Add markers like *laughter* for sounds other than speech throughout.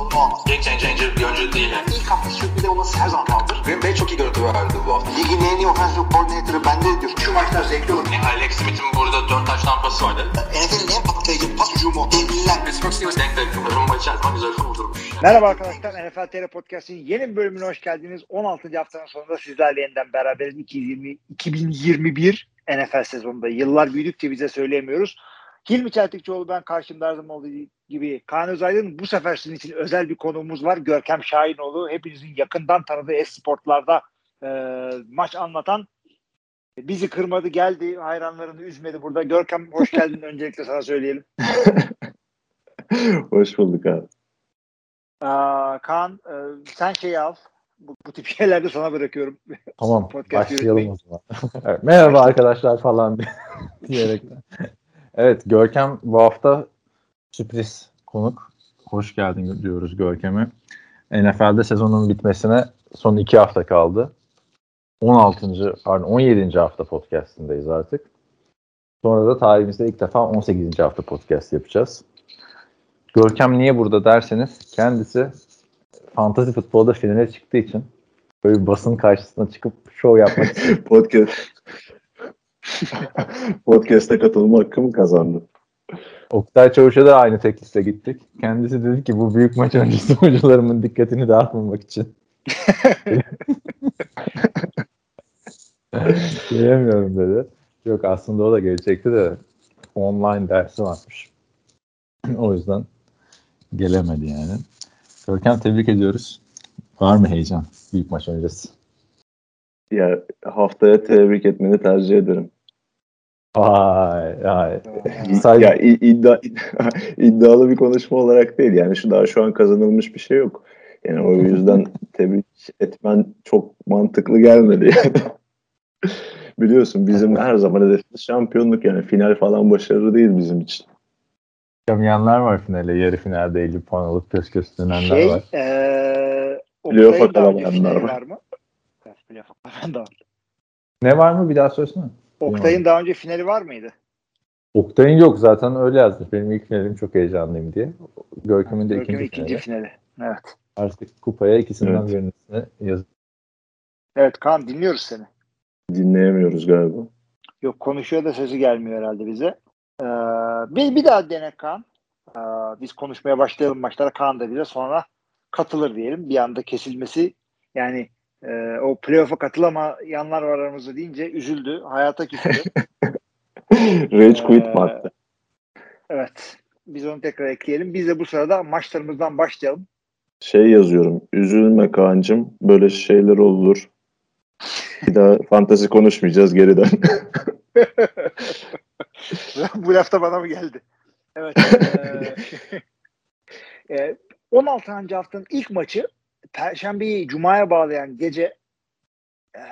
sorunu olmaz. Game changer bir oyuncu değil. Yani. İlk hafta sürpriz olması her zaman kaldır. Green Bay çok iyi görüntü verdi bu hafta. Ligin en iyi offensive coordinator'ı bende diyor. Şu maçlar zevkli olur. Yani Alex Smith'in burada 4 taş tampası vardı. NFL'in en patlayıcı pas hücumu. Devliler. Pittsburgh Steelers denk denk. Rumba içerisinde güzel kurdurmuş. Merhaba arkadaşlar. NFL TR Podcast'in yeni bir bölümüne hoş geldiniz. 16. haftanın sonunda sizlerle yeniden beraberiz. 2020, 2021 NFL sezonunda. Yıllar büyüdükçe bize söyleyemiyoruz. Hilmi Çeltikçioğlu ben karşımda her zaman olduğu gibi Kaan Özaydın. Bu sefer sizin için özel bir konuğumuz var. Görkem Şahinoğlu. Hepinizin yakından tanıdığı Esportlar'da e, maç anlatan bizi kırmadı geldi hayranlarını üzmedi burada. Görkem hoş geldin *laughs* öncelikle sana söyleyelim. *laughs* Hoş bulduk abi. Aa, Kaan e, sen şeyi al. Bu, bu tip şeylerde sana bırakıyorum. Tamam *laughs* Podcast başlayalım yürütmeyi. o zaman. evet, merhaba arkadaşlar falan diyerek. Evet Görkem bu hafta sürpriz konuk. Hoş geldin diyoruz Görkem'e. NFL'de sezonun bitmesine son iki hafta kaldı. 16. pardon 17. hafta podcast'indeyiz artık. Sonra da tarihimizde ilk defa 18. hafta podcast yapacağız. Görkem niye burada derseniz kendisi fantasy futbolda finale çıktığı için böyle basın karşısına çıkıp şov yapmak. *laughs* Podcast. *laughs* Podcast'a katılma hakkımı kazandım. Oktay Çavuş'a da aynı teklifle gittik. Kendisi dedi ki bu büyük maç öncesi *laughs* oyuncularımın dikkatini dağıtmamak için. *laughs* Gelemiyorum dedi. Yok aslında o da gelecekti de online dersi varmış. *clears throat* o yüzden gelemedi yani. Görkem tebrik ediyoruz. Var mı heyecan büyük maç öncesi? Ya haftaya tebrik etmeni tercih ederim. Vay vay. İ- Sadece- Ya iddia, *laughs* iddialı bir konuşma olarak değil. Yani şu daha şu an kazanılmış bir şey yok. Yani o yüzden *laughs* tebrik etmen çok mantıklı gelmedi yani. Biliyorsun bizim her zaman hedefimiz şampiyonluk yani final falan başarılı değil bizim için. Çıkamayanlar var finale. Yarı finalde 50 puan alıp göz göz dönenler Şey, var. eee Playoff'a kalamayanlar var. var mı? Playoff'a. Ne var mı bir daha söylesene. Oktay'ın daha önce finali var mıydı? Oktay'ın yok zaten öyle yazmış. Benim ilk finalim çok heyecanlıyım diye. Görkem'in de Görkem'in ikinci, ikinci finali. finali. Evet. Artık kupaya ikisinden Evet. birini yaz. Evet Kaan dinliyoruz seni. Dinleyemiyoruz galiba. Yok konuşuyor da sesi gelmiyor herhalde bize. Ee, bir, bir daha dene Kaan. Ee, biz konuşmaya başlayalım maçlara. Kaan da bize sonra katılır diyelim. Bir anda kesilmesi yani e, o playoff'a katılamayanlar var aramızda deyince üzüldü. Hayata küstü. *laughs* Rage quit Ee, mi attı? evet. Biz onu tekrar ekleyelim. Biz de bu sırada maçlarımızdan başlayalım. Şey yazıyorum. Üzülme Kaan'cım. Böyle şeyler olur. Bir daha fantezi konuşmayacağız geriden. *laughs* Bu lafta bana mı geldi? Evet. eee, *laughs* e, 16. haftanın ilk maçı Perşembeyi Cuma'ya bağlayan gece eee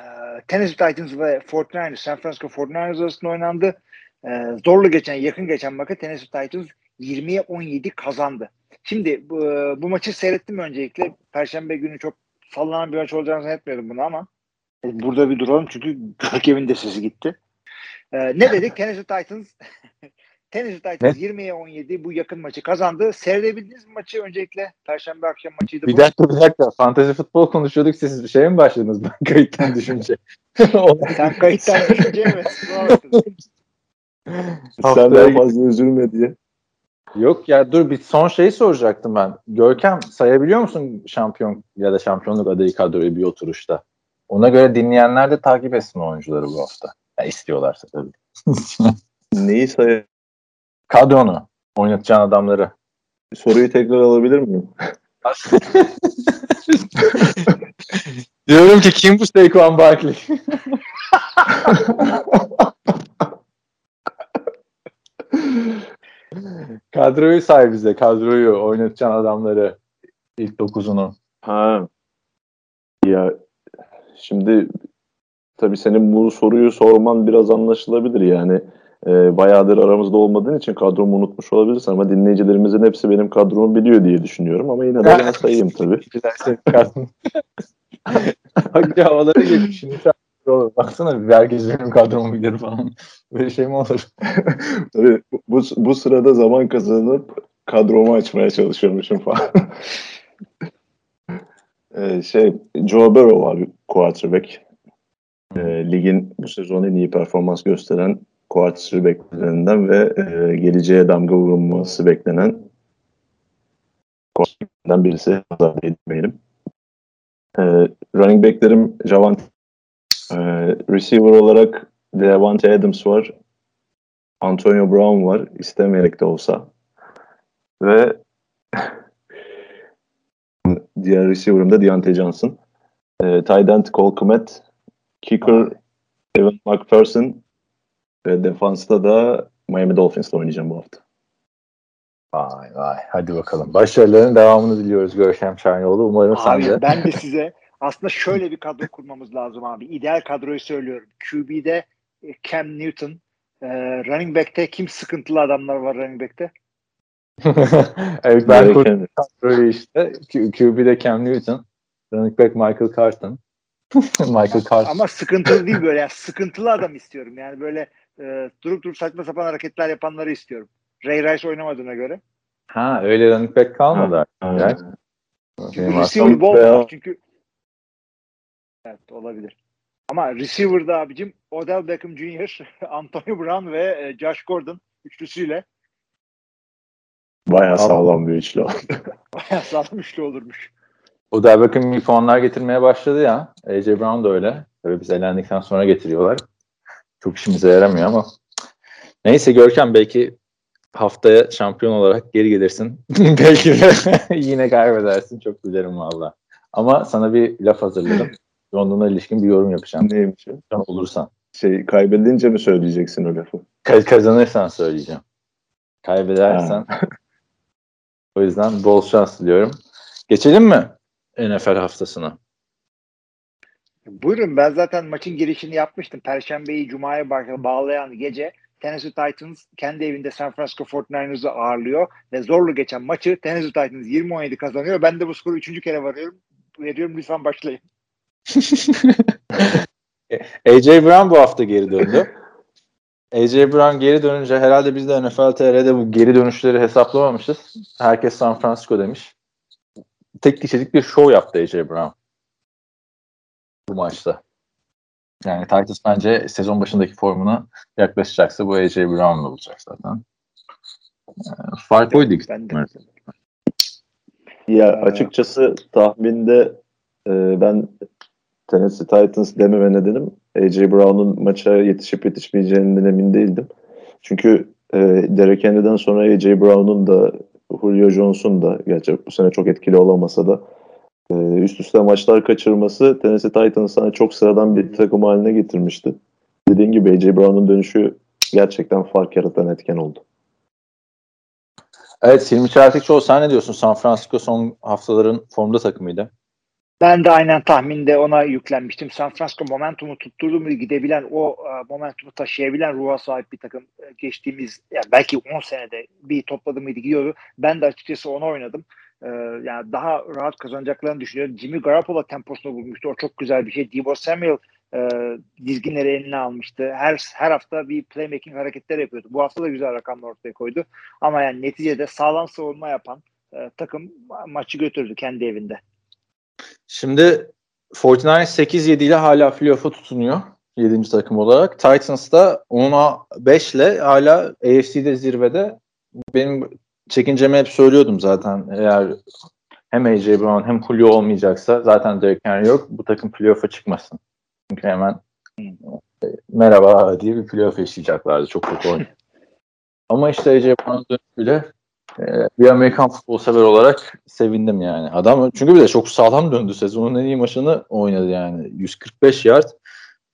Tennessee Titans ve 49ers, San Francisco 49ers arasında oynandı. Eee, zorlu geçen, yakın geçen maçı Tennessee Titans 20'ye 17 kazandı. Şimdi bu, bu maçı seyrettim öncelikle. Perşembe günü çok sallanan bir maç olacağını zannetmiyordum bunu ama e, burada bir duralım çünkü *laughs* Görkem'in de sesi gitti. Ee, ne dedik? *laughs* Tennessee Titans Tennessee Titans 20'ye 17 bu yakın maçı kazandı. Seyredebildiniz mi maçı öncelikle? Perşembe akşam maçıydı Bir bu. dakika bir dakika. Fantezi futbol konuşuyorduk. Siz bir şeye mi başladınız? Ben kayıttan düşünce. *laughs* Sen kayıttan düşünce mi? Sen daha *laughs* fazla üzülme diye. Yok ya dur bir son şeyi soracaktım ben. Görkem sayabiliyor musun şampiyon ya da şampiyonluk adayı kadroyu bir oturuşta? Ona göre dinleyenler de takip etsin oyuncuları bu hafta. Ya istiyorlarsa tabii. Neyi say Kadronu, oynatacağın adamları. Soruyu tekrar alabilir miyim? *laughs* Diyorum ki kim bu Saquon Barkley? *laughs* kadroyu say bize. Kadroyu, oynatacağın adamları. ilk dokuzunu. Ha. Ya şimdi tabii senin bu soruyu sorman biraz anlaşılabilir yani. E, bayağıdır aramızda olmadığın için kadromu unutmuş olabilirsin ama dinleyicilerimizin hepsi benim kadromu biliyor diye düşünüyorum ama yine de ben sayayım tabii. *laughs* Hangi *laughs* havalara geçmiş şimdi olur. Baksana herkes benim kadromu bilir falan. Böyle şey mi olur? *laughs* Tabii bu, bu sırada zaman kazanıp kadromu açmaya çalışıyormuşum falan. ee, şey Joe Burrow abi quarterback. Ee, ligin bu sezon en iyi performans gösteren quarterbacklerinden ve e, geleceğe damga vurulması beklenen quarterbacklerden birisi. Nazar değdirmeyelim. Ee, running backlerim Javante ee, receiver olarak Devante Adams var. Antonio Brown var. istemeyerek de olsa. Ve *laughs* diğer receiver'ım da Deontay Johnson. E, tight end Cole Kmet. Kicker Evan McPherson. Ve defansta da Miami Dolphins'la oynayacağım bu hafta. Vay vay. Hadi bakalım. Başarıların devamını diliyoruz Görkem Şahinoğlu. Umarım abi, sen de. Ben de *laughs* size aslında şöyle bir kadro kurmamız lazım abi. İdeal kadroyu söylüyorum. QB'de e, Cam Newton, e, running back'te kim sıkıntılı adamlar var running back'te? *laughs* evet ben kurdum kadroyu işte. Q- QB'de Cam Newton, running back Michael Carton. *laughs* Michael Carton. Ama sıkıntılı değil böyle. Yani sıkıntılı adam istiyorum. Yani böyle e, durup durup saçma sapan hareketler yapanları istiyorum. Ray Rice oynamadığına göre. Ha öyle running back kalmadı. Ha. Çünkü receiver bol var. Çünkü evet olabilir. Ama receiver'da abicim Odell Beckham Jr., *laughs* Antonio Brown ve e, Josh Gordon üçlüsüyle Bayağı sağlam bir üçlü. *laughs* bayağı sağlam üçlü olurmuş. O da bakın bir puanlar getirmeye başladı ya. AJ Brown da öyle. Tabii biz elendikten sonra getiriyorlar. Çok işimize yaramıyor ama. Neyse Görkem belki haftaya şampiyon olarak geri gelirsin. *laughs* belki de *laughs* yine kaybedersin. Çok gülerim valla. Ama sana bir laf hazırladım. London'a ilişkin bir yorum yapacağım. Neymiş o? Olursan. Şey kaybedince mi söyleyeceksin o lafı? Ka- kazanırsan söyleyeceğim. Kaybedersen. *laughs* o yüzden bol şans diliyorum. Geçelim mi NFL haftasına? Buyurun ben zaten maçın girişini yapmıştım. Perşembeyi Cuma'ya ba- bağlayan gece Tennessee Titans kendi evinde San Francisco 49ers'ı ağırlıyor ve zorlu geçen maçı Tennessee Titans 20-17 kazanıyor. Ben de bu skoru üçüncü kere varıyorum. Veriyorum lütfen başlayın. *laughs* AJ Brown bu hafta geri döndü. AJ Brown geri dönünce herhalde biz de NFL TR'de bu geri dönüşleri hesaplamamışız. Herkes San Francisco demiş. Tek kişilik bir show yaptı AJ Brown. Bu maçta. Yani Titans bence sezon başındaki formuna yaklaşacaksa bu AJ Brown'la olacak zaten. Ee, Fark oydu. Ya açıkçası tahminde e, ben Tennessee Titans dememe nedenim AJ Brown'un maça yetişip yetişmeyeceğinden emin değildim. Çünkü e, Derek Henry'den sonra AJ Brown'un da Julio Jones'un da gerçi bu sene çok etkili olamasa da e, üst üste maçlar kaçırması Tennessee Titans'ı çok sıradan bir takım haline getirmişti. Dediğin gibi AJ Brown'un dönüşü gerçekten fark yaratan etken oldu. Evet Hilmi Çeltikçoğlu sen ne diyorsun? San Francisco son haftaların formda takımıydı. Ben de aynen tahminde ona yüklenmiştim. San Francisco momentumu tutturdu mu gidebilen o e, momentumu taşıyabilen ruha sahip bir takım E, geçtiğimiz yani belki 10 senede bir topladı mıydı gidiyordu. Ben de açıkçası onu oynadım. E, yani daha rahat kazanacaklarını düşünüyorum. Jimmy Garoppolo temposunu bulmuştu. O çok güzel bir şey. Debo Samuel e, dizginleri eline almıştı. Her her hafta bir playmaking hareketler yapıyordu. Bu hafta da güzel rakamlar ortaya koydu. Ama yani neticede sağlam savunma yapan e, takım maçı götürdü kendi evinde. Şimdi 49ers 8-7 ile hala playoff'a tutunuyor. 7. takım olarak. Titans da 10'a 5 ile hala AFC'de zirvede. Benim çekincemi hep söylüyordum zaten. Eğer hem AJ Brown hem Julio olmayacaksa zaten Derek Henry yok. Bu takım playoff'a çıkmasın. Çünkü hemen e, merhaba diye bir playoff yaşayacaklardı. Çok kötü oyun. *laughs* Ama işte AJ Brown dönüşüyle ee, bir Amerikan futbol sever olarak sevindim yani. Adam çünkü bir de çok sağlam döndü. Sezonun en iyi maçını oynadı yani. 145 yard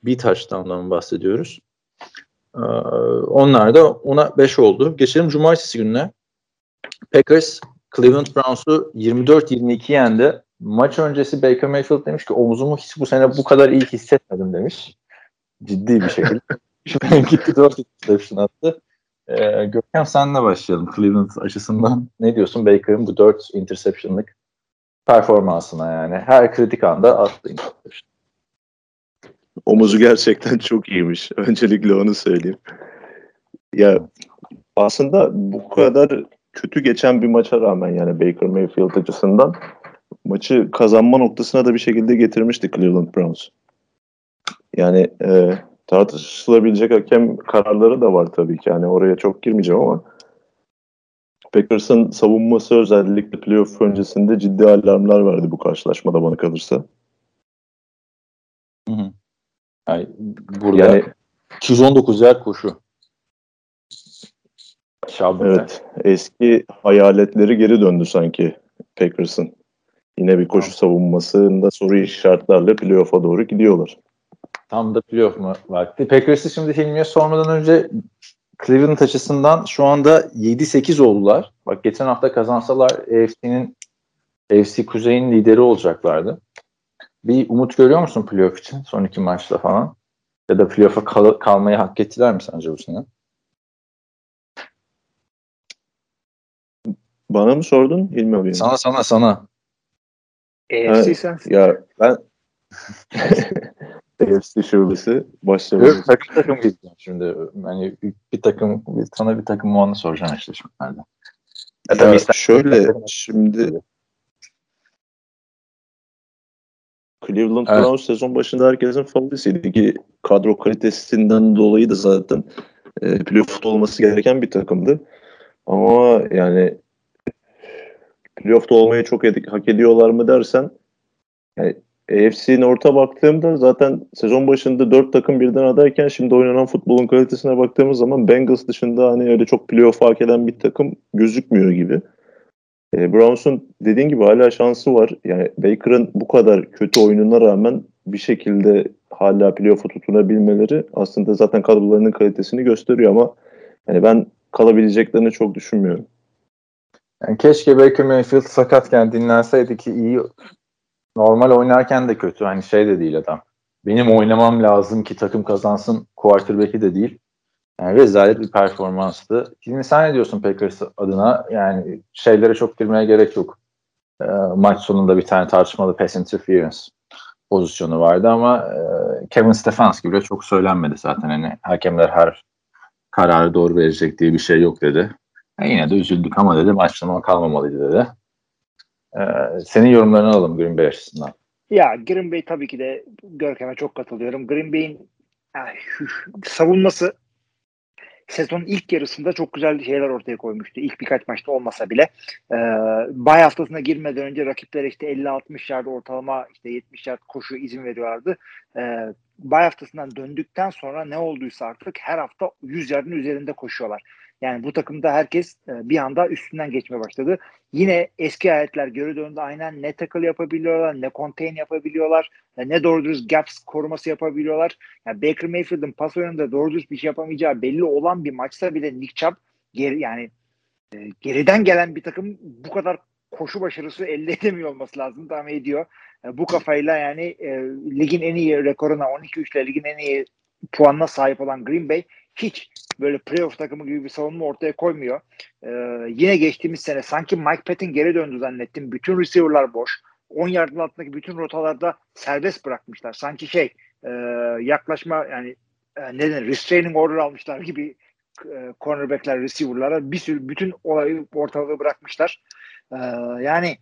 bir touchdown'dan bahsediyoruz. Onlar da ona 5 oldu. Geçelim cumartesi gününe. Packers Cleveland Browns'u 24-22 yendi. Maç öncesi Baker Mayfield demiş ki omuzumu hiç bu sene bu kadar iyi hissetmedim demiş. Ciddi bir şekilde. *laughs* Gitti 4 interception attı. Ee, Gökhan senle başlayalım Cleveland açısından. Ne diyorsun Baker'ın bu 4 interception'lık performansına yani? Her kritik anda attı interception. Omuzu gerçekten çok iyiymiş. Öncelikle onu söyleyeyim. Ya aslında bu kadar kötü geçen bir maça rağmen yani Baker Mayfield açısından maçı kazanma noktasına da bir şekilde getirmişti Cleveland Browns. Yani e, tartışılabilecek hakem kararları da var tabii ki. Yani oraya çok girmeyeceğim ama Packers'ın savunması özellikle playoff öncesinde ciddi alarmlar verdi bu karşılaşmada bana kalırsa. Hı hı. Yani burada Yani 219 yer koşu. Şabbe. evet eski hayaletleri geri döndü sanki Packers'ın. Yine bir koşu savunmasında soru işaretlerle playoff'a doğru gidiyorlar. Tam da playoff mu vakti. Packers'ı şimdi Hilmi'ye sormadan önce Cleveland açısından şu anda 7-8 oldular. Bak geçen hafta kazansalar AFC'nin AFC Kuzey'in lideri olacaklardı. Bir umut görüyor musun playoff için son iki maçta falan? Ya da playoff'a kal- kalmayı hak ettiler mi sence bu sene? Bana mı sordun Hilmi abi? Sana sana sana. AFC sensin. Ya ben *laughs* AFC şubesi başlamak Yok, takım takım gideceğim şimdi. Yani bir takım, bir, sana bir takım muanını soracağım işte şimdi. nerede. Ya tabii Ya ister- şöyle şimdi Cleveland Evet. Browns sezon başında herkesin favorisiydi ki kadro kalitesinden dolayı da zaten e, playoff'ta olması gereken bir takımdı. Ama yani playoff'ta olmayı çok ed- hak ediyorlar mı dersen yani AFC North'a baktığımda zaten sezon başında dört takım birden adayken şimdi oynanan futbolun kalitesine baktığımız zaman Bengals dışında hani öyle çok playoff hak eden bir takım gözükmüyor gibi. E, Browns'un dediğin gibi hala şansı var. Yani Baker'ın bu kadar kötü oyununa rağmen bir şekilde hala playoff'a tutunabilmeleri aslında zaten kadrolarının kalitesini gösteriyor ama yani ben kalabileceklerini çok düşünmüyorum. Yani keşke Baker Mayfield sakatken dinlenseydi ki iyi normal oynarken de kötü. Hani şey de değil adam. Benim oynamam lazım ki takım kazansın quarterback'i de değil. Yani rezalet bir performanstı. Şimdi sen ne diyorsun Packers adına? Yani şeylere çok girmeye gerek yok. Ee, maç sonunda bir tane tartışmalı pass interference pozisyonu vardı ama e, Kevin Stefanski bile çok söylenmedi zaten. Hani hakemler her kararı doğru verecek diye bir şey yok dedi. E, yine de üzüldük ama dedi maçlama kalmamalıydı dedi. Ee, senin yorumlarını alalım Green Bay açısından. Ya Green Bay tabii ki de Görkem'e çok katılıyorum. Green Bay'in yani, savunması sezonun ilk yarısında çok güzel şeyler ortaya koymuştu. İlk birkaç maçta olmasa bile. Ee, bay haftasına girmeden önce rakiplere işte 50-60 yard ortalama işte 70 yard koşu izin veriyorlardı. Ee, bay haftasından döndükten sonra ne olduysa artık her hafta 100 yardın üzerinde koşuyorlar. Yani bu takımda herkes e, bir anda üstünden geçmeye başladı. Yine eski ayetler geri döndü. Aynen ne tackle yapabiliyorlar, ne contain yapabiliyorlar, ne doğru dürüst gaps koruması yapabiliyorlar. Yani Baker Mayfield'ın pas oyununda doğru dürüst bir şey yapamayacağı belli olan bir maçta bile Nick Chubb geri, yani e, geriden gelen bir takım bu kadar koşu başarısı elde edemiyor olması lazım tahmin ediyor. E, bu kafayla yani e, ligin en iyi rekoruna 12-3 ile ligin en iyi puanına sahip olan Green Bay hiç böyle playoff takımı gibi bir savunma ortaya koymuyor. Ee, yine geçtiğimiz sene sanki Mike Patton geri döndü zannettim. Bütün receiver'lar boş. 10 yardın altındaki bütün rotalarda serbest bırakmışlar. Sanki şey e, yaklaşma yani e, ne restraining order almışlar gibi e, cornerbackler receiver'lara bir sürü bütün olayı ortalığı bırakmışlar. E, yani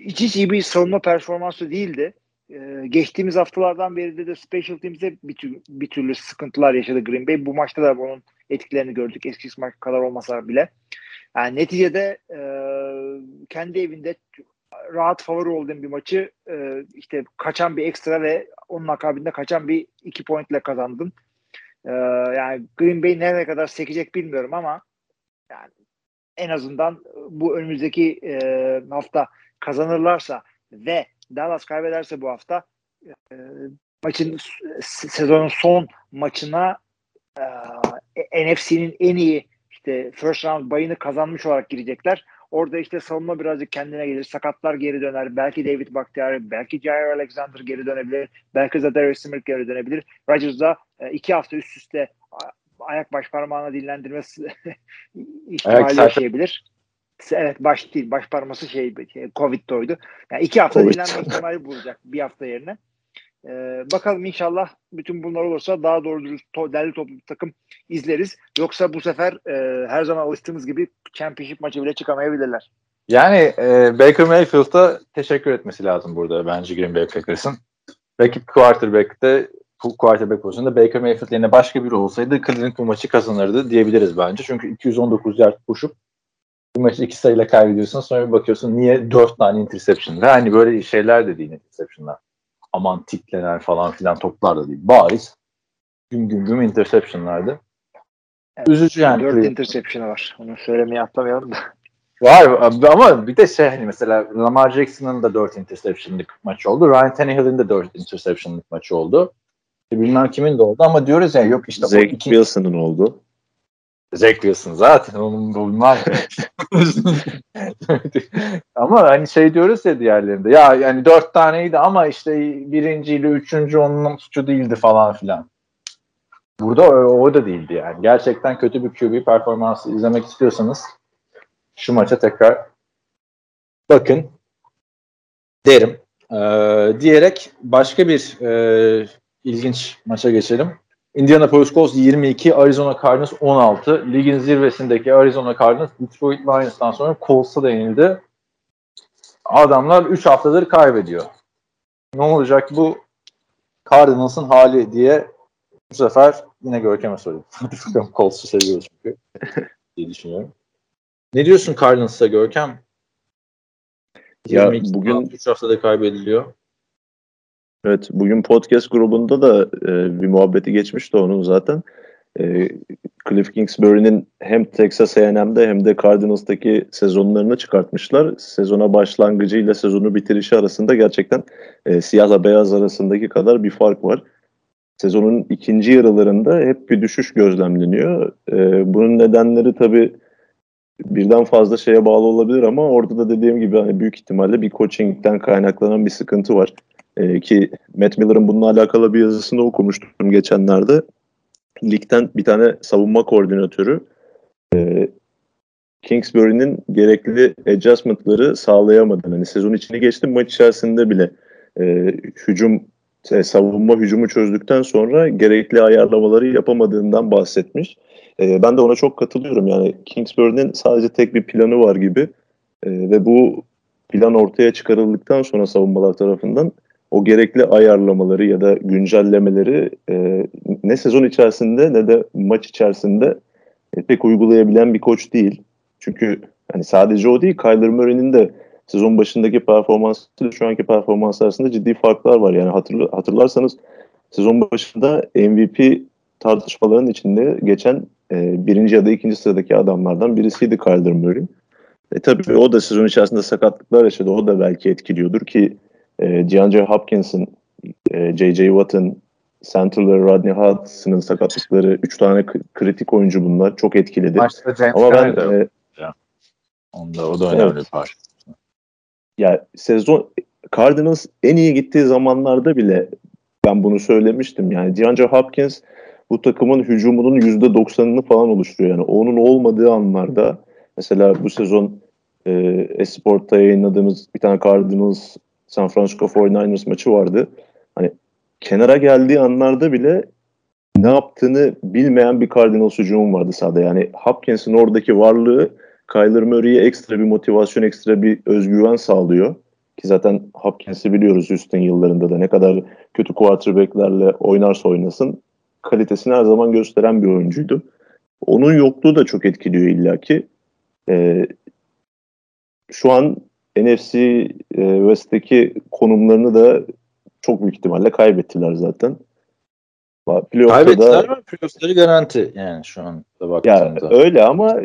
hiç iyi bir savunma performansı değildi. Ee, geçtiğimiz haftalardan beri de, de Special Teams'e bir, tür, bir türlü sıkıntılar yaşadı Green Bay. Bu maçta da bunun etkilerini gördük. Eskisi maç kadar olmasa bile. Yani neticede e, kendi evinde rahat favori olduğum bir maçı e, işte kaçan bir ekstra ve onun akabinde kaçan bir iki point ile kazandın. E, yani Green Bay nereye kadar sekecek bilmiyorum ama yani en azından bu önümüzdeki e, hafta kazanırlarsa ve Dallas kaybederse bu hafta e, maçın sezonun son maçına e, NFC'nin en iyi işte first round bayını kazanmış olarak girecekler. Orada işte savunma birazcık kendine gelir. Sakatlar geri döner. Belki David Bakhtiari, belki Jair Alexander geri dönebilir. Belki Zadarius Smith geri dönebilir. Rodgers da e, iki hafta üst üste ayak baş parmağına dinlendirmesi *laughs* ihtimali yaşayabilir. Evet baş değil. Baş parması şey Covid doydu. Yani iki hafta COVID. dinlenme ihtimali bulacak bir hafta yerine. Ee, bakalım inşallah bütün bunlar olursa daha doğru dürüst to, derli toplu bir takım izleriz. Yoksa bu sefer e, her zaman alıştığımız gibi championship maçı bile çıkamayabilirler. Yani e, Baker Mayfield'a teşekkür etmesi lazım burada bence Green Bay Packers'ın. Rakip quarterback'te quarterback pozisyonunda Baker Mayfield yerine başka biri olsaydı Cleveland bu maçı kazanırdı diyebiliriz bence. Çünkü 219 yard koşup bu maçı iki sayıyla kaybediyorsun sonra bir bakıyorsun niye dört tane interception ve hani böyle şeyler de değil interceptionlar. Aman tiklener falan filan toplar da değil. Bariz güm güm güm interceptionlardı. Evet, Üzücü yani. 4 Cleveland. interception'ı var. Onu söylemeyi atlamayalım da. *laughs* Var ama bir de şey hani mesela Lamar Jackson'ın da 4 interception'lık maçı oldu. Ryan Tannehill'in de 4 interception'lık maçı oldu. E, bilmem kimin de oldu ama diyoruz ya yok işte Zach. Wilson'ın oldu. Wilson zaten onun bunlar. *laughs* ama hani şey diyoruz ya diğerlerinde ya yani dört taneydi ama işte birinciyle üçüncü onun suçu değildi falan filan. Burada o, o da değildi yani. Gerçekten kötü bir QB performansı izlemek istiyorsanız şu maça tekrar bakın derim. Ee, diyerek başka bir e, ilginç maça geçelim. Indianapolis Colts 22, Arizona Cardinals 16. Ligin zirvesindeki Arizona Cardinals Detroit Lions'tan sonra Colts'a da yenildi. Adamlar 3 haftadır kaybediyor. Ne olacak bu Cardinals'ın hali diye bu sefer yine Görkem'e sorayım. *laughs* Bakalım Colts'u seviyoruz çünkü *laughs* diye düşünüyorum. Ne diyorsun Cardinals'a Görkem? Ya 22 bugün 3 haftada kaybediliyor. Evet, bugün podcast grubunda da e, bir muhabbeti geçmişti onun zaten. E, Cliff Kingsbury'nin hem Texas A&M'de hem de Cardinals'taki sezonlarını çıkartmışlar. Sezona başlangıcıyla sezonu bitirişi arasında gerçekten e, siyahla beyaz arasındaki kadar bir fark var. Sezonun ikinci yarılarında hep bir düşüş gözlemleniyor. E, bunun nedenleri tabii birden fazla şeye bağlı olabilir ama orada da dediğim gibi hani büyük ihtimalle bir coaching'den kaynaklanan bir sıkıntı var. Ee, ki Matt Miller'ın bununla alakalı bir yazısını okumuştum geçenlerde. Ligden bir tane savunma koordinatörü e, Kingsbury'nin gerekli adjustment'ları sağlayamadığını, hani sezon içini geçtim maç içerisinde bile e, hücum e, savunma hücumu çözdükten sonra gerekli ayarlamaları yapamadığından bahsetmiş. E, ben de ona çok katılıyorum. Yani Kingsbury'nin sadece tek bir planı var gibi e, ve bu plan ortaya çıkarıldıktan sonra savunmalar tarafından o gerekli ayarlamaları ya da güncellemeleri e, ne sezon içerisinde ne de maç içerisinde e, pek uygulayabilen bir koç değil. Çünkü hani sadece o değil, Kyler Murray'nin de sezon başındaki performansı şu anki performans arasında ciddi farklar var. Yani hatırl hatırlarsanız sezon başında MVP tartışmaların içinde geçen e, birinci ya da ikinci sıradaki adamlardan birisiydi Kyler Murray. E, tabii o da sezon içerisinde sakatlıklar yaşadı. O da belki etkiliyordur ki e, DeAndre Hopkins'in, e, J.J. Watt'ın, Center'ları Rodney Hudson'ın sakatlıkları, üç tane kritik oyuncu bunlar. Çok etkiledi. Maçta James Ama ben de e, Onda, o da önemli Evet. bir parça. ya sezon Cardinals en iyi gittiği zamanlarda bile ben bunu söylemiştim. Yani DeAndre Hopkins bu takımın hücumunun %90'ını falan oluşturuyor. Yani onun olmadığı anlarda mesela bu sezon e, Esport'ta yayınladığımız bir tane Cardinals San Francisco 49ers maçı vardı. Hani kenara geldiği anlarda bile ne yaptığını bilmeyen bir Cardinals hücumu vardı sahada. Yani Hopkins'in oradaki varlığı Kyler Murray'e ekstra bir motivasyon, ekstra bir özgüven sağlıyor. Ki zaten Hopkins'i biliyoruz Houston yıllarında da ne kadar kötü quarterback'lerle oynarsa oynasın kalitesini her zaman gösteren bir oyuncuydu. Onun yokluğu da çok etkiliyor illaki. Ee, şu an NFC e, West'teki konumlarını da çok büyük ihtimalle kaybettiler zaten. Playoff'ta Kaybettiler da ama playoff'ları garanti yani şu an da ya baktığımda. öyle ama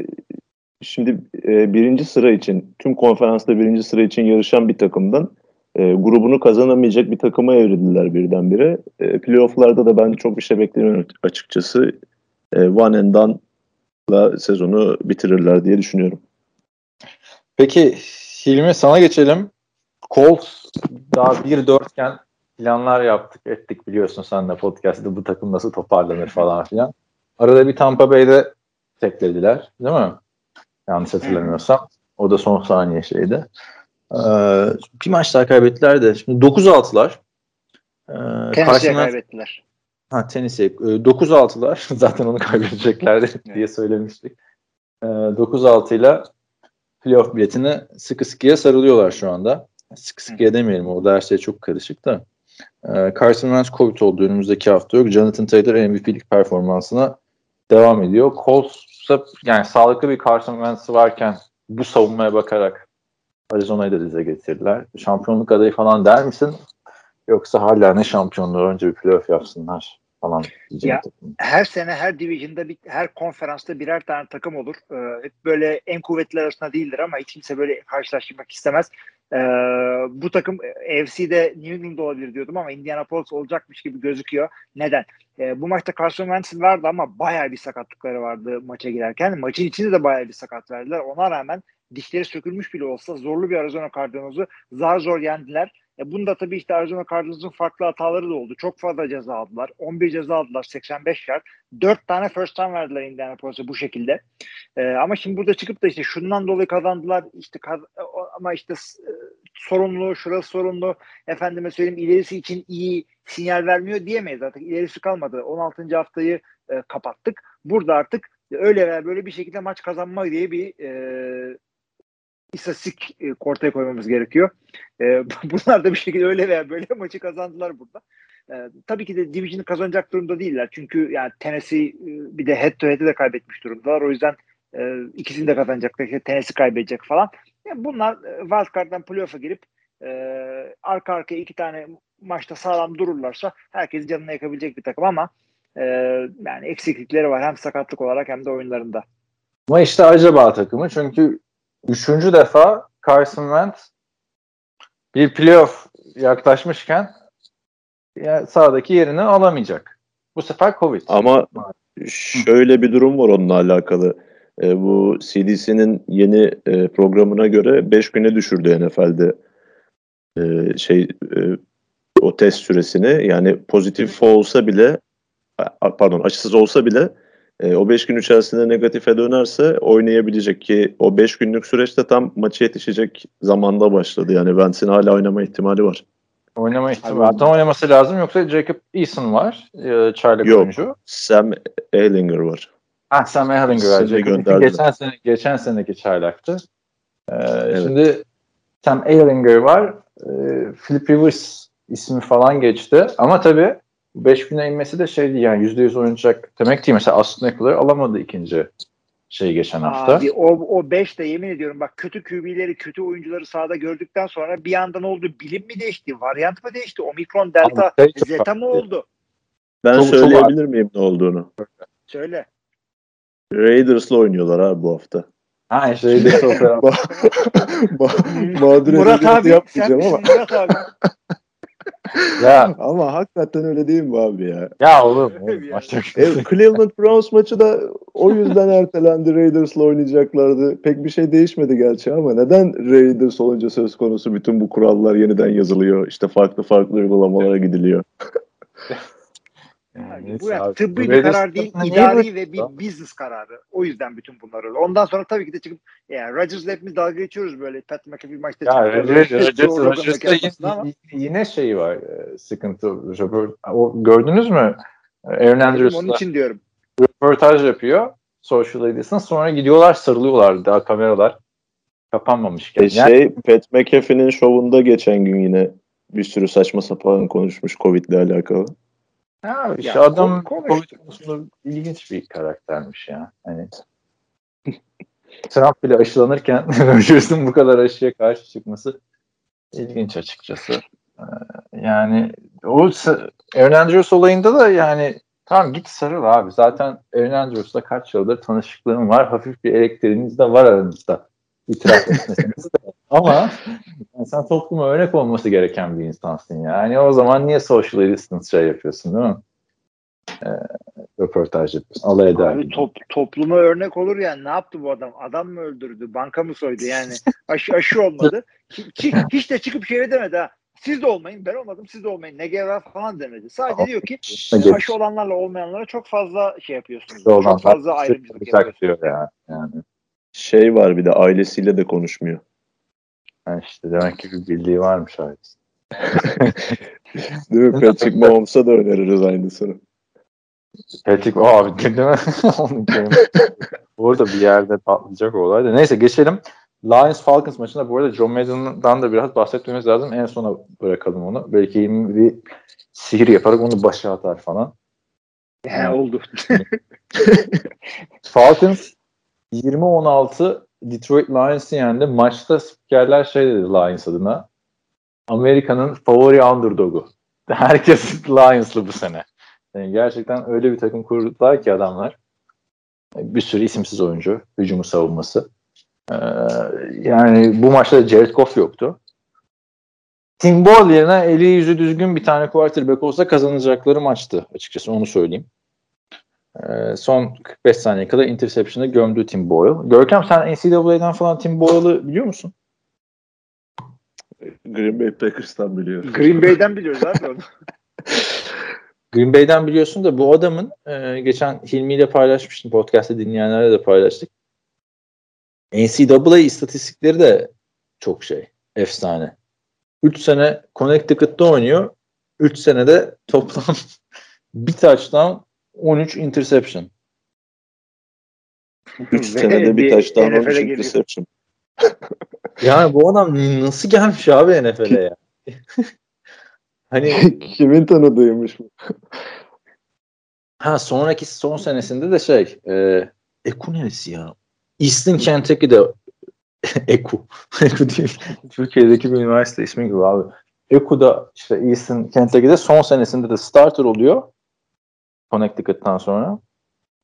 şimdi e, birinci sıra için tüm konferansta birinci sıra için yarışan bir takımdan e, grubunu kazanamayacak bir takıma evrildiler birdenbire. E, playoff'larda da ben çok bir şey beklemiyorum açıkçası. E, one and done'la sezonu bitirirler diye düşünüyorum. Peki Hilmi sana geçelim. Colts daha 1-4 iken planlar yaptık ettik biliyorsun sen de podcast'ta bu takım nasıl toparlanır falan filan. Arada bir Tampa Bay'de teklediler değil mi? Yanlış hatırlamıyorsam. O da son saniye şeydi. Ee, bir maç daha kaybettiler de. Şimdi 9-6'lar. Ee, Tennessee'ye kaybettiler. Ha Tennessee. 9-6'lar. *laughs* Zaten onu kaybedeceklerdi diye söylemiştik. Ee, 9-6 ile playoff biletine sıkı sıkıya sarılıyorlar şu anda. Sıkı sıkıya demeyelim. Orada her şey çok karışık da. Ee, Carson Wentz Covid oldu önümüzdeki hafta yok. Jonathan Taylor MVP'lik performansına devam ediyor. Colts'a yani sağlıklı bir Carson Wentz varken bu savunmaya bakarak Arizona'yı da dize getirdiler. Şampiyonluk adayı falan der misin? Yoksa hala ne şampiyonluğu önce bir playoff yapsınlar falan diyeceğim Ya, takım. Her sene her division'da bir, her konferansta birer tane takım olur. Ee, hep böyle en kuvvetli arasında değildir ama hiç kimse böyle karşılaştırmak istemez. Ee, bu takım AFC'de New England olabilir diyordum ama Indianapolis olacakmış gibi gözüküyor. Neden? Ee, bu maçta Carson Wentz vardı ama bayağı bir sakatlıkları vardı maça girerken. Maçın içinde de bayağı bir sakat verdiler. Ona rağmen dişleri sökülmüş bile olsa zorlu bir Arizona Cardinals'u zar zor yendiler. E bunda tabii işte Arizona Cardinals'ın farklı hataları da oldu. Çok fazla ceza aldılar. 11 ceza aldılar 85 yard. 4 tane first time verdiler Indianapolis'e bu şekilde. E, ama şimdi burada çıkıp da işte şundan dolayı kazandılar. İşte kaz ama işte e, sorunlu, şurası sorunlu. Efendime söyleyeyim ilerisi için iyi sinyal vermiyor diyemeyiz artık. İlerisi kalmadı. 16. haftayı e, kapattık. Burada artık öyle veya böyle bir şekilde maç kazanma diye bir e, istatistik e, ortaya koymamız gerekiyor. E, *laughs* bunlar da bir şekilde öyle veya böyle *laughs* maçı kazandılar burada. E, tabii ki de Division'ı kazanacak durumda değiller. Çünkü yani Tennessee e, bir de head to head'i de kaybetmiş durumdalar. O yüzden e, ikisini de kazanacaklar. İşte Tennessee kaybedecek falan. Yani bunlar e, wildcard'dan playoff'a girip e, arka arkaya iki tane maçta sağlam dururlarsa herkes canını yakabilecek bir takım ama e, yani eksiklikleri var hem sakatlık olarak hem de oyunlarında. Ama işte acaba takımı çünkü üçüncü defa Carson Wentz bir playoff yaklaşmışken ya sağdaki yerini alamayacak. Bu sefer Covid. Ama şöyle bir durum var onunla alakalı. E, bu CDC'nin yeni e, programına göre 5 güne düşürdü NFL'de e, şey e, o test süresini. Yani pozitif olsa bile pardon aşısız olsa bile e, o 5 gün içerisinde negatife dönerse oynayabilecek ki o 5 günlük süreçte tam maçı yetişecek zamanda başladı. Yani Vance'in hala oynama ihtimali var. Oynama ihtimali. Zaten oynaması lazım. Yoksa Jacob Eason var. E, çaylak Yok. oyuncu. Sam Ehlinger var. Ah Sam Ehlinger var. Jacob geçen sene geçen seneki çaylaktı. Ee, Şimdi Sam Ehlinger var. Ee, Philip Rivers ismi falan geçti. Ama tabii 5 güne inmesi de şeydi yani %100 oynayacak demek değil. Mesela Austin Eckler alamadı ikinci şey geçen hafta. Abi, o, o beş de yemin ediyorum bak kötü QB'leri, kötü oyuncuları sahada gördükten sonra bir yandan oldu. Bilim mi değişti? Varyant mı değişti? Omikron, Delta, Abi, şey çok Zeta mı oldu? Ben Çok- çok söyleyebilir miyim ne olduğunu? Söyle. Raiders'la oynuyorlar abi bu hafta. Ha işte Raiders operasyon. *laughs* Murat abi sen misin ama Murat abi? Ya *laughs* ama hakikaten öyle değil mi abi ya? ya oğlum, oğlum başka E, Cleveland Browns maçı da o yüzden ertelendi. Raiders'la oynayacaklardı. Pek bir şey değişmedi gerçi ama neden Raiders olunca söz konusu bütün bu kurallar yeniden yazılıyor? İşte farklı farklı uygulamalara gidiliyor. *laughs* Yani bu ya, abi, tıbbi bir karar değil, idari ve bir business kararı. O yüzden bütün bunlar öyle. Ondan sonra tabii ki de çıkıp yani Rodgers'la hepimiz dalga geçiyoruz böyle. Pat McAfee maçta Ya çıkıyor. Yine, şey var e, sıkıntı. O, gördünüz mü? Aaron Onun Andrews'la için diyorum. röportaj yapıyor. Social Media'sına sonra gidiyorlar sarılıyorlar daha kameralar kapanmamışken. E, Yani- şey Pat McAfee'nin şovunda geçen gün yine bir sürü saçma sapan konuşmuş Covid'le alakalı. Ya işte Ya, adam konusunda ilginç bir karaktermiş ya. Hani *laughs* Trump bile aşılanırken *laughs* Rodgers'ın bu kadar aşıya karşı çıkması ilginç açıkçası. Ee, Yani o Aaron Andrews olayında da yani tamam git sarıl abi. Zaten Aaron Andrews'la kaç yıldır tanışıklığım var. Hafif bir elektriğiniz de var aranızda. İtiraf *laughs* etmesiniz de. Ama yani sen topluma örnek olması gereken bir insansın yani. O zaman niye social distance şey yapıyorsun değil mi? Ee, röportaj yapıyorsun. Alay eder. Abi top, topluma örnek olur yani ne yaptı bu adam? Adam mı öldürdü? Banka mı soydu? Yani *laughs* aşı, aşı olmadı. Hiç, hiç de çıkıp şey demedi ha. Siz de olmayın, ben olmadım, siz de olmayın. Ne gerek falan demedi. Sadece diyor ki *laughs* Geç- aşı olanlarla olmayanlara çok fazla şey yapıyorsunuz. Çok fazla ayrımcılık yapacak yapıyorsunuz. diyor ya. Yani. Şey var bir de ailesiyle de konuşmuyor. Yani işte demek ki bir bildiği varmış ailesi. Değil mi? *laughs* Patrick Mahomes'a da öneririz aynısını. Patrick o abi değil mi? *laughs* Burada bir yerde patlayacak o olay da. Neyse geçelim. Lions Falcons maçında bu arada John Madden'dan da biraz bahsetmemiz lazım. En sona bırakalım onu. Belki bir sihir yaparak onu başa atar falan. He, oldu. Falcons 20-16 Detroit Lions'ı yendi. Maçta spikerler şey dedi Lions adına. Amerika'nın favori underdog'u. *laughs* Herkes Lions'lı bu sene. Yani gerçekten öyle bir takım kurdular ki adamlar. Bir sürü isimsiz oyuncu. Hücumu savunması. Ee, yani bu maçta Jared Goff yoktu. Tim Boyle yerine eli yüzü düzgün bir tane quarterback olsa kazanacakları maçtı açıkçası onu söyleyeyim. Ee, son 45 saniye kadar interception'ı gömdü Tim Boyle. Görkem sen NCAA'den falan Tim Boyle'ı biliyor musun? Green Bay Packers'tan biliyorum. Green Bay'den biliyoruz abi onu. *laughs* Green Bay'den biliyorsun da bu adamın e, geçen Hilmi ile paylaşmıştım. Podcast'te dinleyenlere de paylaştık. NCAA istatistikleri de çok şey. Efsane. 3 sene Connecticut'ta oynuyor. 3 senede toplam *laughs* bir touchdown 13 interception. 3 Ve senede bir taştan NFL'e 13 geliyor. interception. *laughs* Yani bu adam nasıl gelmiş abi NFL'e ya? *laughs* hani *laughs* Kimin tanıdığıymış bu? ha sonraki son senesinde de şey e, Eku neresi ya? Eastern Kentucky'de Eku. Eku değil. Türkiye'deki bir üniversite ismi gibi abi. Eku'da işte Eastern Kentucky'de son senesinde de starter oluyor. Connecticut'tan sonra.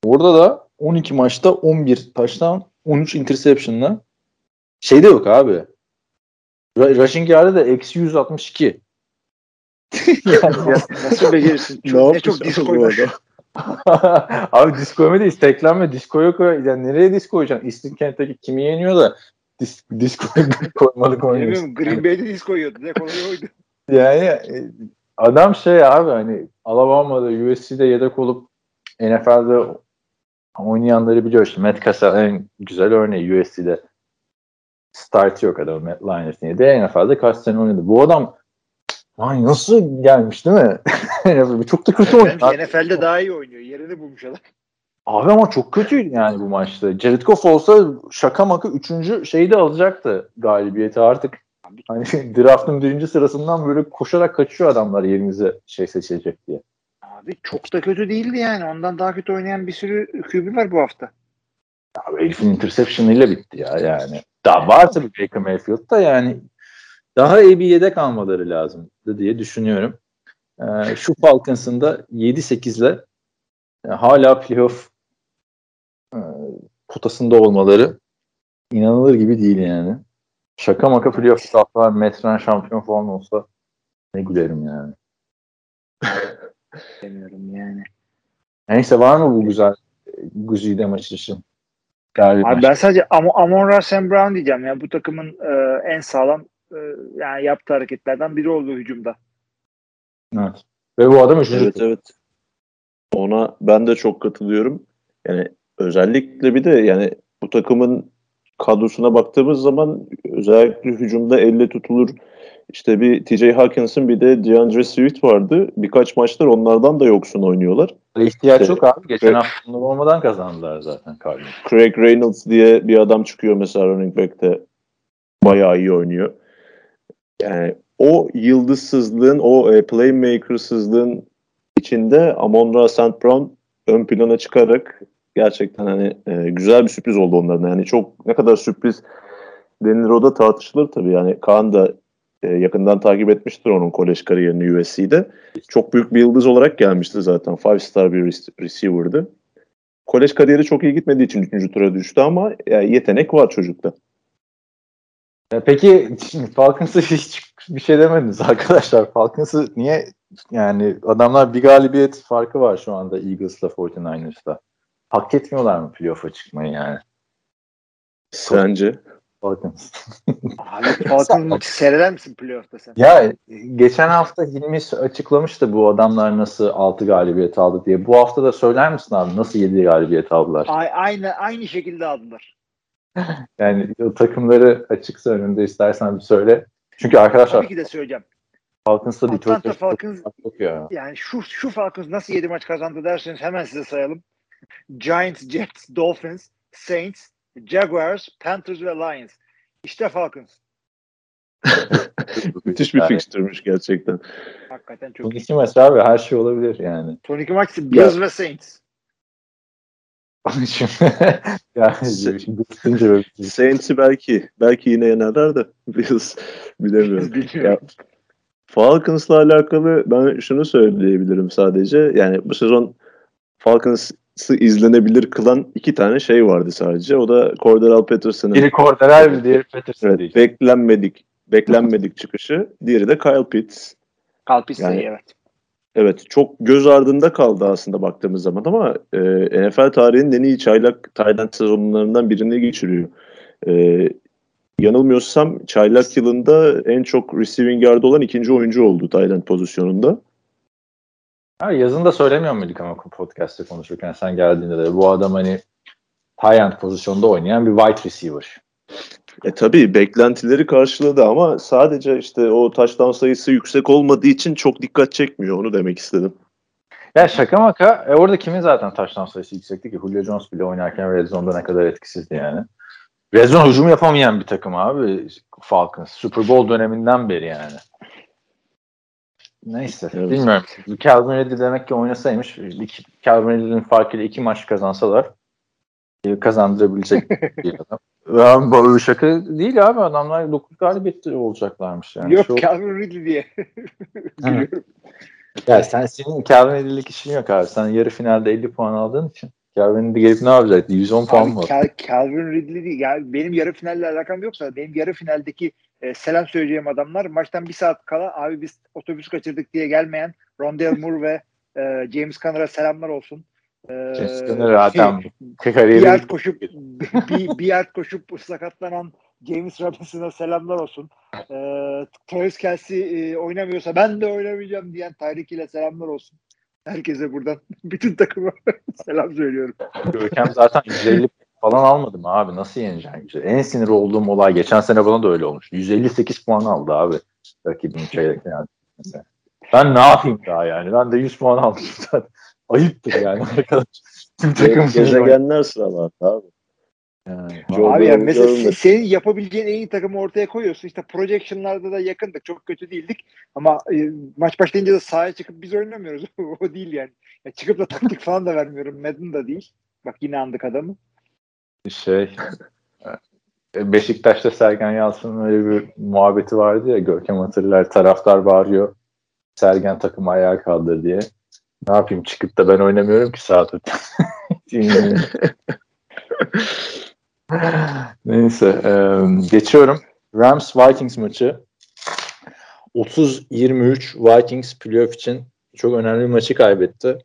Orada da 12 maçta 11 taştan 13 interception'la şey de yok abi. Rushing yard'ı da eksi 162. *laughs* yani, Nasıl becerirsin? *laughs* Çok, ne çok *laughs* abi disk bu koymuş. adam? Abi diskoyma değil. Teklenme. Disko yok. Yani nereye disko koyacaksın? Eastern Kentucky kimi yeniyor da dis, disko koymalık oynuyorsun. Bilmiyorum Green Bay'de disk koyuyordu. Ne kolay oydu. Yani e, adam şey abi hani Alabama'da USC'de yedek olup NFL'de oynayanları biliyor işte. Matt Cassell en güzel örneği USC'de start yok adam Matt Liners diye de NFL'de kaç sene oynadı. Bu adam Ay nasıl gelmiş değil mi? *laughs* çok da kötü. Bence NFL'de daha iyi oynuyor. Yerini bulmuş adam. Abi ama çok kötüydü yani bu maçta. Jared Goff olsa şaka maka üçüncü şeyi de alacaktı galibiyeti artık. Hani *laughs* draftın birinci sırasından böyle koşarak kaçıyor adamlar yerinize şey seçilecek diye. Abi çok da kötü değildi yani. Ondan daha kötü oynayan bir sürü QB var bu hafta. Abi herifin interception'ıyla bitti ya yani. Daha var tabii Baker Mayfield da yani daha iyi bir yedek almaları lazım diye düşünüyorum. Ee, şu Falcons'ın da 7-8 ile e, hala playoff e, potasında olmaları inanılır gibi değil yani. Şaka maka playoff taraftar Metren şampiyon falan olsa ne gülerim yani. Demiyorum yani. Neyse var mı bu güzel Güzide maçı için? Galip Abi maç. ben sadece Am Amon Ra Sam Brown diyeceğim. ya bu takımın e, en sağlam e, yani yaptığı hareketlerden biri oldu hücumda. Evet. Ve bu adam üçüncü. Evet evet. Ona ben de çok katılıyorum. Yani özellikle bir de yani bu takımın kadrosuna baktığımız zaman özellikle hücumda elle tutulur işte bir TJ Hawkinson bir de DeAndre Swift vardı. Birkaç maçlar onlardan da yoksun oynuyorlar. İhtiyaç İşte- yok abi. Geçen hafta olmadan kazandılar zaten Cardinals. Craig Reynolds diye bir adam çıkıyor mesela running back'te. Bayağı iyi oynuyor. Yani o yıldızsızlığın, o e, playmaker'sızlığın içinde Amon-Ra St. Brown ön plana çıkarak gerçekten hani e, güzel bir sürpriz oldu onların. Yani çok ne kadar sürpriz denilir o da tartışılır tabii. Yani Kaan da e, yakından takip etmiştir onun kolej kariyerini USC'de. Çok büyük bir yıldız olarak gelmişti zaten. Five star bir rec- receiver'dı. Kolej kariyeri çok iyi gitmediği için 3. tura düştü ama yani yetenek var çocukta. Peki Falcons'a hiç bir şey demediniz arkadaşlar. Falcons'ı niye yani adamlar bir galibiyet farkı var şu anda Eagles'la 49ers'la. Hak etmiyorlar mı playoff'a çıkmayı yani? Sence? Falcons. Abi Falcons maçı seyreder misin playoff'ta sen? Ya geçen hafta Hilmi açıklamıştı bu adamlar nasıl 6 galibiyet aldı diye. Bu hafta da söyler misin abi nasıl 7 galibiyet aldılar? A- aynı aynı şekilde aldılar. *laughs* Yani o takımları açıksa önünde istersen bir söyle. Çünkü arkadaşlar Tabii ki de söyleyeceğim. Falcons'ta Atlanta Detroit'te Falcons yani şu şu Falcons nasıl 7 maç kazandı derseniz hemen size sayalım. Giants, Jets, Dolphins, Saints, Jaguars, Panthers ve Lions. İşte Falcons. *laughs* Müthiş bir Yani- fixtürmüş gerçekten. Hakikaten Son çok iyi. iki maç abi her şey olabilir yani. Son iki maç Bills ve Saints. *laughs* Şimdi yani şimdi şey. Saints'i belki belki yine yenerler de *laughs* Bills bilemiyorum. Bilmiyorum. Ya, Falcons'la alakalı ben şunu söyleyebilirim sadece. Yani bu sezon Falcons'ı izlenebilir kılan iki tane şey vardı sadece. O da Cordell Patterson'ın Biri Cordell, diğeri Patterson evet, değil. beklenmedik beklenmedik çıkışı. Diğeri de Kyle Pitts. Kalpis Yani- sayı, evet. Evet çok göz ardında kaldı aslında baktığımız zaman ama e, NFL tarihinin en iyi çaylak Tayland sezonlarından birini geçiriyor. E, yanılmıyorsam çaylak yılında en çok receiving yard olan ikinci oyuncu oldu Tayland pozisyonunda. Ha, yazın da söylemiyor muyduk ama podcast'te konuşurken sen geldiğinde de bu adam hani high end pozisyonda oynayan bir wide receiver. E tabii beklentileri karşıladı ama sadece işte o touchdown sayısı yüksek olmadığı için çok dikkat çekmiyor onu demek istedim. Ya şaka maka e, orada kimin zaten touchdown sayısı yüksekti ki Julio Jones bile oynarken Red Zone'da ne kadar etkisizdi yani. Red Zone hücum yapamayan bir takım abi Falcons. Super Bowl döneminden beri yani. Neyse Evet. bilmiyorum. Calvin Ridley demek ki oynasaymış. iki- Calvin Ridley'nin farkıyla iki maç kazansalar e, kazandırabilecek bir *laughs* adam. Ya, bu şaka değil abi adamlar 9 galibiyet olacaklarmış yani. Yok Şu- Calvin Ridley diye. *laughs* Ya sen senin Calvin Ridley'lik işin yok abi. Sen yarı finalde 50 puan aldığın için Calvin Ridley gelip ne yapacaktı? 110 puan Abi mı? var? Cal- Calvin Ridley değil. Yani benim yarı finalle alakam yoksa benim yarı finaldeki e, selam söyleyeceğim adamlar maçtan bir saat kala abi biz otobüs kaçırdık diye gelmeyen Rondale Moore ve e, James Conner'a selamlar olsun. E, James Conner zaten kariyeri bir yard koşup bir, bir yard koşup sakatlanan James Robinson'a selamlar olsun. E, Travis Kelsey e, oynamıyorsa ben de oynamayacağım diyen Tyreek ile selamlar olsun. Herkese buradan *laughs* bütün takıma *laughs* selam söylüyorum. Görkem zaten 150 falan almadı mı abi? Nasıl yeneceksin? güzel? En sinir olduğum olay geçen sene bana da öyle olmuş. 158 puan aldı abi rakibin çeyrek yani. Mesela. Ben ne yapayım daha yani? Ben de 100 puan aldım *laughs* zaten. Ayıptır yani arkadaş. Tüm takım Gezegenler sıralandı abi. yani. Abi yani mesela görmedim. se- senin yapabileceğin en iyi takımı ortaya koyuyorsun. İşte projection'larda da yakındık. Çok kötü değildik. Ama e, maç başlayınca da sahaya çıkıp biz oynamıyoruz. *laughs* o değil yani. Ya çıkıp da taktik falan da vermiyorum. Madden da değil. Bak yine andık adamı. Şey *laughs* e, Beşiktaş'ta Sergen Yalçın'ın öyle bir muhabbeti vardı ya Görkem hatırlar taraftar bağırıyor Sergen takımı ayağa kaldır diye. Ne yapayım çıkıp da ben oynamıyorum ki sahada. *laughs* Neyse e, geçiyorum. Rams Vikings maçı 30-23 Vikings playoff için çok önemli bir maçı kaybetti.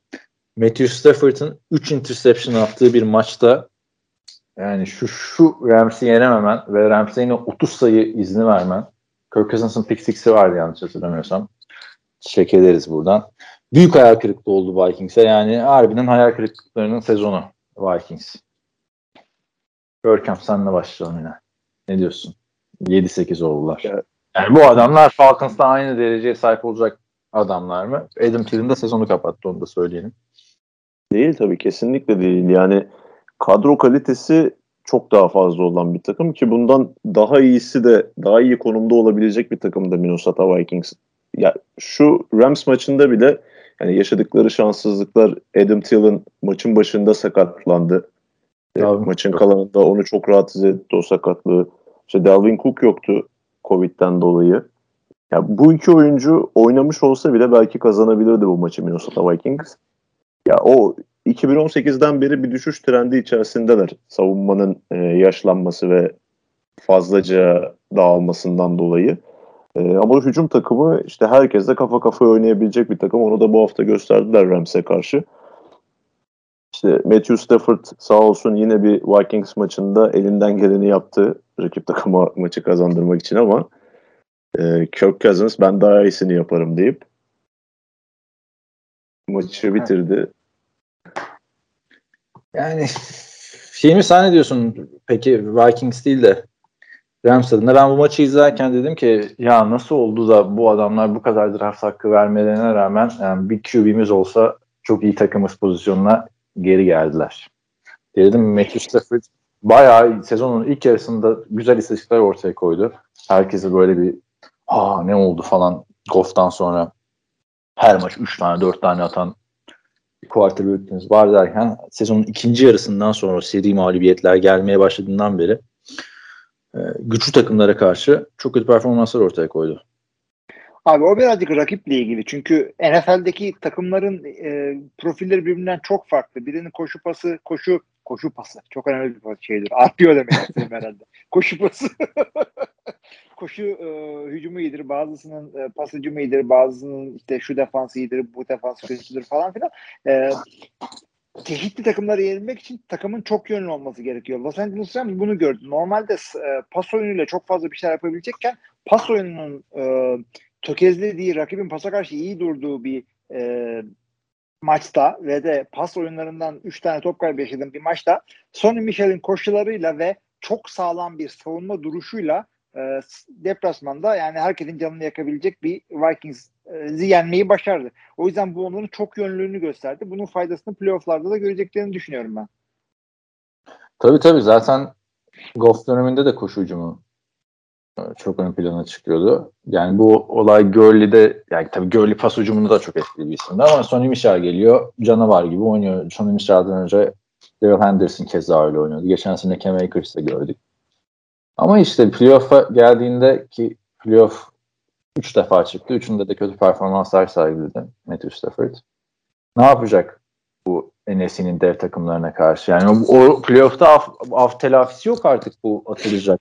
Matthew Stafford'ın 3 interception attığı bir maçta yani şu şu Rams'i yenememen ve Rams'e yine 30 sayı izni vermen. Kirk Cousins'ın pick six'i vardı yanlış hatırlamıyorsam. Check ederiz buradan. Büyük hayal kırıklığı oldu Vikings'e. Yani harbiden hayal kırıklıklarının sezonu Vikings. Görkem senle başlayalım yine. Ne diyorsun? 7-8 oldular. Ya- Yani bu adamlar Falcons'ta aynı dereceye sahip olacak adamlar mı? Adam Thielen de sezonu kapattı onu da söyleyelim. Değil tabii kesinlikle değil. Yani kadro kalitesi çok daha fazla olan bir takım ki bundan daha iyisi de daha iyi konumda olabilecek bir takım da Minnesota Vikings. Ya şu Rams maçında bile yani yaşadıkları şanssızlıklar Adam Thielen maçın başında sakatlandı. E, Dalvin maçın Cook. kalanında onu çok rahatsız etti o sakatlığı. İşte Dalvin Cook yoktu Covid'den dolayı. Ya bu iki oyuncu oynamış olsa bile belki kazanabilirdi bu maçı Minnesota Vikings. Ya o 2018'den beri bir düşüş trendi içerisindeler. Savunmanın e, yaşlanması ve fazlaca dağılmasından dolayı. E, ama hücum takımı işte herkesle kafa kafaya oynayabilecek bir takım. Onu da bu hafta gösterdiler Rams'e karşı. İşte Matthew Stafford sağ olsun yine bir Vikings maçında elinden geleni yaptı rakip takıma maçı kazandırmak için ama e, Kirk Cousins ben daha iyisini yaparım deyip maçı bitirdi. Yani şey mi sen ne diyorsun? Peki Vikings değil de Rams adına ben bu maçı izlerken dedim ki ya nasıl oldu da bu adamlar bu kadar draft hakkı vermelerine rağmen yani bir QB'miz olsa çok iyi takımız pozisyonuna geri geldiler. Dedim Matthew Stafford bayağı sezonun ilk yarısında güzel istatistikler ortaya koydu. Herkese böyle bir aa ne oldu falan Goff'tan sonra her maç 3 tane 4 tane atan quarterback'iniz var derken sezonun ikinci yarısından sonra seri mağlubiyetler gelmeye başladığından beri e, güçlü takımlara karşı çok kötü performanslar ortaya koydu. Abi o birazcık rakiple ilgili. Çünkü NFL'deki takımların e, profilleri birbirinden çok farklı. Birinin koşu pası, koşu koşu pası. Çok önemli bir şeydir. Artıyor demek istedim herhalde. *laughs* Koşu pası. Koşu e, hücumu iyidir. Bazısının e, pas hücumu iyidir. Bazısının işte şu defans iyidir, bu defans kötüdür falan filan. E, tehditli takımları yenilmek için takımın çok yönlü olması gerekiyor. Los Angeles Rams bunu gördü. Normalde e, pas oyunuyla çok fazla bir şeyler yapabilecekken pas oyununun e, tökezlediği, rakibin pasa karşı iyi durduğu bir e, maçta ve de pas oyunlarından 3 tane top kaybı yaşadığım bir maçta Sonny Michel'in koşularıyla ve çok sağlam bir savunma duruşuyla e, deplasmanda yani herkesin canını yakabilecek bir Vikings'i yenmeyi başardı. O yüzden bu onların çok yönlülüğünü gösterdi. Bunun faydasını playofflarda da göreceklerini düşünüyorum ben. Tabii tabii zaten Goff döneminde de koşu hücumu e, çok ön plana çıkıyordu. Yani bu olay Gurley'de yani tabii Gurley pas hücumunda da çok etkili bir isimdi ama Sonny Michel geliyor canavar gibi oynuyor. Sonny Michel'den önce Daryl Henderson keza öyle oynuyordu. Geçen sene Cam Akers'ı gördük. Ama işte playoff'a geldiğinde ki playoff 3 defa çıktı. Üçünde de kötü performanslar sergiledi Matthew Stafford. Ne yapacak bu NFC'nin dev takımlarına karşı? Yani o, o playoff'ta af, af telafisi yok artık bu atılacak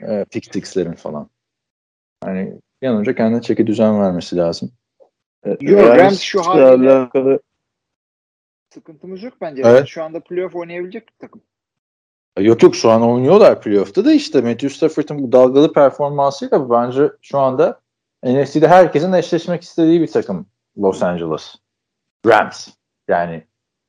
e, pick six'lerin falan. Yani bir an önce kendine çeki düzen vermesi lazım. Yok yani Rams şu haliyle alakalı... sıkıntımız yok bence. Evet. Şu anda playoff oynayabilecek bir takım. Yok yok şu an oynuyorlar playoff'ta da işte Matthew Stafford'ın bu dalgalı performansıyla bence şu anda NFC'de herkesin eşleşmek istediği bir takım Los Angeles. Rams. Yani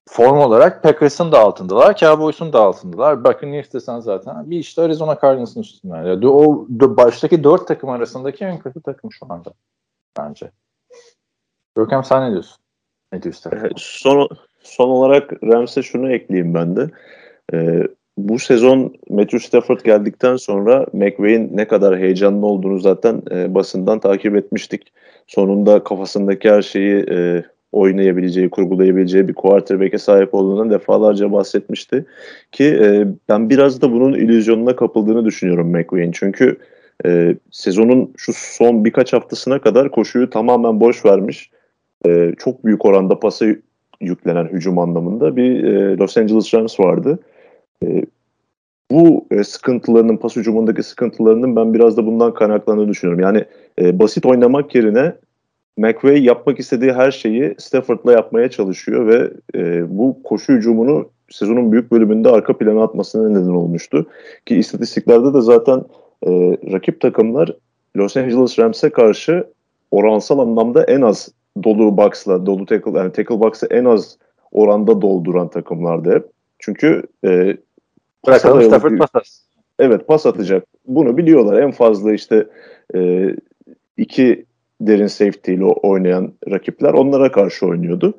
form olarak Packers'ın da altındalar, Cowboys'un da altındalar. Buccaneers desen zaten bir işte Arizona Cardinals'ın üstünler. Yani o baştaki dört takım arasındaki en kötü takım şu anda bence. Görkem sen ne diyorsun? Ne diyorsun? Son, son olarak Rams'e şunu ekleyeyim ben de. Ee, bu sezon Matthew Stafford geldikten sonra McVay'in ne kadar heyecanlı olduğunu zaten e, basından takip etmiştik. Sonunda kafasındaki her şeyi e, oynayabileceği, kurgulayabileceği bir quarterback'e sahip olduğundan defalarca bahsetmişti. Ki e, ben biraz da bunun illüzyonuna kapıldığını düşünüyorum McVay'in. Çünkü e, sezonun şu son birkaç haftasına kadar koşuyu tamamen boş vermiş. E, çok büyük oranda pasa yüklenen hücum anlamında bir e, Los Angeles Rams vardı. E, bu e, sıkıntılarının, pas hücumundaki sıkıntılarının ben biraz da bundan kaynaklandığını düşünüyorum. Yani e, basit oynamak yerine McVay yapmak istediği her şeyi Stafford'la yapmaya çalışıyor ve e, bu koşu hücumunu sezonun büyük bölümünde arka plana atmasına neden olmuştu. Ki istatistiklerde de zaten e, rakip takımlar Los Angeles Rams'e karşı oransal anlamda en az dolu box'la, dolu tackle, yani tackle box'ı en az oranda dolduran takımlardı hep. Çünkü e, Bırakalım Stafford pas Evet pas atacak. Bunu biliyorlar. En fazla işte e, iki derin safety ile oynayan rakipler onlara karşı oynuyordu.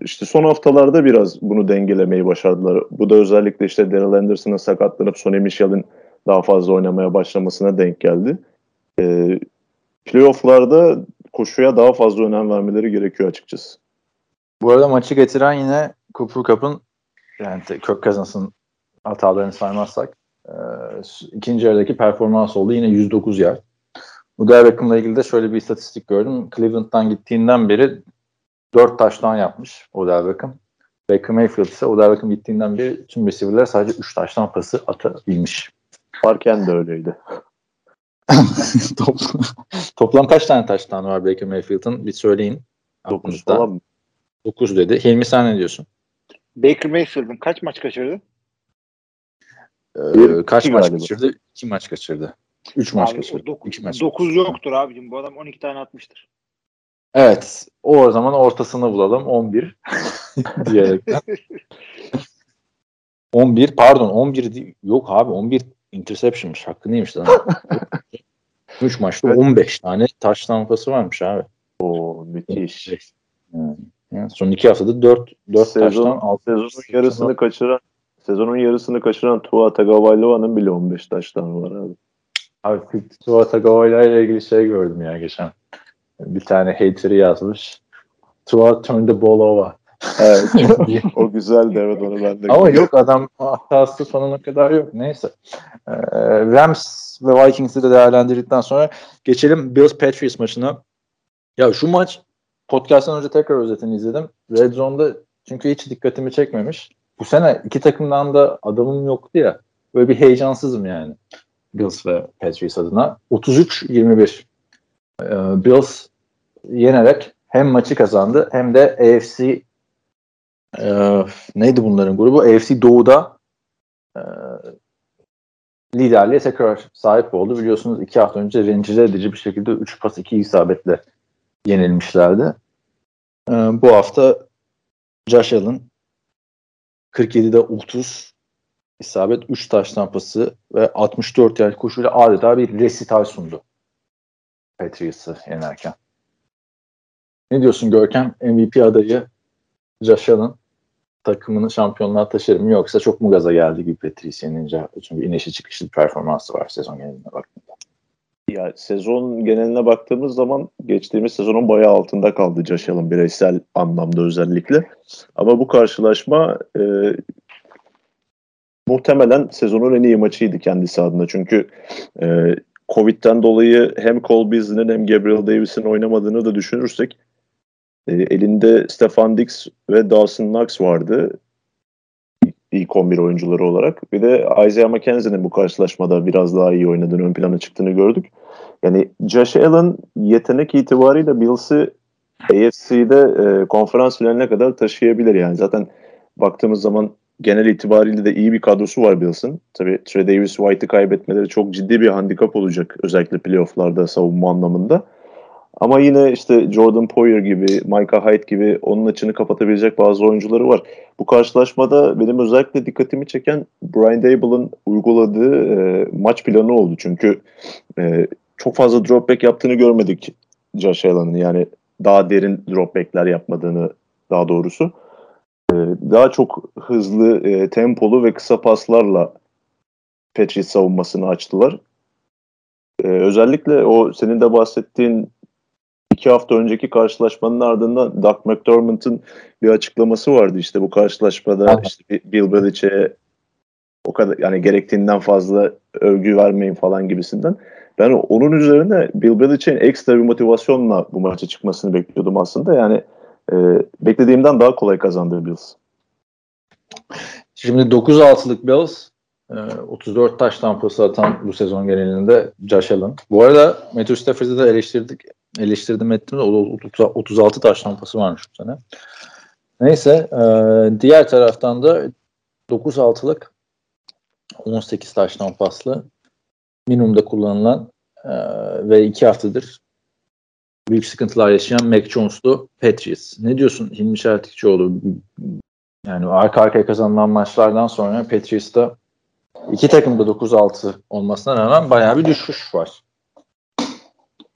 İşte son haftalarda biraz bunu dengelemeyi başardılar. Bu da özellikle işte Daryl Anderson'ın sakatlanıp Sonny Michel'in daha fazla oynamaya başlamasına denk geldi. E, playoff'larda koşuya daha fazla önem vermeleri gerekiyor açıkçası. Bu arada maçı getiren yine Cooper Cup'ın yani Kirk Cousins'ın hatalarını saymazsak e, ikinci yarıdaki performans oldu. Yine 109 yer. Odell Beckham'la ilgili de şöyle bir istatistik gördüm. Cleveland'dan gittiğinden beri 4 taştan yapmış Odell Beckham. Baker Mayfield ise Odell Beckham gittiğinden beri tüm receiver'ler sadece 3 taştan pası atabilmiş. Farken de öyleydi. *laughs* toplam, kaç tane taştan var Baker Mayfield'ın? Bir söyleyin. 9 falan mı? 9 dedi. Hilmi sen ne diyorsun? Baker Mayfield'ın kaç maç kaçırdı? Ee, kaç maç kaçırdı? 2 maç kaçırdı. 3 maç kaçırdı. 9 yoktur abicim. Bu adam 12 tane atmıştır. Evet. O zaman ortasını bulalım. 11 *laughs* diyerekten. *laughs* 11 pardon 11 değil. yok abi 11 interception'mış. Hakkını yemiş lan. *laughs* 3 maçta 15 tane taş tampası varmış abi. O müthiş. Yani, yani son iki haftada 4 4 Sezon, taştan 6 sezonun yarısını kaçıran sezonun yarısını kaçıran Tua Tagovailoa'nın bile 15 taştan var abi. Abi Tua Tagovailoa ile ilgili şey gördüm ya geçen. Bir tane hater'ı yazmış. Tua turn the ball over. Evet. *laughs* o güzeldi evet onu ben de Ama gördüm. yok adam hatası o kadar yok. Neyse. Ee, Rams ve Vikings'i de değerlendirdikten sonra geçelim Bills Patriots maçına. Ya şu maç podcast'tan önce tekrar özetini izledim. Red Zone'da çünkü hiç dikkatimi çekmemiş. Bu sene iki takımdan da adamım yoktu ya. Böyle bir heyecansızım yani. Bills ve Patriots adına. 33-21. Ee, Bills yenerek hem maçı kazandı hem de AFC e, neydi bunların grubu? AFC Doğu'da e, liderliğe tekrar sahip oldu. Biliyorsunuz iki hafta önce rencide edici bir şekilde 3 pas 2 isabetle yenilmişlerdi. E, bu hafta Josh Allen 47'de 30 isabet 3 taş tampası ve 64 yer koşuyla adeta bir resital sundu. Patriots'ı yenerken. Ne diyorsun Görkem? MVP adayı Josh Allen takımını şampiyonluğa taşır mı yoksa çok mu gaza geldi gibi Patrice yenince? Çünkü inişi çıkışlı performansı var sezon geneline baktığında. Ya sezon geneline baktığımız zaman geçtiğimiz sezonun bayağı altında kaldı Allen bireysel anlamda özellikle. Ama bu karşılaşma e, muhtemelen sezonun en iyi maçıydı kendisi adına. Çünkü e, Covid'den dolayı hem Cole Beasley'nin hem Gabriel Davis'in oynamadığını da düşünürsek e, elinde Stefan Dix ve Dawson Knox vardı ilk 11 oyuncuları olarak. Bir de Isaiah McKenzie'nin bu karşılaşmada biraz daha iyi oynadığını, ön plana çıktığını gördük. Yani Josh Allen yetenek itibariyle Bills'i AFC'de e, konferans finaline kadar taşıyabilir yani. Zaten baktığımız zaman genel itibariyle de iyi bir kadrosu var Bills'ın. Tabii Trey Davis White'ı kaybetmeleri çok ciddi bir handikap olacak özellikle playofflarda savunma anlamında. Ama yine işte Jordan Poyer gibi, Micah Hyde gibi onun açını kapatabilecek bazı oyuncuları var. Bu karşılaşmada benim özellikle dikkatimi çeken Brian Dable'ın uyguladığı e, maç planı oldu. Çünkü e, çok fazla dropback yaptığını görmedik Josh Allen'ın. Yani daha derin dropbackler yapmadığını daha doğrusu. E, daha çok hızlı, e, tempolu ve kısa paslarla Patriots savunmasını açtılar. E, özellikle o senin de bahsettiğin iki hafta önceki karşılaşmanın ardından Doug McDermott'ın bir açıklaması vardı işte bu karşılaşmada işte Bill Belichick'e o kadar yani gerektiğinden fazla övgü vermeyin falan gibisinden. Ben onun üzerine Bill Belichick'in ekstra bir motivasyonla bu maça çıkmasını bekliyordum aslında. Yani e, beklediğimden daha kolay kazandı Bills. Şimdi 9-6'lık Bills e, 34 taş tampası atan bu sezon genelinde Josh Allen. Bu arada Matthew Stafford'ı da eleştirdik. Eleştirdim ettim de o da 36 taş tampası varmış bu sene. Neyse e, diğer taraftan da 9-6'lık 18 taş tampaslı minimumda kullanılan e, ve 2 haftadır büyük sıkıntılar yaşayan Mac Jones'lu Patriots. Ne diyorsun Hilmi Çeltikçioğlu? Yani arka arkaya kazanılan maçlardan sonra Patriots'ta iki takımda 9-6 olmasına rağmen bayağı bir düşüş var.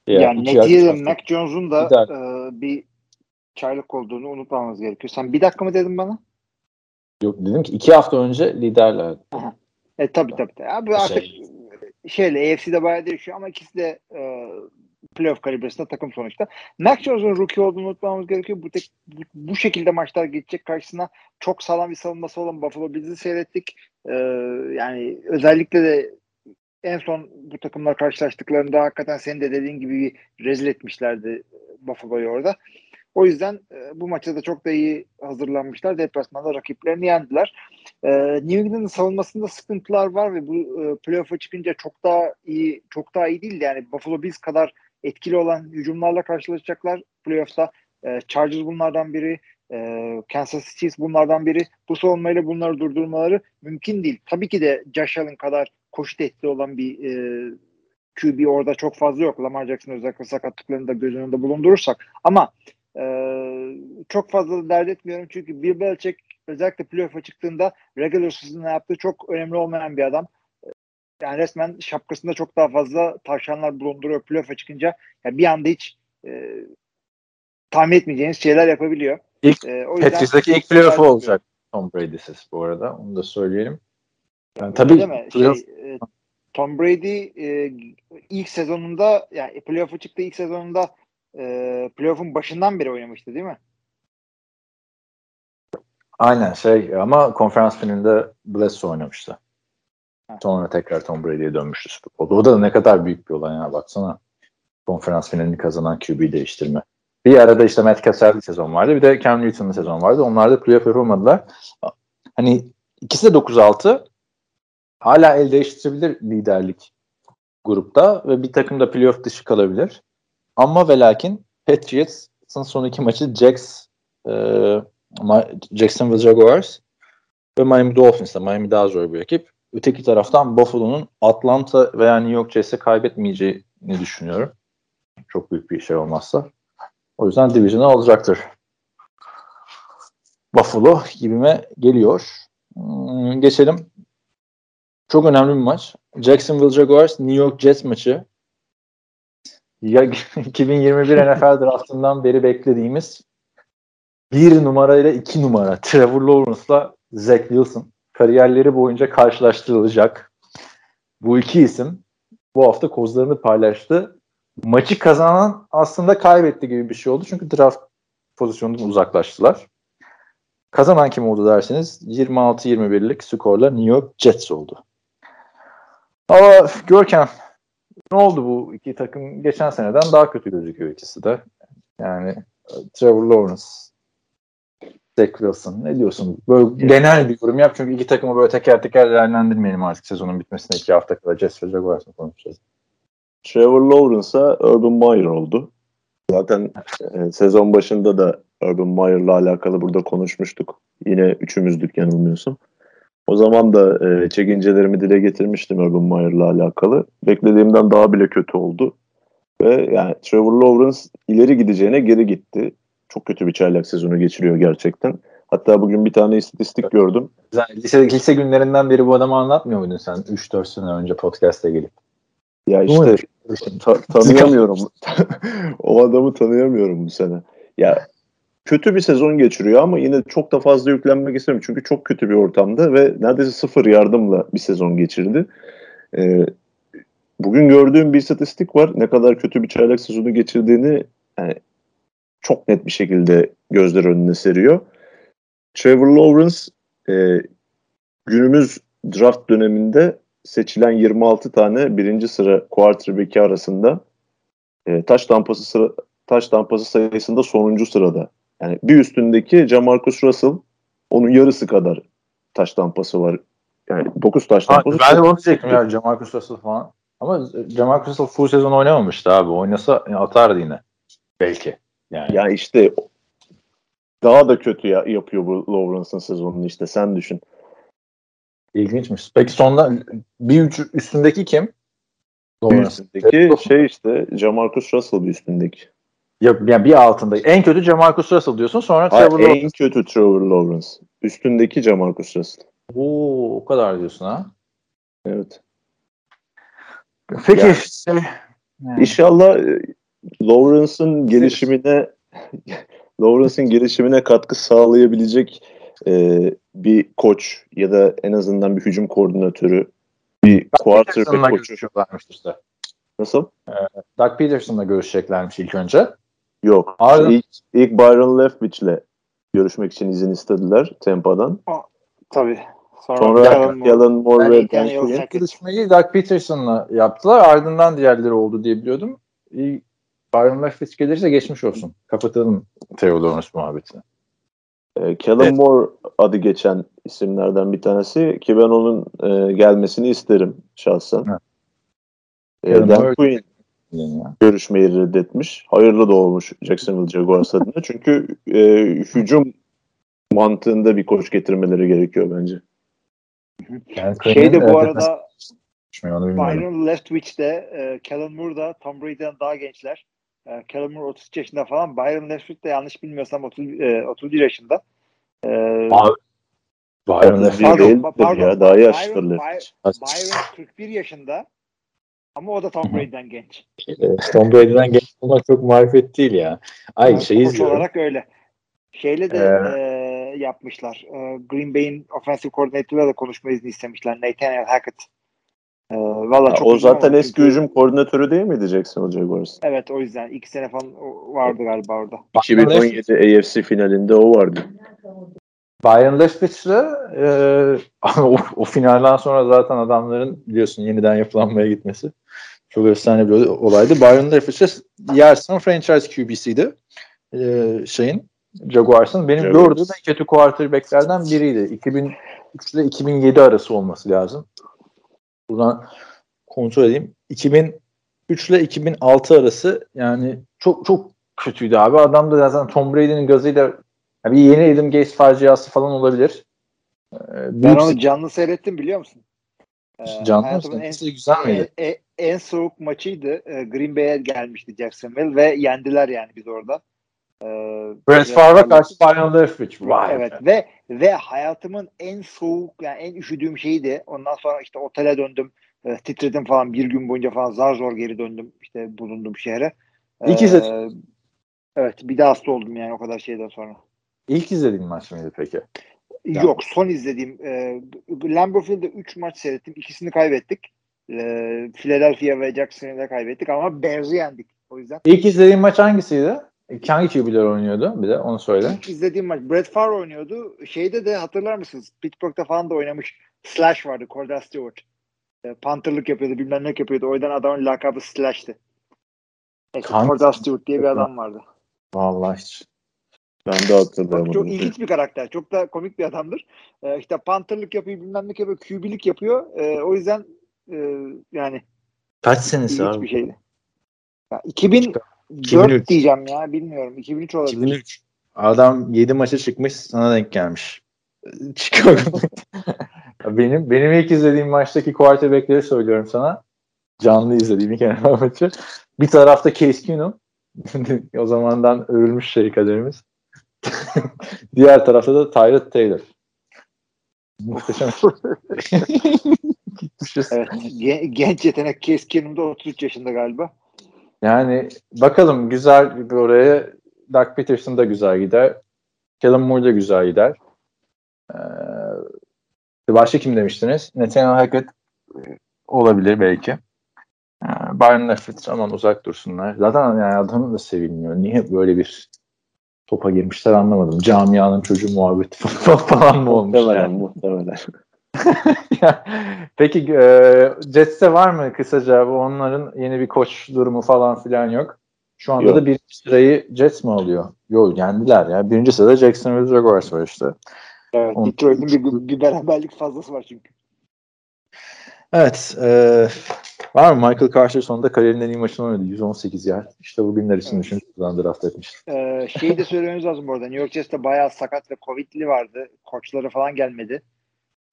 Yani iki neticede hafta- Mac Jones'un da Lider. e, bir çaylık olduğunu unutmamamız gerekiyor. Sen bir dakika mı dedin bana? Yok dedim ki iki hafta önce liderlerdi. E tabii. tabii. Abi artık Şey- şeyle AFC'de bayağı değişiyor ama ikisi de e, playoff kalibresinde takım sonuçta. Mac Jones'un rookie olduğunu unutmamamız gerekiyor. Bu, tek, bu, bu şekilde maçlar geçecek karşısına çok sağlam bir savunması olan Buffalo Bills'i seyrettik. E, yani özellikle de en son bu takımlar karşılaştıklarında hakikaten senin de dediğin gibi rezil etmişlerdi Buffalo'yu orada. O yüzden e, bu maça da çok da iyi hazırlanmışlar. Deplasmanda rakiplerini yendiler. E, New England'ın savunmasında sıkıntılar var ve bu e, playoff'a çıkınca çok daha iyi çok daha iyi değil yani Buffalo Bills kadar etkili olan hücumlarla karşılaşacaklar playoff'ta. E, Chargers bunlardan biri, e, Kansas City bunlardan biri. Bu savunmayla bunları durdurmaları mümkün değil. Tabii ki de Josh Allen kadar koşu tehdidi olan bir e, QB orada çok fazla yok. Lamar Jackson özellikle sakatlıklarını da göz önünde bulundurursak. Ama e, çok fazla da dert etmiyorum çünkü Bill Belichick özellikle playoff'a çıktığında regular season'da yaptığı çok önemli olmayan bir adam. yani resmen şapkasında çok daha fazla tavşanlar bulunduruyor playoff'a çıkınca. Yani bir anda hiç e, tahmin etmeyeceğiniz şeyler yapabiliyor. İlk e, yüzden Patriots'daki ilk playoff'u olacak Tom Brady'siz bu arada. Onu da söyleyelim. Yani tabii deme. playoff- Şey, e, Tom Brady e, ilk sezonunda yani playoff'a çıktı ilk sezonunda e, playoff'un başından beri oynamıştı değil mi? Aynen şey ama konferans finalinde Bledsoe oynamıştı. Ha. Sonra tekrar Tom Brady'ye dönmüştü. O da, o da ne kadar büyük bir olay ya baksana. Konferans finalini kazanan QB değiştirme. Bir arada işte Matt Cassell'li sezon vardı. Bir de Cam Newton'lı sezon vardı. Onlar da playoff yapamadılar. Hani ikisi de 9-6. Hala el değiştirebilir liderlik grupta ve bir takım da playoff dışı kalabilir. Ama ve lakin Patriots'ın son iki maçı Jacks e, Jacksonville Jaguars ve Miami Dolphins'la. Miami daha zor bir rakip. Öteki taraftan Buffalo'nun Atlanta veya New York Jets'e kaybetmeyeceğini düşünüyorum. Çok büyük bir şey olmazsa. O yüzden Division'ı alacaktır. Buffalo gibime geliyor. Hmm, geçelim. Çok önemli bir maç. Jacksonville Jaguars New York Jets maçı. Ya *laughs* 2021 NFL draftından beri beklediğimiz bir numarayla iki numara Trevor Lawrence'la Zach Wilson kariyerleri boyunca karşılaştırılacak. Bu iki isim bu hafta kozlarını paylaştı. Maçı kazanan aslında kaybetti gibi bir şey oldu. Çünkü draft pozisyonundan uzaklaştılar. Kazanan kim oldu derseniz 26-21'lik skorla New York Jets oldu. Ama Görkem ne oldu bu iki takım geçen seneden daha kötü gözüküyor ikisi de. Yani Trevor Lawrence Zach Wilson ne diyorsun? Böyle genel bir yorum yap çünkü iki takımı böyle teker teker değerlendirmeyelim artık sezonun bitmesine iki hafta kadar Jets ve Jaguars'ı konuşacağız. Trevor Lawrence'a Urban Meyer oldu. Zaten e, sezon başında da Urban Meyer'la alakalı burada konuşmuştuk. Yine üçümüzdük yanılmıyorsam. O zaman da e, çekincelerimi dile getirmiştim Urban Meyer'la alakalı. Beklediğimden daha bile kötü oldu. Ve yani Trevor Lawrence ileri gideceğine geri gitti. Çok kötü bir çaylak sezonu geçiriyor gerçekten. Hatta bugün bir tane istatistik gördüm. Lise, lise günlerinden beri bu adamı anlatmıyor muydun sen 3-4 sene önce podcast'e gelip? Ya Doğru. işte ta- *laughs* tanıyamıyorum. *laughs* o adamı tanıyamıyorum bu sene. Ya kötü bir sezon geçiriyor ama yine çok da fazla yüklenmek istemiyorum. Çünkü çok kötü bir ortamda ve neredeyse sıfır yardımla bir sezon geçirdi. Ee, bugün gördüğüm bir istatistik var. Ne kadar kötü bir çaylak sezonu geçirdiğini yani çok net bir şekilde gözler önüne seriyor. Trevor Lawrence e, günümüz draft döneminde seçilen 26 tane birinci sıra quarterback'i arasında e, taş tampası sıra taş tampası sayısında sonuncu sırada. Yani bir üstündeki Jamarcus Russell onun yarısı kadar taş tampası var. Yani 9 taş Ha, tampası. ben de onu diyecektim ya Jamarcus Russell falan. Ama Jamarcus Russell full sezon oynamamıştı abi. Oynasa atardı yine. Belki. Yani. Ya işte daha da kötü ya, yapıyor bu Lawrence'ın sezonunu işte sen düşün. İlginçmiş. Peki sonda bir üç, üstündeki kim? Bir üstündeki şey işte Jamarcus Russell bir üstündeki. Ya, yani bir altında. En kötü Jamarcus Russell diyorsun. Sonra Hayır, Trevor Lawrence. en kötü Trevor Lawrence. Üstündeki Jamarcus Russell. Oo, o kadar diyorsun ha. Evet. Peki. Yani- şey, yani- İnşallah e, Lawrence'ın gelişimine *laughs* Lawrence'ın gelişimine katkı sağlayabilecek e, bir koç ya da en azından bir hücum koordinatörü, bir quarterback koçu. işte. Nasıl? Doug Peterson'la görüşeceklermiş ilk önce. Yok. Ardından- İlk, ilk Byron Leftwich'le görüşmek için izin istediler Tampa'dan. Tabii. Sonra, Sonra Kellen Moore. Ve Dan Quinn. Görüşmeyi Doug Peterson'la yaptılar. Ardından diğerleri oldu diye biliyordum. Byron Leftwich gelirse geçmiş olsun. Kapatalım Lawrence muhabbetini. E, Kellen Evet. Moore adı geçen isimlerden bir tanesi ki ben onun e, gelmesini isterim şahsen. Evet. E, Dan Quinn görüşmeyi reddetmiş. Hayırlı da olmuş Jacksonville Jaguars adına. *laughs* Çünkü e, hücum mantığında bir koç getirmeleri gerekiyor bence. Yani Şey de bu arada. Byron Leftwich de e, Kellen Moore da Tom Brady'den daha gençler. E, Kellen Moore 33 yaşında falan. Byron Leftwich de yanlış bilmiyorsam 30, e, 31 yaşında. E, Abi, Byron Otuz bir Pardon, ya. Daha Byron- yaşlıdır. By- Byron 41 yaşında ama o da Tom Brady'den genç. e, Tom Brady'den genç olmak çok marifet değil ya. Ay Yani şey koç izliyorum. olarak öyle. Şeyle de Ee, e, yapmışlar. E, Green Bay'in offensive coordinator'la da konuşma izni istemişler. Nathaniel Hackett. E, Valla Ha, çok o zaten eski çünkü- hücum koordinatörü değil miydi Jacksonville Jaguars? Evet o yüzden iki sene falan vardı galiba orada. 2017 AFC finalinde o vardı. Byron Leftwich'le e, *laughs* o, o finalden sonra zaten adamların biliyorsun yeniden yapılanmaya gitmesi çok efsane bir olaydı. Byron Leftwich yersen franchise QB'siydi. E, şeyin Jaguars'ın benim Jaguars. gördüğüm en kötü quarterback'lerden biriydi. 2003 ile 2007 arası olması lazım. Buradan kontrol edeyim. 2003 ile 2006 arası yani çok çok kötüydü abi. Adam da zaten Tom Brady'nin gazıyla ya bir yeni Adam Gates faciası falan olabilir. Ee, Ben onu canlı seyrettim biliyor musun? E, canlı mısın? en, güzel miydi? en, en- soğuk maçıydı. E, Green Bay'e gelmişti Jacksonville ve yendiler yani biz orada. E, Brett Favre'a karşı Byron Leftwich. Vay Evet be. ve ve hayatımın en soğuk yani en üşüdüğüm şeydi. Ondan sonra işte otele döndüm. E, titredim falan bir gün boyunca falan zar zor geri döndüm işte bulunduğum şehre. İlk E, izledin. Evet bir de hasta oldum yani o kadar şeyden sonra. İlk izlediğin maç mıydı peki? Yok son izlediğim e, Lambeau Field'de 3 maç seyrettim. İkisini kaybettik. E, Philadelphia ve Jacksonville'de kaybettik ama Bears'ı yendik. O yüzden İlk izlediğin maç hangisiydi? Hangi QB'ler oynuyordu? Bir de onu söyle. İlk izlediğim maç Brett Favre oynuyordu. Şeyde de hatırlar mısınız? Pittsburgh'da falan da oynamış. Slash vardı. Cordell Stewart. E, Pantherlık yapıyordu. Bilmem ne yapıyordu. O yüzden adamın lakabı Slash'tı. Neyse. Cordell Stewart diye bir adam vardı. Vallahi hiç. Ben de hatırlıyorum. Çok, ilginç bir karakter. Çok da komik bir adamdır. E, işte Pantherlık yapıyor. Bilmem ne yapıyor. QB'lik yapıyor. E, o yüzden e, yani Kaç senesi abi? bir şeydi. Ya, 2004 2003. diyeceğim ya. Bilmiyorum. 2003 olabilir. 2003. Adam 7 maça çıkmış sana denk gelmiş. *laughs* Chicago. *laughs* benim benim ilk izlediğim maçtaki quarterback'leri söylüyorum sana. Canlı izlediğim iki NFL maçı. Bir tarafta Case Keenum. *laughs* o zamandan övülmüş şey kaderimiz. Diğer tarafta da Tyrod Taylor. Muhteşem. Evet. Gen- genç yetenek Case Keenum da 33 yaşında galiba. Yani bakalım güzel bir oraya Doug Peterson da güzel gider. Kellen Moore da güzel gider. Ee, başka kim demiştiniz? Nathaniel Hackett e, olabilir belki. Ee, Byron Leftwich aman uzak dursunlar. Zaten yani adamı da sevilmiyor. Niye böyle bir topa girmişler anlamadım. Camianın çocuğu muhabbeti *laughs* falan mı olmuş? Muhtemelen yani? muhtemelen. *laughs* Peki e, Jets'te var mı kısaca onların yeni bir koç durumu falan filan yok. Şu anda Yok. da birinci sırayı Jets mi alıyor? Yok yendiler ya. Birinci sırada Jacksonville Jaguars var işte. Evet. On- Detroit'in bir, bir beraberlik fazlası var çünkü. Evet. E, var mı Michael Carter sonunda kariyerinin en iyi maçını oynadı. 118 yer. İşte bugünler için Evet. düşünüp buradan draft etmiş. Ee, şeyi de söylememiz lazım bu arada. New York Jets'te bayağı sakat ve Covid'li vardı. Koçları falan gelmedi.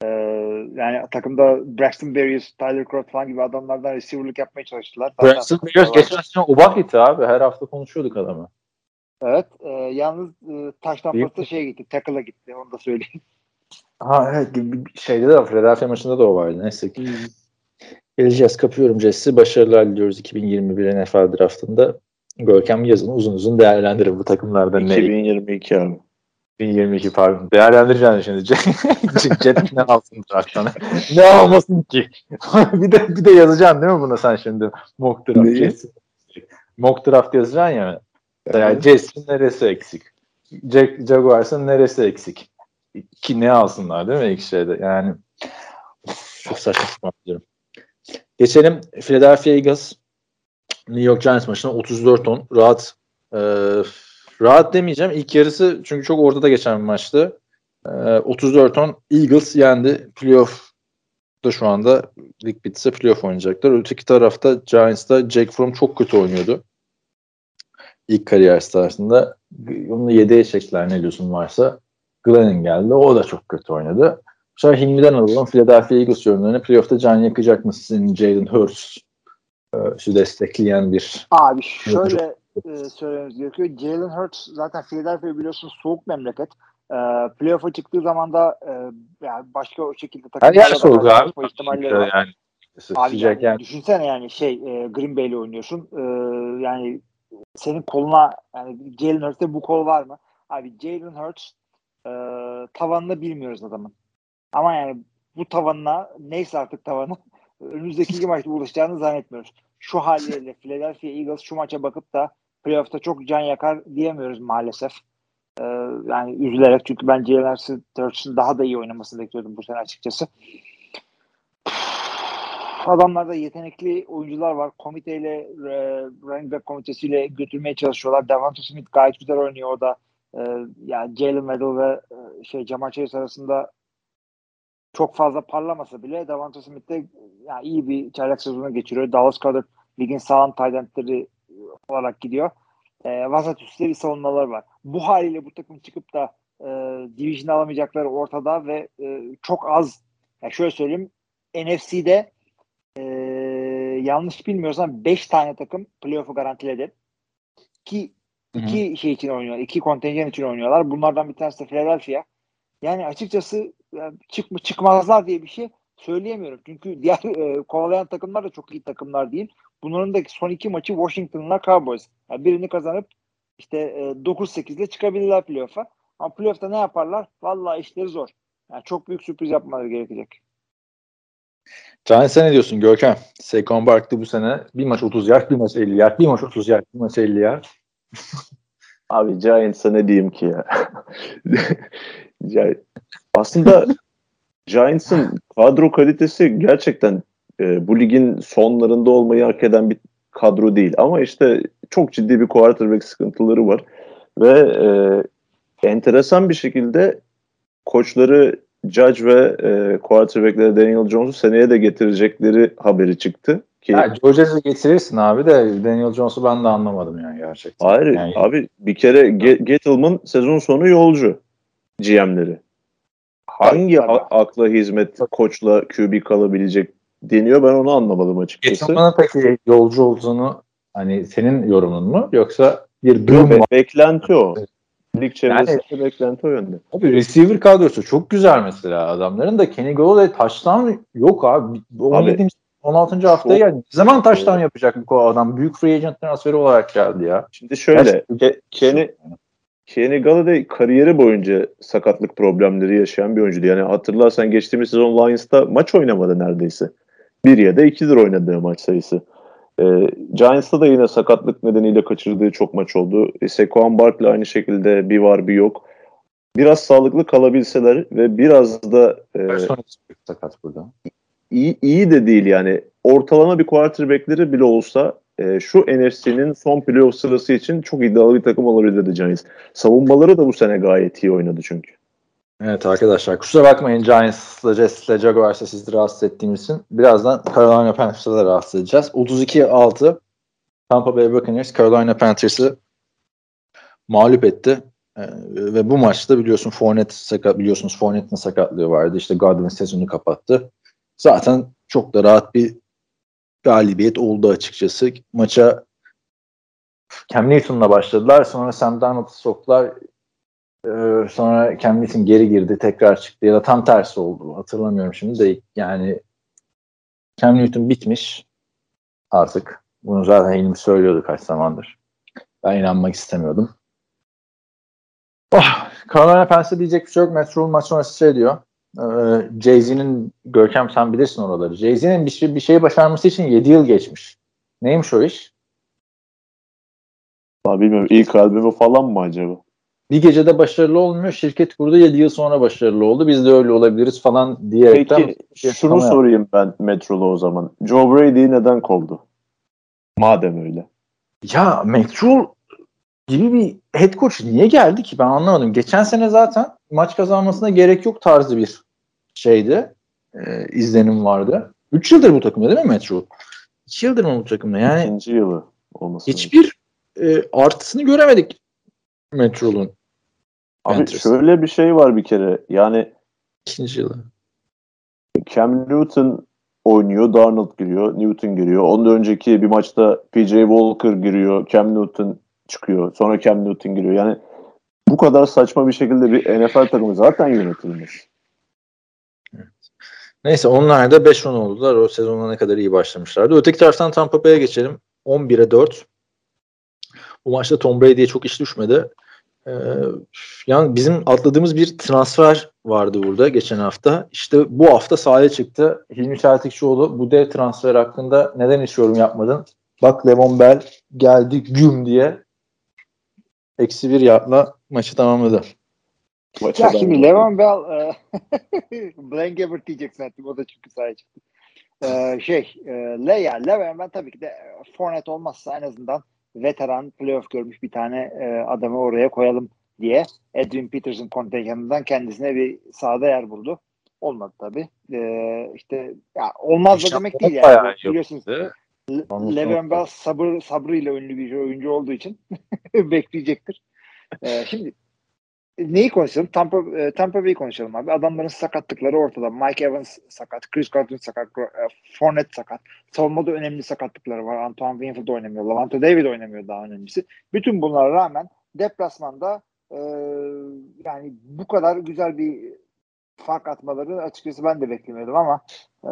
Ee, yani takımda Braxton Berrios, Tyler Croft falan gibi adamlardan receiver'lık yapmaya çalıştılar. Braxton Berrios geçen sene ubak gitti abi. Her hafta konuşuyorduk adamı. Evet. E, yalnız e, taş tampası şeye gitti. Tackle'a gitti. Onu da söyleyeyim. Ha evet şeyde de Philadelphia maçında da o vardı. Neyse. Geleceğiz. Kapıyorum Jess'i. Başarılar diliyoruz 2021 NFL draftında. Görkem yazın uzun uzun değerlendirir bu takımlardan ne? 2022 abi. 2022 pardon. Değerlendireceksin şimdi. *laughs* Jet- ne alsın drafttan? ne almasın ki? *laughs* bir de bir de yazacaksın değil mi buna sen şimdi? Mock draft. Mock draft yazacaksın ya. Yani Jets'in neresi eksik? Jack, Jaguars'ın neresi eksik? Ki ne alsınlar değil mi ilk şeyde? Yani çok saçma sapan diyorum. Geçelim Philadelphia Eagles New York Giants maçına 34 10 rahat e, rahat demeyeceğim. İlk yarısı çünkü çok ortada geçen bir maçtı. E, 34 10 Eagles yendi. Playoff da şu anda lig bitse playoff oynayacaklar. Öteki tarafta Giants'ta Jake Fromm çok kötü oynuyordu. İlk kariyer startında. Onu yedeğe çektiler ne diyorsun varsa. Glennon geldi. O da çok kötü oynadı. Sonra Hilmi'den alalım. Philadelphia Eagles yorumlarını playoff'ta can yakacak mı sizin Jalen Hurts e, şu destekleyen bir Abi şöyle e, söylememiz gerekiyor. Jalen Hurts zaten Philadelphia biliyorsun soğuk memleket. E, playoff'a çıktığı zaman da e, yani başka o şekilde Her yer soğuk abi. ihtimalleri var. Yani. Abi Sıcak yani, yani. düşünsene yani şey e, Green Bay'le oynuyorsun. E, yani senin koluna yani Jalen Hurts'te bu kol var mı? Abi Jalen Hurts e, tavanını bilmiyoruz adamın. Ama yani bu tavanına neyse artık tavanı *laughs* önümüzdeki iki maçta ulaşacağını zannetmiyoruz. Şu haliyle Philadelphia Eagles şu maça bakıp da playoff'ta çok can yakar diyemiyoruz maalesef. E, yani üzülerek çünkü ben Jalen Hurts'ın daha da iyi oynamasını bekliyordum bu sene açıkçası adamlarda yetenekli oyuncular var. Komiteyle e, running back komitesiyle götürmeye çalışıyorlar. Devonta Smith gayet güzel oynuyor o da. E, yani Jalen Waddle ve e, şey Jamal Chase arasında çok fazla parlamasa bile Devonta Smith de yani iyi bir çaylak sezonu geçiriyor. Dallas Goddard ligin sağlam tight olarak gidiyor. E, vasat üstleri bir savunmalar var. Bu haliyle bu takım çıkıp da e, division alamayacakları ortada ve e, çok az yani şöyle söyleyeyim NFC'de e, yanlış bilmiyorsam 5 tane takım playoff'u garantiledi. Ki iki şey için oynuyor, iki kontenjan için oynuyorlar. Bunlardan bir tanesi de Philadelphia. Yani açıkçası çık çıkmazlar diye bir şey söyleyemiyorum. Çünkü diğer e, kovalayan takımlar da çok iyi takımlar değil. Bunların da son iki maçı Washington'la Cowboys. Yani birini kazanıp işte e, 9-8 ile çıkabilirler playoff'a. Ama playoff'ta ne yaparlar? Vallahi işleri zor. Yani çok büyük sürpriz yapmaları gerekecek. Giants'e ne diyorsun Görkem? Saquon Barkley bu sene bir maç 30 yard, bir maç 50 yard, bir maç 30 yard, bir maç 50 yard. *laughs* Abi Giants'a ne diyeyim ki ya? *laughs* Aslında Giants'ın kadro kalitesi gerçekten e, bu ligin sonlarında olmayı hak eden bir kadro değil. Ama işte çok ciddi bir quarterback sıkıntıları var. Ve e, enteresan bir şekilde koçları Judge ve e, quarterback'leri Daniel Jones'u seneye de getirecekleri haberi çıktı. Ki, ya George'ı getirirsin abi de Daniel Jones'u ben de anlamadım yani gerçekten. Hayır yani, abi bir kere Gettleman sezon sonu yolcu GM'leri. Hangi a- akla hizmet koçla QB kalabilecek deniyor ben onu anlamadım açıkçası. Gettleman'ın peki yolcu olduğunu hani senin yorumun mu yoksa bir durum Be- beklenti o. Lig çevresinde yani, beklenti o yönde. Abi receiver kadrosu çok güzel mesela adamların da Kenny Golladay taştan yok abi. O abi, dediğim 16. haftaya geldi. Ne zaman taştan yapacak bu adam? Büyük free agent transferi olarak geldi ya. Şimdi şöyle Ke- Kenny Kenny Galladay kariyeri boyunca sakatlık problemleri yaşayan bir oyuncuydu. Yani hatırlarsan geçtiğimiz sezon Lions'ta maç oynamadı neredeyse. Bir ya da ikidir oynadığı maç sayısı. E, Giants'ta da yine sakatlık nedeniyle kaçırdığı çok maç oldu. E, Saquon Barkley aynı şekilde bir var bir yok. Biraz sağlıklı kalabilseler ve biraz da e, sakat burada. İyi, iyi de değil yani. Ortalama bir quarterback'leri bile olsa e, şu NFC'nin son playoff sırası için çok iddialı bir takım olabilirdi Giants. Savunmaları da bu sene gayet iyi oynadı çünkü. Evet arkadaşlar kusura bakmayın Giants'la Jets'le Jaguars'la sizi rahatsız ettiğimiz için. Birazdan Carolina Panthers'la da rahatsız edeceğiz. 32-6 Tampa Bay Buccaneers Carolina Panthers'ı mağlup etti. Ee, ve bu maçta biliyorsun Fournette sakat, biliyorsunuz Fournette'in sakatlığı vardı. İşte Godwin sezonu kapattı. Zaten çok da rahat bir galibiyet oldu açıkçası. Maça Cam Newton'la başladılar. Sonra Sam Darnold'u soktular. Ee, sonra Cam geri girdi. Tekrar çıktı. Ya da tam tersi oldu. Hatırlamıyorum şimdi de. Yani Cam Newton bitmiş artık. Bunu zaten Hilmi söylüyordu kaç zamandır. Ben inanmak istemiyordum. Oh, Carolina Panthers diyecek bir şey yok. Metro maç sonrası şey diyor. Ee, Jay-Z'nin Görkem sen bilirsin oraları. Jay-Z'nin bir, şey, bir şeyi başarması için 7 yıl geçmiş. Neymiş o iş? Abi bilmiyorum. İlk albümü falan mı acaba? Bir gecede başarılı olmuyor. Şirket kurdu 7 yıl sonra başarılı oldu. Biz de öyle olabiliriz falan diyerekten. Peki şunu sorayım ben Metrolu o zaman. Joe Brady'yi neden kovdu? Madem öyle. Ya Metrol gibi bir head coach niye geldi ki ben anlamadım. Geçen sene zaten maç kazanmasına gerek yok tarzı bir şeydi. E, izlenim vardı. 3 yıldır bu takımda değil mi Metro? 2 yıldır mı bu takımda? Yani İkinci yılı olması. Hiçbir e, artısını göremedik Metro'nun. Abi Panthers. şöyle bir şey var bir kere. Yani ikinci yılı. Cam Newton oynuyor. Darnold giriyor. Newton giriyor. Ondan önceki bir maçta PJ Walker giriyor. Cam Newton çıkıyor. Sonra Cam Newton giriyor. Yani bu kadar saçma bir şekilde bir NFL takımı zaten yönetilmez. Neyse onlar da 5-10 oldular. O sezona ne kadar iyi başlamışlardı. Öteki taraftan Tampa Bay'e geçelim. 11'e 4. Bu maçta Tom Brady'ye çok iş düşmedi. Ee, yani bizim atladığımız bir transfer vardı burada geçen hafta. İşte bu hafta sahaya çıktı. Hilmi Çeltikçioğlu bu dev transfer hakkında neden hiç yorum yapmadın? Bak Levon Bell geldi güm diye eksi bir yardla maçı tamamladı. ya şimdi Levon Bell e, *laughs* Blaine Gabbert diyecek zaten o da çünkü sahaya çıktı. E, şey e, Le, ya, Levon ben tabii ki de Fournette olmazsa en azından veteran playoff görmüş bir tane e, adamı oraya koyalım diye Edwin Peterson kontenjanından kendisine bir sahada yer buldu. Olmadı tabii. E, işte ya olmaz da demek değil yani. Biliyorsunuz Le'Veon Bell sabır sabrıyla ünlü bir oyuncu olduğu için *laughs* bekleyecektir. E, şimdi neyi konuşalım? Tampa, e, Tampa Bay'i konuşalım abi. Adamların sakatlıkları ortada. Mike Evans sakat, Chris Godwin sakat, e, Fournette sakat. Savunmada önemli sakatlıkları var. Antoine Winfield oynamıyor. Lavante David oynamıyor daha önemlisi. Bütün bunlara rağmen deplasmanda e, yani bu kadar güzel bir fark atmaları açıkçası ben de beklemiyordum ama e,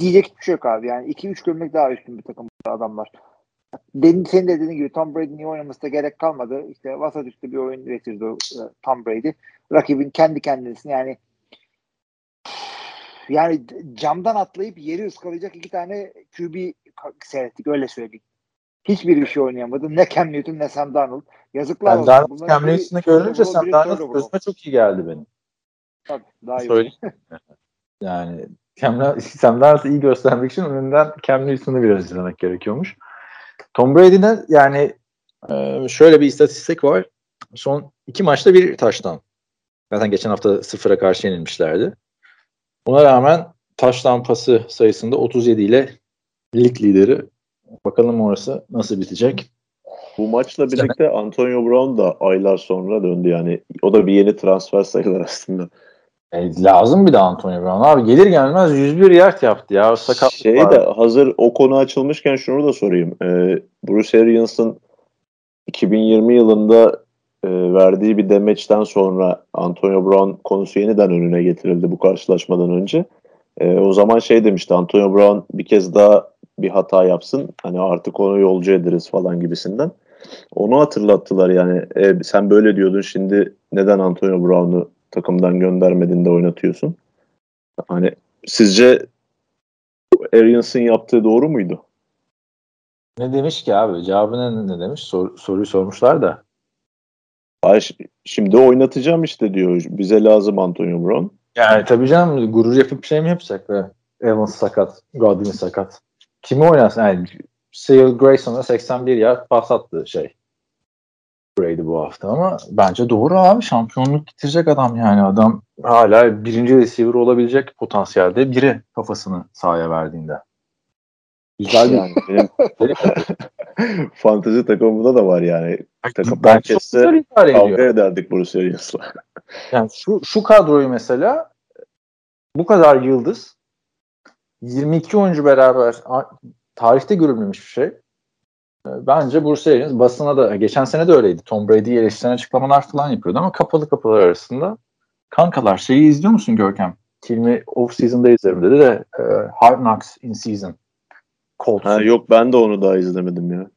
diyecek hiçbir şey yok abi. Yani 2-3 gömlek daha üstün bir takım adamlar. Senin, senin de dediğin gibi Tom Brady'nin oynamasına gerek kalmadı. İşte vasat üstü bir oyun üretirdi o, e, Tom Brady. Rakibin kendi kendisini yani yani camdan atlayıp yeri ıskalayacak iki tane QB seyrettik öyle söyleyeyim. Hiçbir bir şey oynayamadı. Ne Cam Newton ne Sam Darnold. Yazıklar ben olsun. Darnold Cam Newton'u görünce Sam Darnold gözüme çok iyi geldi benim. Tabii daha iyi. Söyleyeyim. *laughs* yani Cam, *laughs* Sam Darnold'u iyi göstermek için önünden Cam Newton'u biraz izlemek gerekiyormuş. Tom Brady'de yani e, şöyle bir istatistik var. Son iki maçta bir taştan. Zaten geçen hafta sıfıra karşı yenilmişlerdi. Buna rağmen taştan pası sayısında 37 ile lig lideri. Bakalım orası nasıl bitecek. Bu maçla birlikte Antonio Brown da aylar sonra döndü yani. O da bir yeni transfer sayılır aslında. E, lazım bir de Antonio Brown. Abi gelir gelmez 101 yard yaptı ya. Sakat şey de hazır o konu açılmışken şunu da sorayım. Ee, Bruce Arians'ın 2020 yılında e, verdiği bir demeçten sonra Antonio Brown konusu yeniden önüne getirildi bu karşılaşmadan önce. E, o zaman şey demişti Antonio Brown bir kez daha bir hata yapsın. Hani artık onu yolcu ederiz falan gibisinden. Onu hatırlattılar yani. E, sen böyle diyordun şimdi neden Antonio Brown'u takımdan göndermedin de oynatıyorsun? Hani sizce Arians'ın yaptığı doğru muydu? Ne demiş ki abi? Cevabı ne, demiş? Sor, soruyu sormuşlar da. Ay, şimdi oynatacağım işte diyor. Bize lazım Antonio Brown. Yani tabii canım gurur yapıp şey mi yapacak be? Evans sakat, Godwin sakat. Kimi oynasın? Yani Cyril Grayson'a 81 yard pas attı şey. Brady bu hafta ama bence doğru abi. Şampiyonluk getirecek adam yani. Adam hala birinci receiver olabilecek potansiyelde biri kafasını sahaya verdiğinde. Güzel yani. *laughs* Benim fantezi takımımda da var yani. Takım ben çok güzel kavga ederdik Bruce Arians'la. *laughs* Yani şu, şu kadroyu mesela bu kadar yıldız 22 oyuncu beraber tarihte görülmemiş bir şey. Bence Bruce Arians basına da geçen sene de öyleydi. Tom Brady'yi eleştiren açıklamalar falan yapıyordu ama kapalı kapılar arasında kankalar şeyi izliyor musun Görkem? Filmi off season'da izlerim dedi de e, Hard Knocks in season. Colts. Ha, yok ben de onu daha izlemedim ya.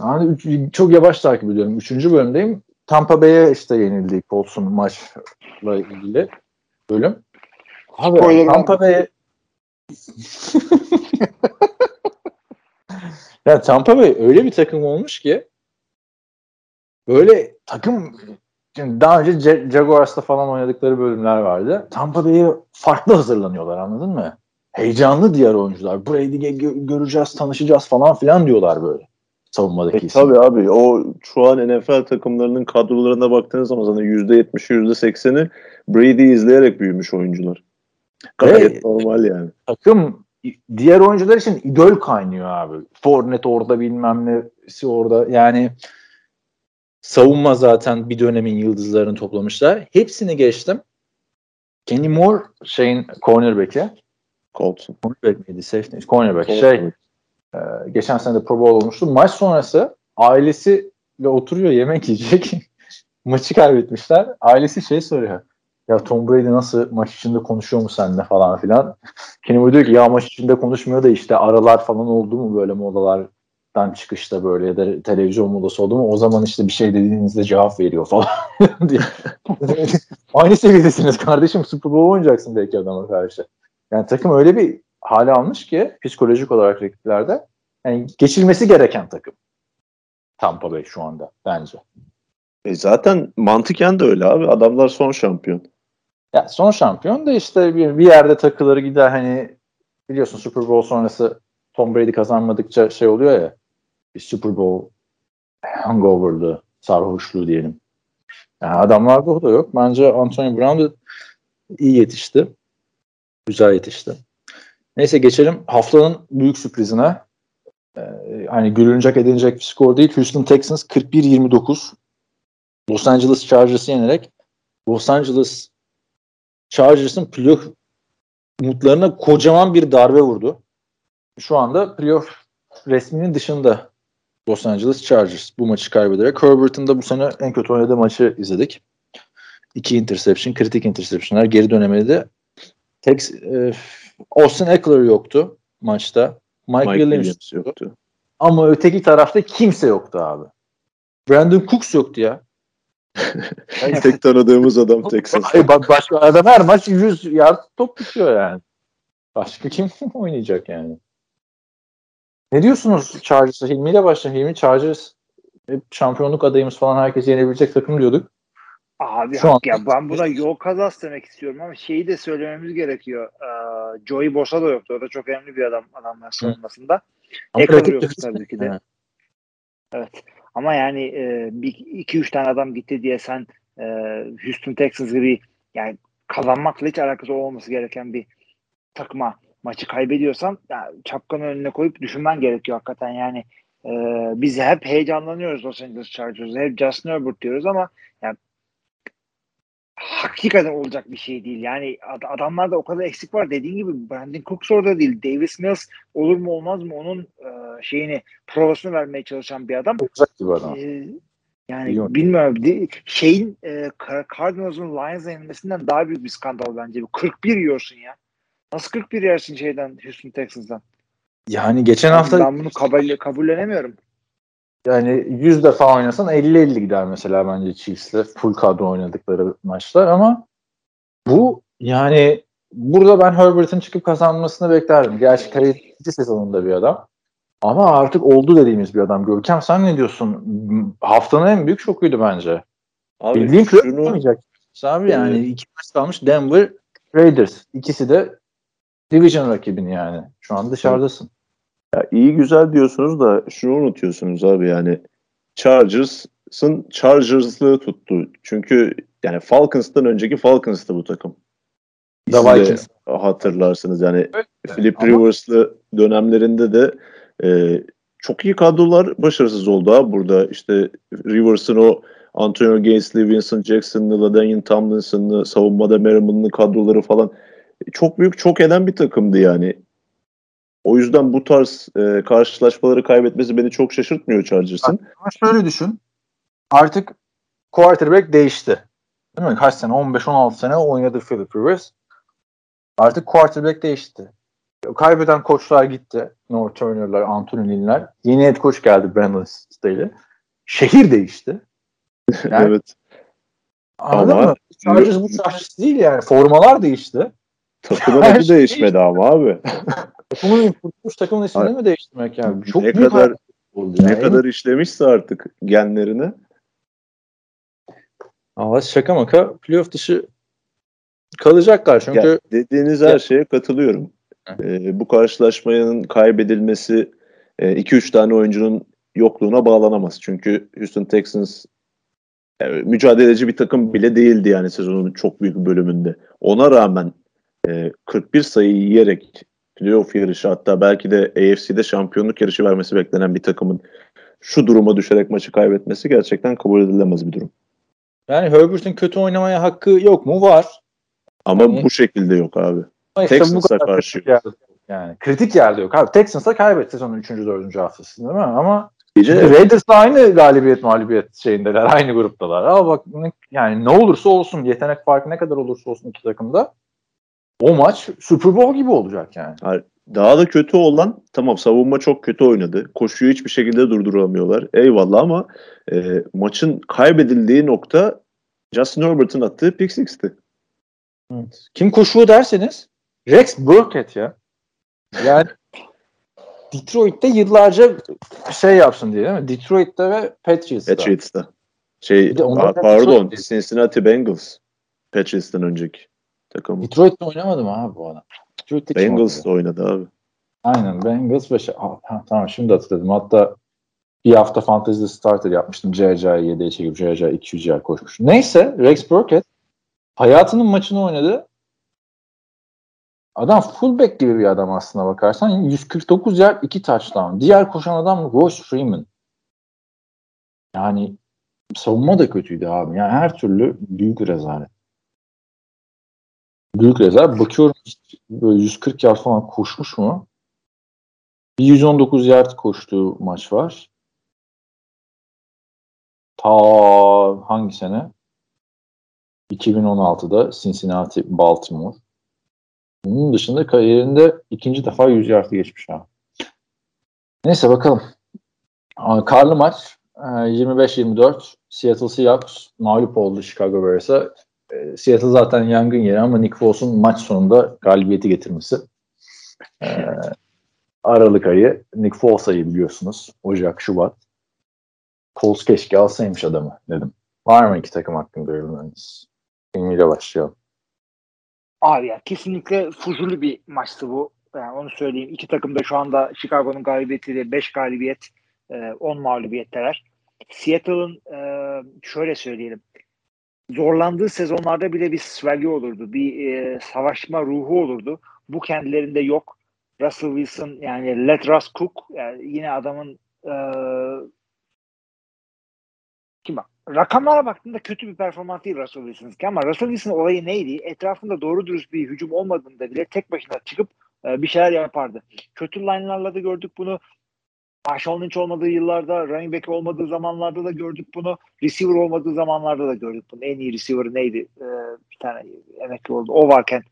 Yani üç, çok yavaş takip ediyorum. Üçüncü bölümdeyim. Tampa Bay'e işte yenildi Colts'un maçla ilgili bölüm. Abi Spoiler Tampa Bay'e *laughs* ya Tampa Bay öyle bir takım olmuş ki böyle takım şimdi daha önce Jaguars'ta falan oynadıkları bölümler vardı. Tampa Bay'e farklı hazırlanıyorlar anladın mı? Heyecanlı diğer oyuncular. Brady'yi göreceğiz, tanışacağız falan filan diyorlar böyle savunmadaki e, Tabii abi o şu an NFL takımlarının kadrolarına baktığınız zaman zaten %70'i %80'i Brady izleyerek büyümüş oyuncular. Gayet Ve, normal yani. Takım diğer oyuncular için idol kaynıyor abi. Fournette orada bilmem nesi orada. Yani savunma zaten bir dönemin yıldızlarını toplamışlar. Hepsini geçtim. Kenny Moore şeyin cornerback'i. Colton. Cornerback miydi? Safety. Cornerback. Colton. Şey e, geçen sene de Pro Bowl olmuştu. Maç sonrası ailesi ile oturuyor yemek yiyecek. *laughs* Maçı kaybetmişler. Ailesi şey soruyor. Ya Tom Brady nasıl maç içinde konuşuyor mu seninle falan filan. *laughs* Kenny diyor ki ya maç içinde konuşmuyor da işte aralar falan oldu mu böyle molalardan çıkışta böyle ya da televizyon molası oldu mu o zaman işte bir şey dediğinizde cevap veriyor falan *laughs* diye. *laughs* Aynı seviyedesiniz kardeşim Super Bowl oynayacaksın belki adama karşı. Yani takım öyle bir hale almış ki psikolojik olarak rakiplerde yani geçilmesi gereken takım. Tampa Bay şu anda bence. E zaten mantıken de öyle abi. Adamlar son şampiyon. Ya son şampiyon da işte bir, bir yerde takıları gider hani biliyorsun Super Bowl sonrası Tom Brady kazanmadıkça şey oluyor ya bir Super Bowl hangoverlığı, sarhoşluğu diyelim. Yani adamlarda o da yok. Bence Antonio Brown da iyi yetişti. Güzel yetişti. Neyse geçelim haftanın büyük sürprizine. Ee, hani gülünecek edilecek bir skor değil. Houston Texans 41-29 Los Angeles Chargers'ı yenerek Los Angeles Chargers'ın playoff umutlarına kocaman bir darbe vurdu. Şu anda playoff resminin dışında Los Angeles Chargers bu maçı kaybederek Herbert'ın da bu sene en kötü oynadığı maçı izledik. İki interception, kritik interceptionlar geri dönemedi. Tek e, Austin Eckler yoktu maçta. Mike, Mike Williams, Williams yoktu. Ama öteki tarafta kimse yoktu abi. Brandon Cooks yoktu ya. *laughs* Tek *laughs* tanıdığımız adam Texas. Ay, bak başka adam her maç 100 yard top tutuyor yani. Başka kim *laughs* oynayacak yani? Ne diyorsunuz Chargers'a? Hilmi ile başlayalım. Hilmi Chargers hep şampiyonluk adayımız falan herkes yenebilecek takım diyorduk. Abi Şu hak an- ya ben buna yol kazası demek istiyorum ama şeyi de söylememiz gerekiyor. Ee, Joey Bosa da yoktu. O da çok önemli bir adam adamlar savunmasında. Yoktu tabii ki de. Evet. Ama yani e, bir iki üç tane adam gitti diye sen e, Houston Texans gibi yani kazanmakla hiç alakası olmaması gereken bir takıma maçı kaybediyorsan ya, çapkanın önüne koyup düşünmen gerekiyor hakikaten yani. E, biz hep heyecanlanıyoruz Los Angeles Chargers'da. Hep Justin Herbert diyoruz ama yani hakikaten olacak bir şey değil. Yani ad- adamlarda o kadar eksik var. Dediğin gibi Brandon Cooks orada değil. Davis Mills olur mu olmaz mı onun e, şeyini provasını vermeye çalışan bir adam. Olacak gibi adam. Ee, yani Yok. bilmiyorum. De- şeyin e, Car- Cardinals'ın Lions'a yenilmesinden daha büyük bir skandal bence. Bu 41 yiyorsun ya. Nasıl 41 yersin şeyden Houston Texans'dan? Yani geçen hafta ben bunu kabul, kabullenemiyorum. Yani 100 defa oynasan 50-50 gider mesela bence Chiefs'le full kadro oynadıkları maçlar ama bu yani burada ben Herbert'ın çıkıp kazanmasını beklerdim. Gerçi kariyer sezonunda bir adam. Ama artık oldu dediğimiz bir adam. Görkem sen ne diyorsun? Haftanın en büyük şokuydu bence. Abi Bildiğin şunu- olmayacak. Abi yani Evet. iki maç kalmış Denver Raiders. İkisi de division rakibin yani. Şu an dışarıdasın. Ya iyi güzel diyorsunuz da şunu unutuyorsunuz abi yani Chargers'ın Chargers'lığı tuttu. Çünkü yani Falcons'tan önceki Falcons'tı bu takım. The Siz de Vikings. hatırlarsınız yani Philip Ama- Rivers'lı dönemlerinde de e, çok iyi kadrolar başarısız oldu abi burada. İşte Rivers'ın o Antonio Gaines'li, Vincent Jackson'lı, LaDainian Tomlinson'lı, savunmada Merriman'lı kadroları falan e, çok büyük çok eden bir takımdı yani. O yüzden bu tarz e, karşılaşmaları kaybetmesi beni çok şaşırtmıyor Chargers'ın. Ama şöyle düşün. Artık quarterback değişti. Değil mi? Kaç sene? 15-16 sene oynadı Philip Rivers. Artık quarterback değişti. Kaybeden koçlar gitti. North Turner'lar, Anthony Lynn'ler. Yeni head coach geldi Brandon Staley. Şehir değişti. Yani- *laughs* evet. Anladın Ama- mı? Chargers bu Chargers değil yani. Formalar değişti. Takımın adı şey değişmedi ama abi. *laughs* Takımın kurtuluş takımın ismini mi değiştirmek yani? Çok Ne büyük kadar- oldu ne yani. kadar işlemişse artık genlerini. Ama şaka maka playoff dışı kalacaklar çünkü Ya, dediğiniz her şeye katılıyorum. Ee, bu karşılaşmanın kaybedilmesi 2-3 tane oyuncunun yokluğuna bağlanamaz. Çünkü Houston Texans e, mücadeleci bir takım bile değildi yani sezonun çok büyük bölümünde. Ona rağmen e, 41 sayı yiyerek playoff yarışı hatta belki de AFC'de şampiyonluk yarışı vermesi beklenen bir takımın şu duruma düşerek maçı kaybetmesi gerçekten kabul edilemez bir durum. yani Herbert'in kötü oynamaya hakkı yok mu? Var. Ama Hani- bu şekilde yok abi. İşte Texans'a karşı yerde, yani kritik yerde yok. Abi Texans'a kaybetti sezonun 3. 4. haftası değil mi? Ama Gece Raiders'la aynı galibiyet mağlubiyet şeyindeler. *laughs* Aynı gruptalar. Ama bak yani ne olursa olsun yetenek farkı ne kadar olursa olsun iki takımda o maç Super Bowl gibi olacak yani. daha da kötü olan tamam savunma çok kötü oynadı. Koşuyu hiçbir şekilde durduramıyorlar. Eyvallah ama e, maçın kaybedildiği nokta Justin Herbert'ın attığı pick six'ti. Kim koşuyor derseniz Rex Burkhead ya. Yani *laughs* Detroit'te yıllarca şey yapsın diye değil mi? Detroit'te ve Patriots'ta. Patriots'ta. Şey, pardon Detroit- Cincinnati Bengals. Patriots'tan önceki takımı. Detroit'te oynamadı mı abi bu adam? Detroit'te kim Bengals oynadı? abi. Aynen Bengals ve şey, Aa, ha, tamam şimdi hatırladım. Hatta bir hafta fantasy'de starter yapmıştım. CC'yi 7'ye çekip CC 200 yer koşmuş. Neyse Rex Burkhead hayatının maçını oynadı. Adam fullback gibi bir adam aslına bakarsan. 149 yer 2 touchdown. Diğer koşan adam Royce Freeman. Yani savunma da kötüydü abi. Yani her türlü büyük rezalet. Büyük rezalet. Bakıyorum böyle 140 yard falan koşmuş mu? Bir 119 yard koştuğu maç var. Ta hangi sene? 2016'da Cincinnati Baltimore. Bunun dışında kariyerinde ikinci defa 100 yardı geçmiş abi. Neyse bakalım. Karlı maç e, 25-24 Seattle Seahawks mağlup oldu Chicago Bears'a. E, Seattle zaten yangın yeri ama Nick Foles'un maç sonunda galibiyeti getirmesi. E, *laughs* Aralık ayı Nick Foles ayı biliyorsunuz. Ocak, Şubat. Foles keşke alsaymış adamı dedim. Var mı iki takım hakkında yorumlarınız? Emre'yle başlayalım. Abi ya kesinlikle fuzuli bir maçtı bu. Yani onu söyleyeyim. İki takım da şu anda Chicago'nun galibiyetiyle 5 galibiyet, 10 mağlubiyetteler. Seattle'ın e, şöyle söyleyelim. Zorlandığı sezonlarda bile bir swag'i olurdu. Bir e, savaşma ruhu olurdu. Bu kendilerinde yok. Russell Wilson yani let Russ cook yani yine adamın e, kim bak rakamlara baktığında kötü bir performans değil Russell Wilson'ınki ama Russell Wilson olayı neydi? Etrafında doğru dürüst bir hücum olmadığında bile tek başına çıkıp e, bir şeyler yapardı. Kötü line'larla da gördük bunu. Marshawn Lynch olmadığı yıllarda, running back olmadığı zamanlarda da gördük bunu. Receiver olmadığı zamanlarda da gördük bunu. En iyi receiver neydi? E, bir tane emekli oldu. O varken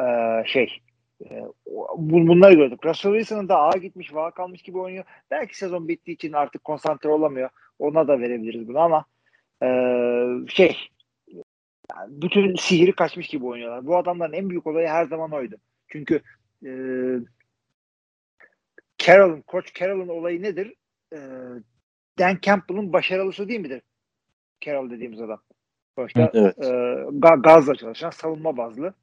e, şey e, bu- bunları gördük. Russell Wilson'ın da ağa gitmiş, vağa kalmış gibi oynuyor. Belki sezon bittiği için artık konsantre olamıyor. Ona da verebiliriz bunu ama e, şey yani bütün sihiri kaçmış gibi oynuyorlar. Bu adamların en büyük olayı her zaman oydu. Çünkü e, Carroll'ın, Koç Carroll'ın olayı nedir? E, Dan Campbell'ın başarılısı değil midir? Carroll dediğimiz adam. Sonuçta Evet. e, ga- gazla çalışan savunma bazlı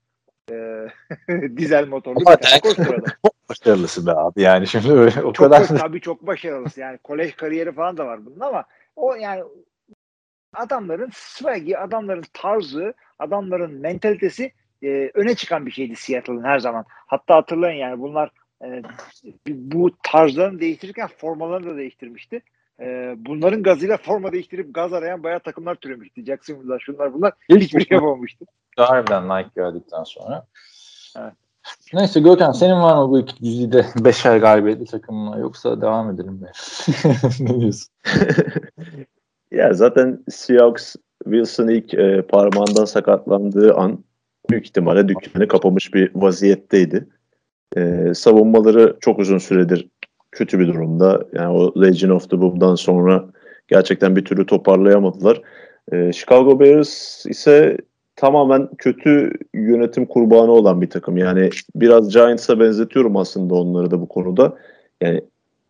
e, *laughs* dizel motorlu Ama bir tane koçtur adam. Başarılısı be abi yani şimdi öyle o Çok kadar baş- tabii çok başarılısı yani kolej kariyeri falan da var bunun ama o yani adamların swag'i, adamların tarzı, adamların mentalitesi e, öne çıkan bir şeydi Seattle'ın her zaman. Hatta hatırlayın yani bunlar e, bu tarzlarını değiştirirken formalarını da değiştirmişti. E, bunların gazıyla forma değiştirip gaz arayan bayağı takımlar türemişti. Jacksonville'lar şunlar bunlar hiçbir şey yapamamıştı. harbiden Nike geldikten sonra. Evet. Neyse Gökhan senin var mı bu iki dizide *laughs* beşer galibiyetli takımına yoksa devam edelim be. *laughs* ne diyorsun? *laughs* Ya zaten Seahawks Wilson ilk e, parmağından sakatlandığı an büyük ihtimalle dükkanı kapamış bir vaziyetteydi. E, savunmaları çok uzun süredir kötü bir durumda. Yani o Legion of the Boom'dan sonra gerçekten bir türlü toparlayamadılar. E, Chicago Bears ise tamamen kötü yönetim kurbanı olan bir takım. Yani biraz Giants'a benzetiyorum aslında onları da bu konuda. Yani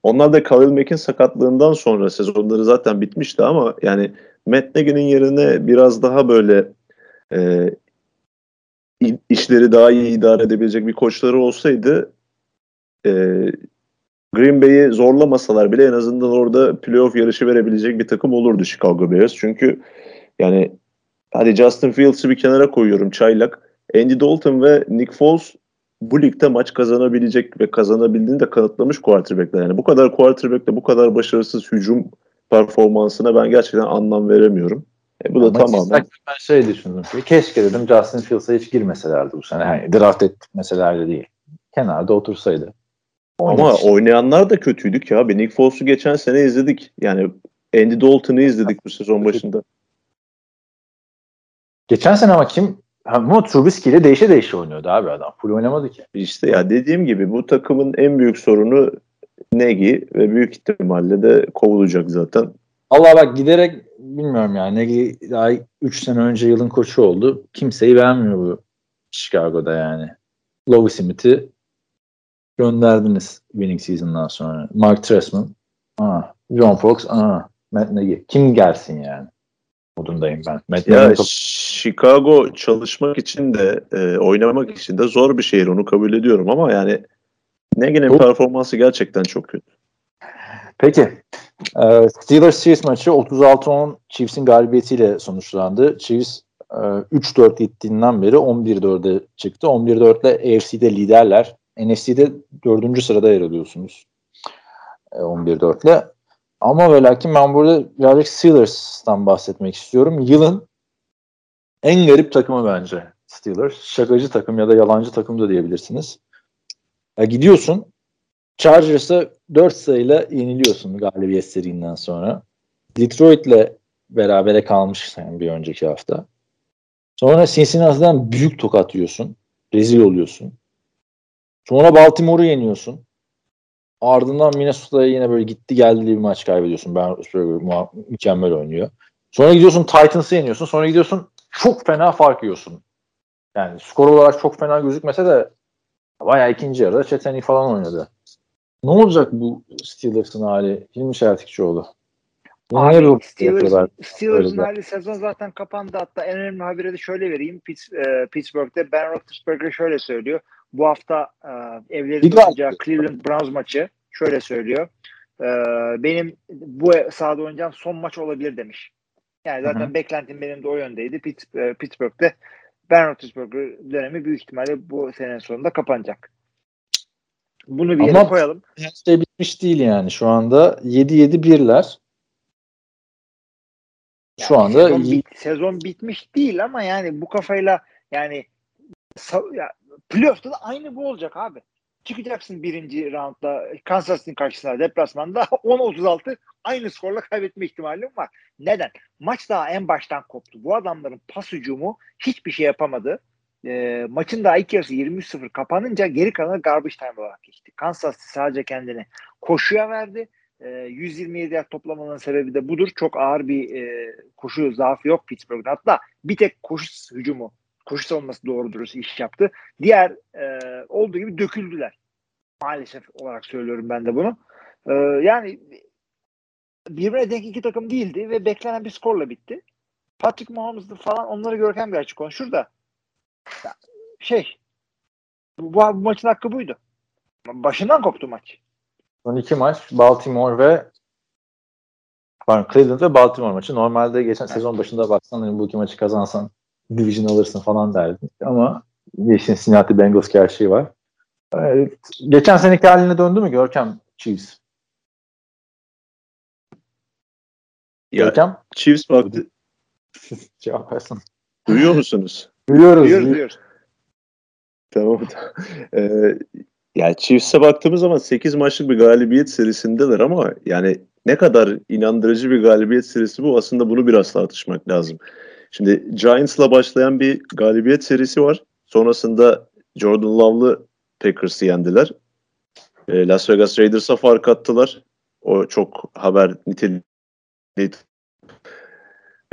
onlar da Khalil Mack'in sakatlığından sonra sezonları zaten bitmişti ama yani Matt Nagy'nin yerine biraz daha böyle e, işleri daha iyi idare edebilecek bir koçları olsaydı e, Green Bay'i zorlamasalar bile en azından orada playoff yarışı verebilecek bir takım olurdu Chicago Bears. Çünkü yani hadi Justin Fields'ı bir kenara koyuyorum çaylak. Andy Dalton ve Nick Foles bu ligde maç kazanabilecek ve kazanabildiğini de kanıtlamış quarterbackler. Yani bu kadar quarterback'le bu kadar başarısız hücum performansına ben gerçekten anlam veremiyorum. E, bu da Maçı tamamen ben şey düşündüm. ki, Keşke dedim Justin Fields'a hiç girmeselerdi bu sene. Yani draft etmeselerdi değil. Kenarda otursaydı. Ama oynayanlar da kötüydük ya. Ben Nick Foles'u geçen sene izledik. Yani Andy Dalton'ı izledik bu sezon başında. Geçen sene ama kim? Ama Trubisky ile değişe değişe oynuyordu abi adam. Full oynamadı ki. İşte ya dediğim gibi bu takımın en büyük sorunu Negi ve büyük ihtimalle de kovulacak zaten. Allah bak giderek bilmiyorum yani Negi daha 3 sene önce yılın koçu oldu. Kimseyi beğenmiyor bu Chicago'da yani. Lovie Smith'i gönderdiniz winning season'dan sonra. Mark Trestman, aa, John Fox, aa, Matt Nagy. Kim gelsin yani? Modundayım ben. Matt Ya Nagy'nin Chicago çalışmak için de e, oynamak için de zor bir şehir onu kabul ediyorum ama yani Negi'nin Çok- performansı gerçekten çok kötü. Peki. Ee, Steelers Chiefs maçı 36-10 Chiefs'in galibiyetiyle sonuçlandı. Chiefs e, 3-4 gittiğinden beri 11-4'e çıktı. 11-4 ile AFC'de liderler. NFC'de 4. sırada yer alıyorsunuz. E, 11-4 ile. Ama ve lakin ben burada birazcık Steelers'tan bahsetmek istiyorum. Yılın en garip takımı bence Steelers. Şakacı takım ya da yalancı takım da diyebilirsiniz. Ya gidiyorsun Chargers'a 4 sayıyla yeniliyorsun galibiyet serinden sonra. Detroit'le berabere kalmışsın bir önceki hafta. Sonra Cincinnati'den büyük tokat yiyorsun. Rezil oluyorsun. Sonra Baltimore'u yeniyorsun. Ardından Minnesota'ya yine böyle gitti geldi bir maç kaybediyorsun. Ben mükemmel oynuyor. Sonra gidiyorsun Titans'ı yeniyorsun. Sonra gidiyorsun çok fena fark yiyorsun. Yani skor olarak çok fena gözükmese de bayağı ikinci yarıda Çeteni falan oynadı. Ne olacak bu Steelers'ın hali? Hilmi bir Abi Steelers? Steelers'ın hali sezon zaten kapandı. Hatta en önemli haberi de şöyle vereyim. Pitts, e, Pittsburgh'te Ben Roethlisberger şöyle söylüyor. Bu hafta e, daha- oynayacağı Cleveland Browns maçı şöyle söylüyor. E, benim bu sahada oynayacağım son maç olabilir demiş. Yani zaten Hı beklentim benim de o yöndeydi. Pitt, e, Pittsburgh'te Ben Roethlisberger dönemi büyük ihtimalle bu senenin sonunda kapanacak. Bunu bir yere Ama- koyalım. Her şey bitmiş değil yani şu anda. 7-7-1'ler. Şu Yani anda sezon, bit- sezon bitmiş değil ama yani bu kafayla yani ya, playoff'ta da aynı bu olacak abi. Çıkacaksın birinci roundda Kansas City'nin karşısına deplasmanda *laughs* 10-36 aynı skorla kaybetme ihtimalin var. Neden? Maç daha en baştan koptu. Bu adamların pas hücumu hiçbir şey yapamadı. E, maçın daha ilk yarısı 23-0 kapanınca geri kalanı garbage time olarak geçti. Kansas sadece kendini koşuya verdi. E, 127 yard toplamanın sebebi de budur. Çok ağır bir e, koşu zaafı yok Pittsburgh'da. Hatta bir tek koşu hücumu, koşu savunması doğru dürüst iş yaptı. Diğer e, olduğu gibi döküldüler. Maalesef olarak söylüyorum ben de bunu. E, yani birbirine denk iki takım değildi ve beklenen bir skorla bitti. Patrick Mahomes'dı falan onları görken bir açık konuşur da şey bu, bu maçın hakkı buydu. Başından koptu maç. son iki maç Baltimore ve pardon, Cleveland ve Baltimore maçı. Normalde geçen sezon başında baksan hani bu iki maçı kazansan division alırsın falan derdin. Ama Yeşil Cincinnati Bengals gerçeği var. Evet, geçen seneki haline döndü mü Görkem Chiefs? Ya Görkem Chiefs baktı. *laughs* cevap versin. Duyuyor musunuz? Duyuyoruz duy- duyuyoruz. Tamam. Ee, yani Chiefs'e baktığımız zaman 8 maçlık bir galibiyet serisindeler ama yani ne kadar inandırıcı bir galibiyet serisi bu aslında bunu biraz tartışmak lazım. Şimdi Giants'la başlayan bir galibiyet serisi var. Sonrasında Jordan Love'lı Packers'ı yendiler. Ee, Las Vegas Raiders'a fark attılar. O çok haber niteliği.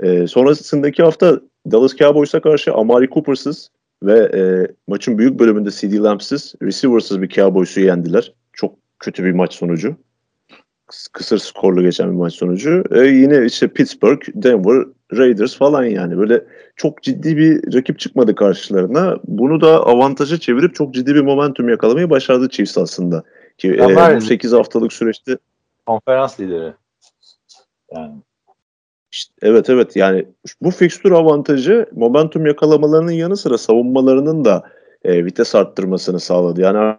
Ee, sonrasındaki hafta Dallas Cowboys'a karşı Amari Cooper'sız ve e, maçın büyük bölümünde CD Lamb'sız, receiver'sız bir Cowboys'u yendiler. Çok kötü bir maç sonucu. Kıs- Kısır skorlu geçen bir maç sonucu. E, yine işte Pittsburgh, Denver, Raiders falan yani böyle çok ciddi bir rakip çıkmadı karşılarına. Bunu da avantaja çevirip çok ciddi bir momentum yakalamayı başardı Chiefs aslında. Ki e, bu 8 haftalık süreçte Konferans lideri. Yani İşte, evet evet yani bu fikstür avantajı momentum yakalamalarının yanı sıra savunmalarının da e, vites arttırmasını sağladı. Yani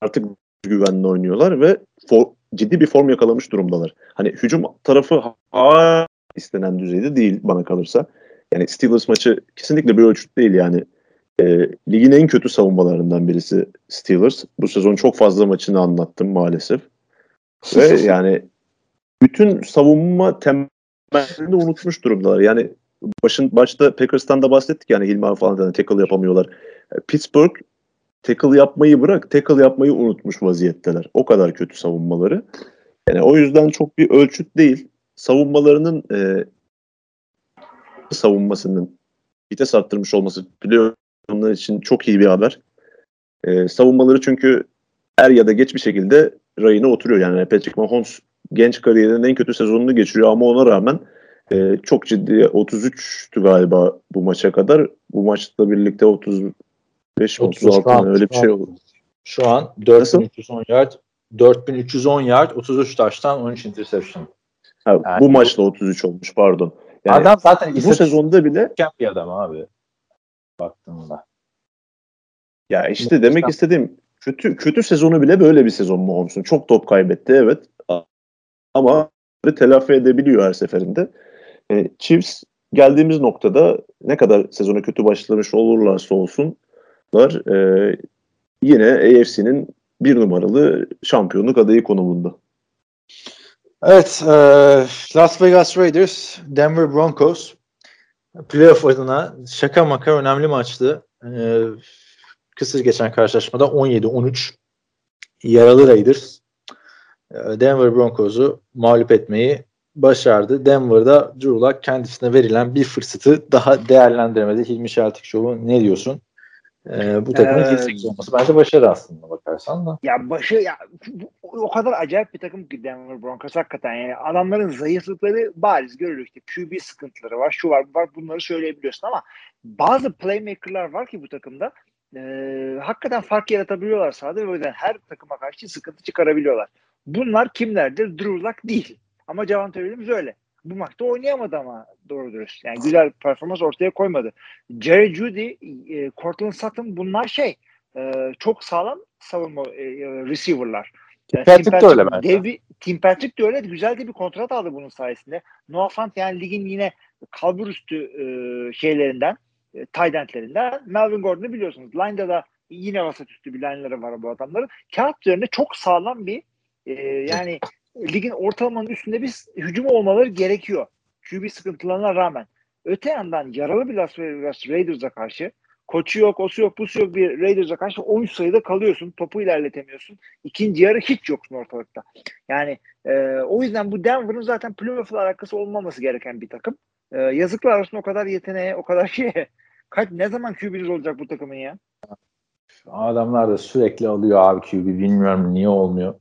artık güvenli oynuyorlar ve for- ciddi bir form yakalamış durumdalar. Hani hücum tarafı hala istenen düzeyde değil bana kalırsa. Yani Steelers maçı kesinlikle bir ölçüt değil yani. E, ligin en kötü savunmalarından birisi Steelers. Bu sezon çok fazla maçını anlattım maalesef. Ve *laughs* yani bütün savunma temellerini unutmuş durumdalar. Yani başın başta Packers'tan da bahsettik yani Hilmi falan da tackle yapamıyorlar. E, Pittsburgh tackle yapmayı bırak tackle yapmayı unutmuş vaziyetteler. O kadar kötü savunmaları. Yani o yüzden çok bir ölçüt değil. Savunmalarının e, savunmasının vites arttırmış olması playoff'lar için çok iyi bir haber. E, savunmaları çünkü er ya da geç bir şekilde rayına oturuyor. Yani Patrick Mahomes genç kariyerinin en kötü sezonunu geçiriyor ama ona rağmen e, çok ciddi 33'tü galiba bu maça kadar. Bu maçla birlikte 35 36 an, öyle bir şey oldu. Şu an 4310 yard 4310 yard 33 taştan 13 interception. Ha, Yani bu maçla 33 olmuş pardon. Yani adam zaten bu sezonda bile bir adam abi. Baktığında. ya işte demek istediğim kötü kötü sezonu bile böyle bir sezon Mahomes'un. Çok top kaybetti evet. Ama telafi edebiliyor her seferinde. E, Chiefs geldiğimiz noktada ne kadar sezona kötü başlamış olurlarsa olsunlar e, yine AFC'nin bir numaralı şampiyonluk adayı konumunda. Evet, e, Las Vegas Raiders, Denver Broncos playoff adına şaka maka önemli maçtı. E, kısır geçen karşılaşmada 17-13 yaralı Raiders Denver Broncos'u mağlup etmeyi başardı. Denver'da Drew Luck kendisine verilen bir fırsatı daha değerlendiremedi. Hilmi Şeltik Show'u ne diyorsun? E, bu takımın Ee, 7-8 olması bence başarı aslında bakarsan da. Ya başı ya o kadar acayip bir takım ki Denver Broncos hakikaten yani adamların zayıflıkları bariz görülüyor işte QB sıkıntıları var şu var bu var bunları söyleyebiliyorsun ama bazı playmaker'lar var ki bu takımda e, hakikaten fark yaratabiliyorlar sahada ve o yüzden her takıma karşı sıkıntı çıkarabiliyorlar. Bunlar kimlerdir? Drew Luck değil. Ama Javante Williams öyle. Bu maçta oynayamadı ama doğru dürüst. Yani güzel performans ortaya koymadı. Jerry Judy, e, Cortland Sutton bunlar şey e, çok sağlam savunma e, receiver'lar. Yani Patrick Tim de öyle Patrick- bence. dev bir- Tim Patrick de öyle. Güzel de bir kontrat aldı bunun sayesinde. Noah Fant yani ligin yine kalbur üstü e, şeylerinden, e, tight endlerinden. Melvin Gordon'u biliyorsunuz. Line'da da yine vasat üstü bir line'ları var bu adamların. Kağıt üzerinde çok sağlam bir e, yani ligin ortalamanın üstünde bir hücum olmaları gerekiyor. QB sıkıntılarına rağmen. Öte yandan yaralı bir Las Vegas Raiders'a karşı koçu yok, osu yok, busu yok bir Raiders'a karşı 13 sayıda kalıyorsun. Topu ilerletemiyorsun. İkinci yarı hiç yoksun ortalıkta. Yani e, o yüzden bu Denver'ın zaten playoff'la alakası olmaması gereken bir takım. E, yazıklar olsun o kadar yeteneğe, o kadar şeye. Kaç, ne zaman QB'niz olacak bu takımın ya? Adamlar da sürekli alıyor abi QB. Bilmiyorum niye olmuyor.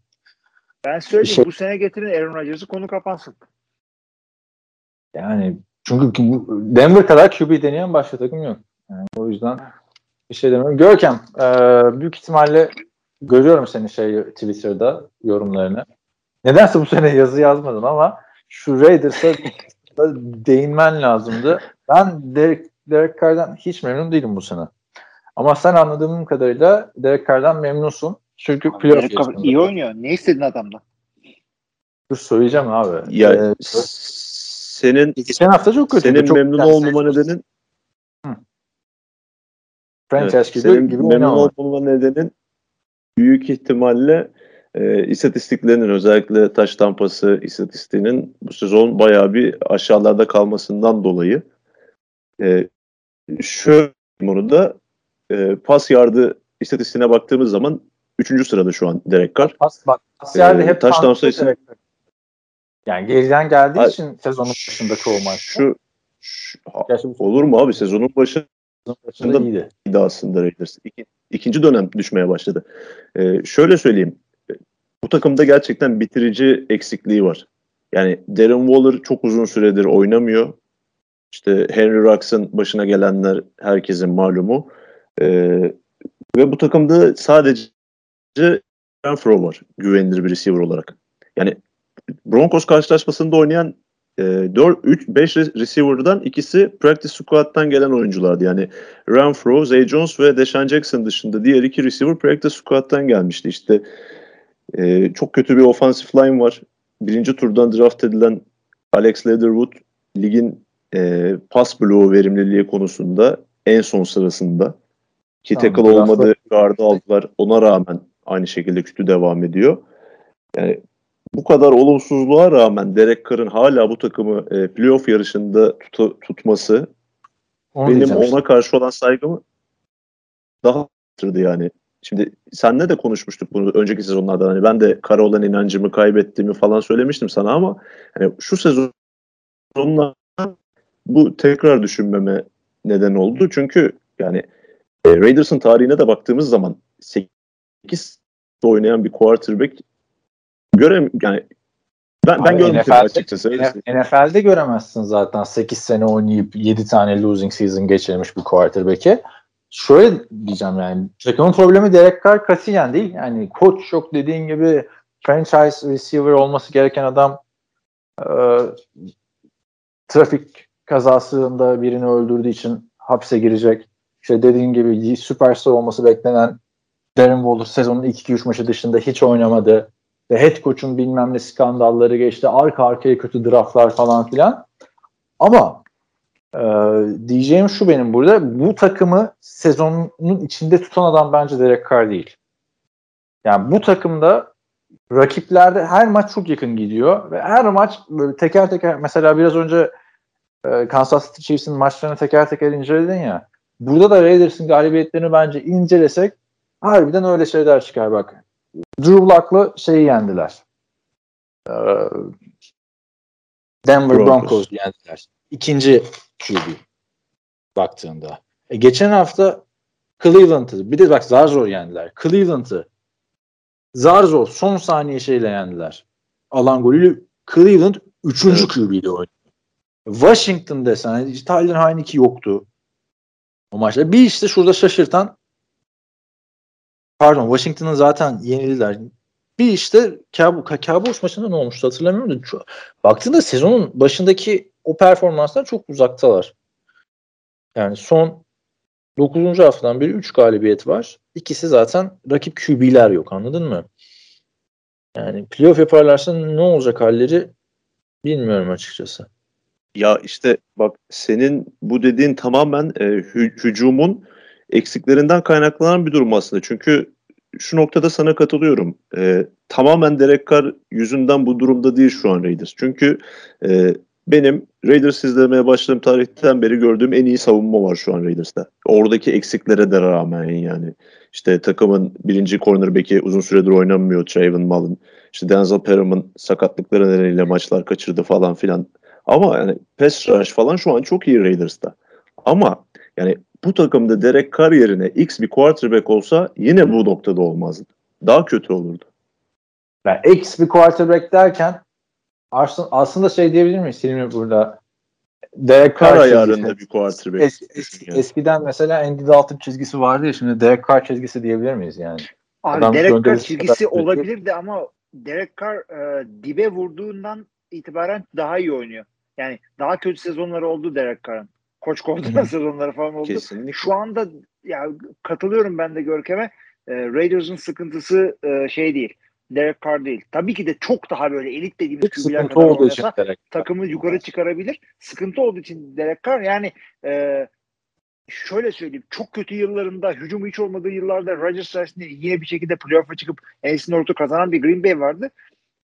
Ben söyleyeyim şey- bu sene getirin Aaron Rodgers'ı konu kapansın. Yani çünkü Denver kadar QB deneyen başka takım yok. Yani o yüzden bir şey demiyorum. Görkem e, büyük ihtimalle görüyorum senin şey Twitter'da yorumlarını. Nedense bu sene yazı yazmadın ama şu Raiders'a *laughs* değinmen lazımdı. Ben Derek, Derek Carr'dan hiç memnun değilim bu sene. Ama sen anladığım kadarıyla Derek Carr'dan memnunsun. Çünkü playoff Derek Carr iyi oynuyor. Ne istedin adamdan? Dur söyleyeceğim abi. Ya Ee, senin geçen hafta çok kötü. senin çok memnun olmama nedenin franchise Evet, gibi, senin gibi memnun olmama nedenin büyük ihtimalle e, istatistiklerinin özellikle taş tampası istatistiğinin bu sezon bayağı bir aşağılarda kalmasından dolayı. E, şöyle bunu da e, pas yardı istatistiğine baktığımız zaman 3. sırada şu an Derek Carr. Pas, bak, pas yerde Ee, hep touchdown sayısı-. Yani geriden geldiği Ay, için sezonun başında çoğu maçta. Şu, şu- olur mu abi sezonun başı sezonun başında Başında- iyiydi. de aslında Raiders. İki, ikinci dönem düşmeye başladı. Ee, şöyle söyleyeyim. Bu takımda gerçekten bitirici eksikliği var. Yani Darren Waller çok uzun süredir oynamıyor. İşte Henry Ruggs'ın başına gelenler herkesin malumu. Ee, ve bu takımda sadece Renfro var güvenilir bir receiver olarak. Yani Broncos karşılaşmasında oynayan e, 4 3 5 receiver'dan ikisi practice squad'dan gelen oyunculardı. Yani Renfro, Zay Jones ve Deshaun Jackson dışında diğer iki receiver practice squad'dan gelmişti. İşte e, çok kötü bir offensive line var. Birinci turdan draft edilen Alex Leatherwood ligin e, pas bloğu verimliliği konusunda en son sırasında. Ki Tamam, tackle olmadı, gardı aldılar. Ona rağmen aynı şekilde kötü devam ediyor. Yani bu kadar olumsuzluğa rağmen Derek Carr'ın hala bu takımı e, playoff yarışında tuta- tutması Onu benim diyeceğim işte. ona karşı olan saygımı daha arttırdı yani. Şimdi senle de konuşmuştuk bunu önceki sezonlarda. Hani ben de kara olan inancımı kaybettiğimi falan söylemiştim sana ama hani şu sezonla bu tekrar düşünmeme neden oldu. Çünkü yani e, Raiders'ın tarihine de baktığımız zaman 8 oynayan bir quarterback görem yani ben ben Abi görmedim NFL'de açıkçası. NFL'de göremezsin zaten 8 sene oynayıp 7 tane losing season geçirmiş bir quarterback'i. Şöyle diyeceğim yani takımın problemi Derek Carr katiyen değil. Yani koç yok dediğin gibi franchise receiver olması gereken adam e, trafik kazasında birini öldürdüğü için hapse girecek. İşte dediğin gibi süperstar olması beklenen Darren Waller sezonun ilk 2-3 maçı dışında hiç oynamadı. Ve head coach'un bilmem ne skandalları geçti. Arka arkaya kötü draftlar falan filan. Ama e, diyeceğim şu benim burada. Bu takımı sezonun içinde tutan adam bence Derek Carr değil. Yani bu takımda rakiplerde her maç çok yakın gidiyor ve her maç böyle teker teker mesela biraz önce e, Kansas City Chiefs'in maçlarını teker teker inceledin ya. Burada da Raiders'ın galibiyetlerini bence incelesek harbiden öyle şeyler çıkar bak. Drew Luck'la şeyi yendiler. Ee, Denver Broncos. Broncos yendiler. İkinci QB baktığında. E, geçen hafta Cleveland'ı bir de bak zar zor yendiler. Cleveland'ı zar zor son saniye şeyle yendiler. Alan golüyle Cleveland 3. Evet. QB ile oynadı. Washington desen Tyler Heineke yoktu. O maçta. Bir işte şurada şaşırtan pardon Washington'ın zaten yenildiler. Bir işte Cowboys, Cowboys maçında ne olmuştu hatırlamıyorum da çok, baktığında sezonun başındaki o performanslar çok uzaktalar. Yani son 9. haftadan beri 3 galibiyet var. İkisi zaten rakip QB'ler yok anladın mı? Yani playoff yaparlarsa ne olacak halleri bilmiyorum açıkçası. Ya işte bak senin bu dediğin tamamen e, hü- hücumun eksiklerinden kaynaklanan bir durum aslında. Çünkü şu noktada sana katılıyorum. E, tamamen Derek Carr yüzünden bu durumda değil şu an Raiders. Çünkü e, benim Raiders izlemeye başladığım tarihten beri gördüğüm en iyi savunma var şu an Raiders'ta. Oradaki eksiklere de rağmen yani. İşte takımın birinci cornerback'i uzun süredir oynamıyor Trayvon Mullen. İşte Denzel Perham'ın sakatlıkları nedeniyle maçlar kaçırdı falan filan. Ama yani pass rush falan şu an çok iyi Raiders'ta. Ama yani bu takımda Derek Carr yerine X bir quarterback olsa yine bu noktada olmazdı. Daha kötü olurdu. Yani X bir quarterback derken aslında, aslında şey diyebilir miyiz Hilmi burada? Derek Carr ayarında bir quarterback. Es- es- yani. Eskiden mesela Andy Dalton çizgisi vardı ya şimdi Derek Carr çizgisi diyebilir miyiz yani? Abi Adam Derek Carr çizgisi kadar- olabilirdi ama Derek Carr e, dibe vurduğundan itibaren daha iyi oynuyor. Yani daha kötü sezonları oldu Derek Carr'ın. Koç koordinatör *laughs* sezonları falan oldu. Kesinlikle. Şu anda ya katılıyorum ben de Görkem'e. E, Raiders'ın sıkıntısı e, şey değil. Derek Carr değil. Tabii ki de çok daha böyle elit dediğimiz QB'ler kadar oynasa takımı yukarı çıkarabilir. Sıkıntı olduğu için Derek Carr yani e, şöyle söyleyeyim çok kötü yıllarında hücum hiç olmadığı yıllarda Rodgers sayesinde yine bir şekilde playoff'a çıkıp NFC North'u kazanan bir Green Bay vardı.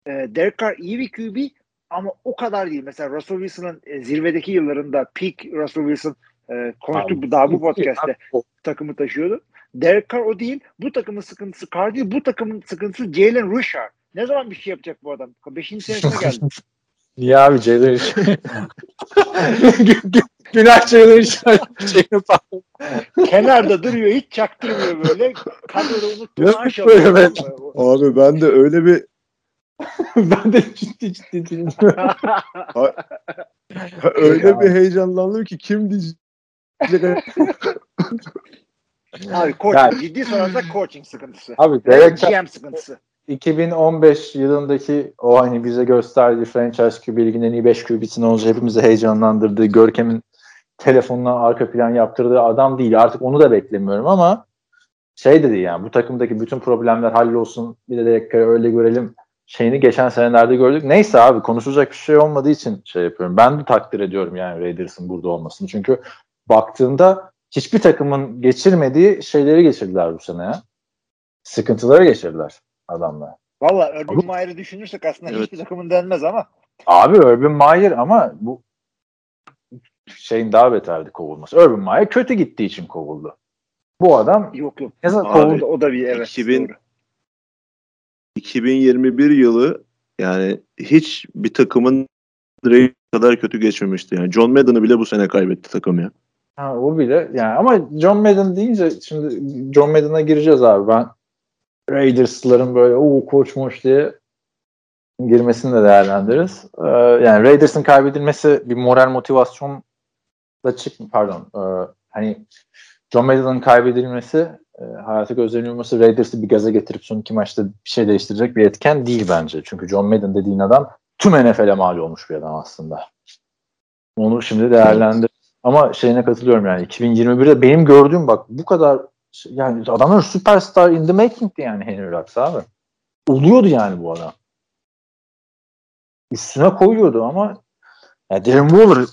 E, Derek Carr iyi bir QB ama o kadar değil. Mesela Russell Wilson'ın e, zirvedeki yıllarında peak Russell Wilson e, konuştuk Abi, daha bu podcast'te takımı taşıyordu. Derek Carr o değil. Bu takımın sıkıntısı Carr değil. Bu takımın sıkıntısı Jalen Richard. Ne zaman bir şey yapacak bu adam? Beşinci senesine *laughs* geldi. Ya abi Jalen *laughs* Günah Jalen şey yapalım. Kenarda duruyor hiç çaktırmıyor böyle. Kadroda unuttu. Yok maaş böyle alıyor. Abi ben de öyle bir *laughs* ben de ciddi ciddi dinliyorum. *laughs* öyle bir heyecanlandım ki kim diyecek *laughs* Abi coaching. Yani- Ciddi sorarsak coaching sıkıntısı. Abi Derek Carr GM sıkıntısı. 2015 yılındaki o hani bize gösterdiği franchise QB liginin en iyi 5 QB'sini olunca hepimizi heyecanlandırdığı Görkem'in telefonuna arka plan yaptırdığı adam değil. Artık onu da beklemiyorum ama şey dedi yani bu takımdaki bütün problemler hallolsun bir de Derek Carr'ı öyle görelim şeyini geçen senelerde gördük. Neyse abi konuşulacak bir şey olmadığı için şey yapıyorum. Ben de takdir ediyorum yani Raiders'ın burada olmasını. Çünkü baktığında hiçbir takımın geçirmediği şeyleri geçirdiler bu sene ya. Sıkıntıları geçirdiler adamlar. Valla Urban Meyer'ı düşünürsek aslında Evet. hiçbir takımın denmez ama. Abi Urban Meyer ama bu şeyin daha beterdi kovulması. Urban Meyer kötü gittiği için kovuldu. Bu adam Yok yok. ne zaman kovuldu? O da bir evet. 2000 doğru. 2021 yılı yani hiç bir takımın Drake kadar kötü geçmemişti. Yani John Madden'ı bile bu sene kaybetti takım ya. Ha, o bile yani ama John Madden deyince şimdi John Madden'a gireceğiz abi ben Raiders'ların böyle o koç moç diye girmesini de değerlendiririz. Ee, yani Raiders'ın kaybedilmesi bir moral motivasyon da çık pardon e, hani John Madden'ın kaybedilmesi e, hayata gözlerini yumması Raiders'ı bir gaza getirip son iki maçta bir şey değiştirecek bir etken değil bence. Çünkü John Madden dediğin adam tüm NFL'e mal olmuş bir adam aslında. Onu şimdi değerlendir. Ama şeyine katılıyorum yani 2021'de benim gördüğüm bak bu kadar şey- yani adamlar süperstar in the making'di yani Henry Rux abi. Oluyordu yani bu adam. Üstüne koyuyordu ama ya Darren Waller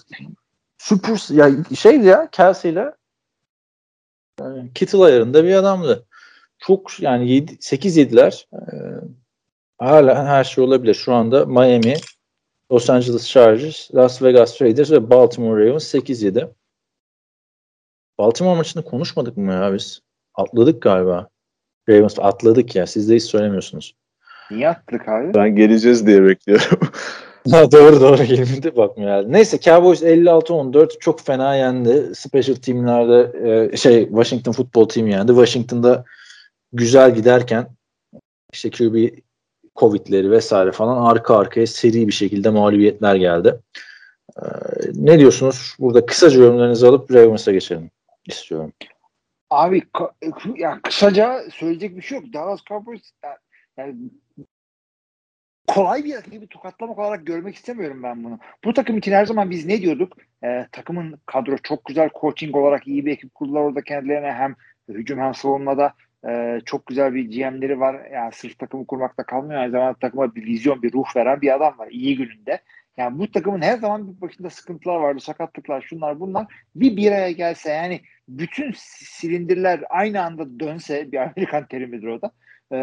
süper ya şeydi ya Kelsey ile e, Kittle ayarında bir adamdı. Çok yani 7, 8 yediler. E, hala her şey olabilir. Şu anda Miami, Los Angeles Chargers, Las Vegas Raiders ve Baltimore Ravens 8-7. Baltimore maçını konuşmadık mı ya biz? Atladık galiba. Ravens atladık ya. Siz de hiç söylemiyorsunuz. Niye attık abi? Ben geleceğiz diye bekliyorum. *laughs* Ha, doğru doğru yeminti bakmıyor yani. Neyse Cowboys 56-14 çok fena yendi. Special teamlerde e, şey Washington Football Team yendi. Washington'da güzel giderken işte QB Covid'leri vesaire falan arka arkaya seri bir şekilde mağlubiyetler geldi. Ee, ne diyorsunuz? Burada kısaca yorumlarınızı alıp Ravens'a geçelim istiyorum. Abi ya kısaca söyleyecek bir şey yok. Dallas Cowboys ya- yani kolay bir rakibi tokatlamak olarak görmek istemiyorum ben bunu. Bu takım için her zaman biz ne diyorduk? Ee, takımın kadro çok güzel coaching olarak iyi bir ekip kurdular orada kendilerine hem hücum hem savunmada Ee, çok güzel bir GM'leri var. Yani sırf takımı kurmakta kalmıyor. Aynı zamanda takıma bir vizyon, bir ruh veren bir adam var. iyi gününde. Yani bu takımın her zaman bir başında sıkıntılar vardı. Sakatlıklar, şunlar bunlar. Bir bir araya gelse yani bütün silindirler aynı anda dönse bir Amerikan terimidir o da. Ee,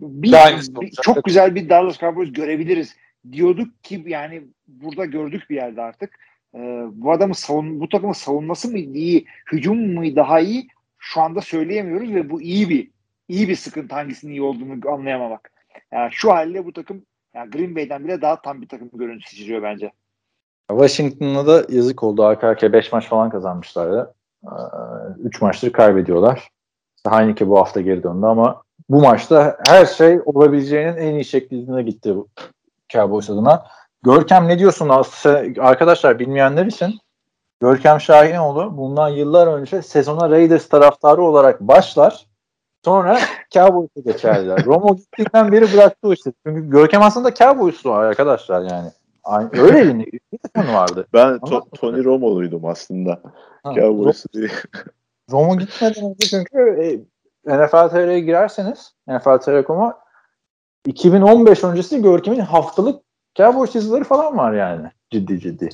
bir, bir- çok güzel bir Dallas Cowboys görebiliriz diyorduk ki yani burada gördük bir yerde artık. Ee, bu adamın savun bu takımın savunması mı iyi, hücum mu daha iyi şu anda söyleyemiyoruz ve bu iyi bir iyi bir sıkıntı hangisinin iyi olduğunu anlayamamak. Yani şu halde bu takım yani Green Bay'den bile daha tam bir takım görüntüsü çiziyor bence. Washington'a da yazık oldu. Arka arkaya 5 maç falan kazanmışlardı. 3 maçtır kaybediyorlar. Heineke bu hafta geri döndü ama bu maçta her şey olabileceğinin en iyi şeklinde gitti Cowboys adına. Görkem ne diyorsun? Arkadaşlar bilmeyenler için Görkem Şahinoğlu bundan yıllar önce sezona Raiders taraftarı olarak başlar. Sonra Cowboys'a geçerler. *laughs* Romo gittiğinden beri bıraktı o işte. Çünkü Görkem aslında Cowboys'lu arkadaşlar yani. Aynı, öyle bir, bir takım vardı. Ben Ama- To- Tony Romo'luydum aslında. Ha, Cowboys Romo gitmeden önce çünkü e, NFL TR'ye girerseniz NFL TR.com'a 2015 öncesi Görkem'in haftalık Cowboys yazıları falan var yani. Ciddi ciddi.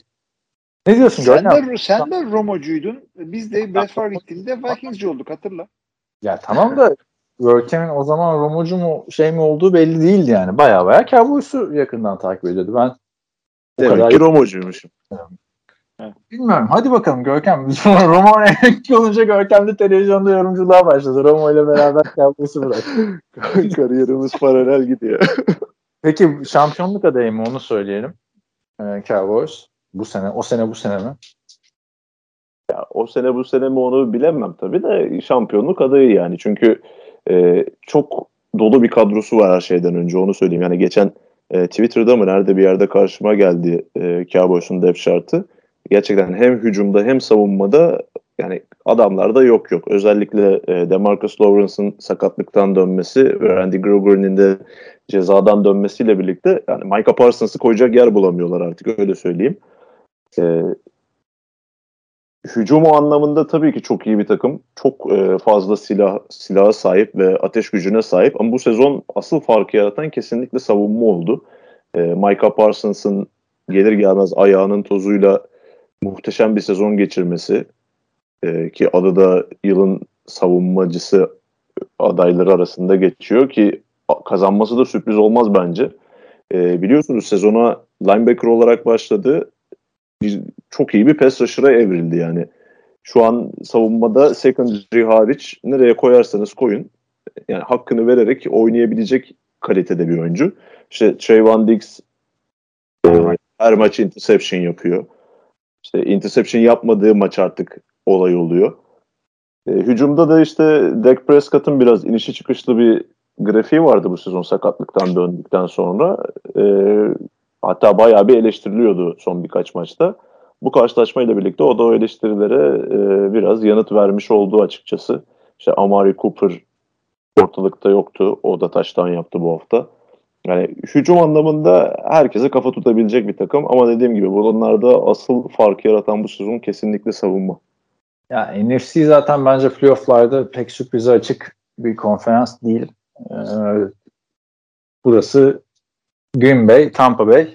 Ne diyorsun Sen Görkem? de, sen de Romo'cuydun. Biz de Brett Favre gittiğinde Vikings'ci olduk hatırla. Ya tamam da Görkem'in o zaman Romocu mu şey mi olduğu belli değildi yani. Baya baya Cowboys'u yakından takip ediyordu. Ben o Demek kadar ki Romo'cuymuşum. bilmiyorum. Hadi bakalım Görkem. *laughs* Romo emekli olunca Görkem de televizyonda yorumculuğa başladı. Romo ile beraber Cowboys'u bıraktı. *laughs* Kariyerimiz paralel gidiyor. *laughs* Peki şampiyonluk adayı mı onu söyleyelim. Ee, Cowboys. Bu sene, o sene bu sene mi? Ya, o sene bu sene mi onu bilemem tabii de şampiyonluk adayı yani. Çünkü e, çok dolu bir kadrosu var her şeyden önce onu söyleyeyim. Yani geçen e, Twitter'da mı nerede bir yerde karşıma geldi e, Cowboys'un depth chart'ı. Gerçekten hem hücumda hem savunmada yani adamlarda yok yok. Özellikle e, Demarcus Lawrence'ın sakatlıktan dönmesi ve Randy Gregory'nin de cezadan dönmesiyle birlikte yani Micah Parsons'ı koyacak yer bulamıyorlar artık öyle söyleyeyim. E, hücumu anlamında tabii ki çok iyi bir takım. Çok e, fazla silah silaha sahip ve ateş gücüne sahip. Ama bu sezon asıl farkı yaratan kesinlikle savunma oldu. E, Micah Parsons'ın gelir gelmez ayağının tozuyla muhteşem bir sezon geçirmesi. E, ki adı da yılın savunmacısı adayları arasında geçiyor ki kazanması da sürpriz olmaz bence. E, biliyorsunuz sezona linebacker olarak başladı. Bir, çok iyi bir pass rusher'a evrildi yani. Şu an savunmada secondary hariç nereye koyarsanız koyun. Yani hakkını vererek oynayabilecek kalitede bir oyuncu. İşte Trayvon Diggs her maç interception yapıyor. İşte interception yapmadığı maç artık olay oluyor. E, hücumda da işte Dak Prescott'ın biraz inişi çıkışlı bir grafiği vardı bu sezon sakatlıktan döndükten sonra. E, hatta bayağı bir eleştiriliyordu son birkaç maçta. Bu karşılaşmayla birlikte o da o eleştirilere e, biraz yanıt vermiş oldu açıkçası. İşte Amari Cooper ortalıkta yoktu. O da taştan yaptı bu hafta. Yani hücum anlamında herkese kafa tutabilecek bir takım ama dediğim gibi bunlarda asıl fark yaratan bu sezon kesinlikle savunma. Ya NFC zaten bence playofflarda pek sürprize açık bir konferans değil. Ee, burası Green Bay, Tampa Bay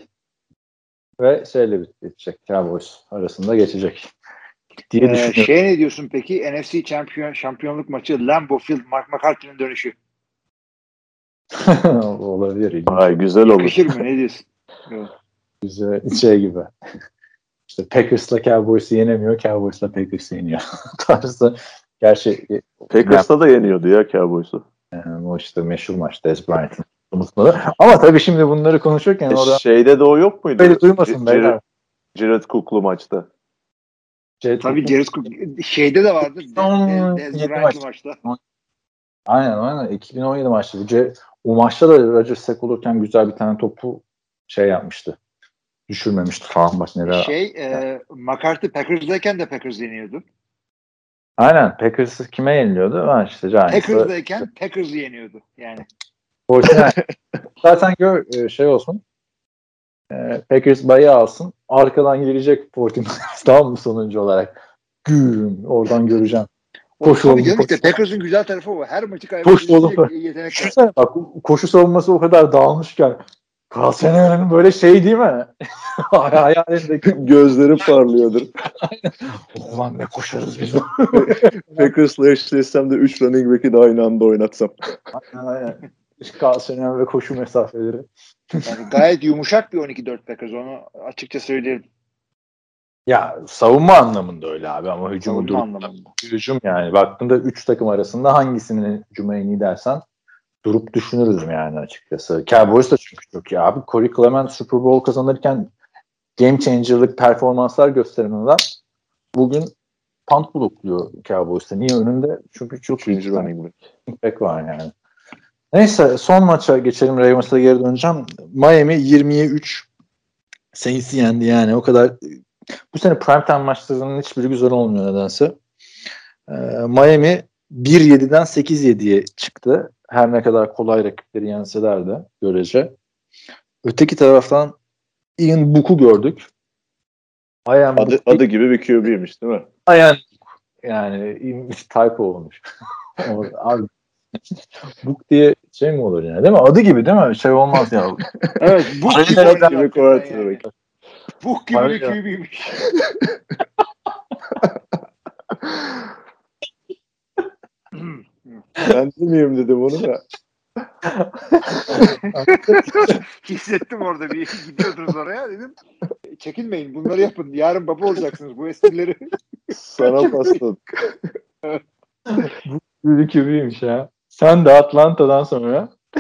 ve şeyle bitecek. Cowboys arasında geçecek diye ee, düşünüyorum. Şey ne diyorsun peki? NFC şampiyon, şampiyonluk maçı Lambeau Field Mark McCarthy'nin dönüşü. *laughs* Olabilir. Ay, güzel olur. Yakışır mı? Ne diyorsun? Güzel şey gibi. İşte Packers'la Cowboys'u yenemiyor, Cowboys'la Packers'ı yeniyor. *laughs* tarzı. Gerçi Packers'la da yeniyordu ya Cowboys'u. Yani o işte meşhur maç Des Bryant'ın unutmadı. Ama tabii şimdi bunları konuşurken e, orada şeyde de o yok muydu? Öyle duymasın beyler. Jared Cook'lu maçta. Jared tabii Jared Cook şeyde de vardı. Des Bryant'lı maçta. Aynen aynen. 2017 maçta. O maçta da Rodgers sek olurken güzel bir tane topu şey yapmıştı. Düşürmemişti falan baş neler. Şey e, McCarthy Packers'dayken de Packers yeniyordu. Aynen. Packers kime yeniliyordu? Ha işte Giants'ı. Packers'dayken Packers'ı yeniyordu yani. *laughs* Zaten gör e, şey olsun. E, Packers bayı alsın. Arkadan gelecek 49ers *laughs* tamam mı sonuncu olarak? Güm oradan göreceğim. Koşu canım işte Packers'ın güzel tarafı o. Her maçı kaybedecek yetenek bak koşu savunması o kadar dağılmışken Kalsener'in böyle şey değil mi? *laughs* Hayalindeki *laughs* gözleri parlıyordur. Ulan ne koşarız biz. *laughs* Packers'la eşleşsem de 3 running back'i de aynı anda oynatsam. aynen aynen. Ve koşu mesafeleri. Yani gayet yumuşak bir 12-4 Packers onu açıkça söyleyelim. Ya savunma anlamında öyle abi ama hücumu durumda. Hücum yani baktığında 3 takım arasında hangisinin hücuma en iyi dersen durup düşünürüz yani açıkçası. Cowboys da çünkü çok iyi abi. Corey Clement Super Bowl kazanırken game changer'lık performanslar gösteren adam bugün punt blokluyor Cowboys'ta. Niye önünde? Çünkü çok iyi running var yani. Neyse son maça geçelim. Ravens'a geri döneceğim. Miami 20'ye 3 Saints'i yendi yani. O kadar bu sene primetime maçlarının hiçbiri güzel olmuyor nedense. Ee, Miami 1-7'den 8-7'ye çıktı. Her ne kadar kolay rakipleri yenseler de görece. Öteki taraftan Ian Book'u gördük. Ayan adı, Book, adı gibi bir QB'ymiş değil mi? Ayan yani typo olmuş. *laughs* Abi Book diye şey mi olur yani değil mi? Adı gibi değil mi? Şey olmaz ya. evet Book gibi quarterback. Book gibi bir QB'ymiş. ben demeyeyim dedim onu da. Hissettim orada bir gidiyordunuz oraya dedim. Çekinmeyin bunları yapın. Yarın baba olacaksınız bu esprileri. Sana pasladık. Bu bir kübüymüş ya. Sen de Atlanta'dan sonra *laughs*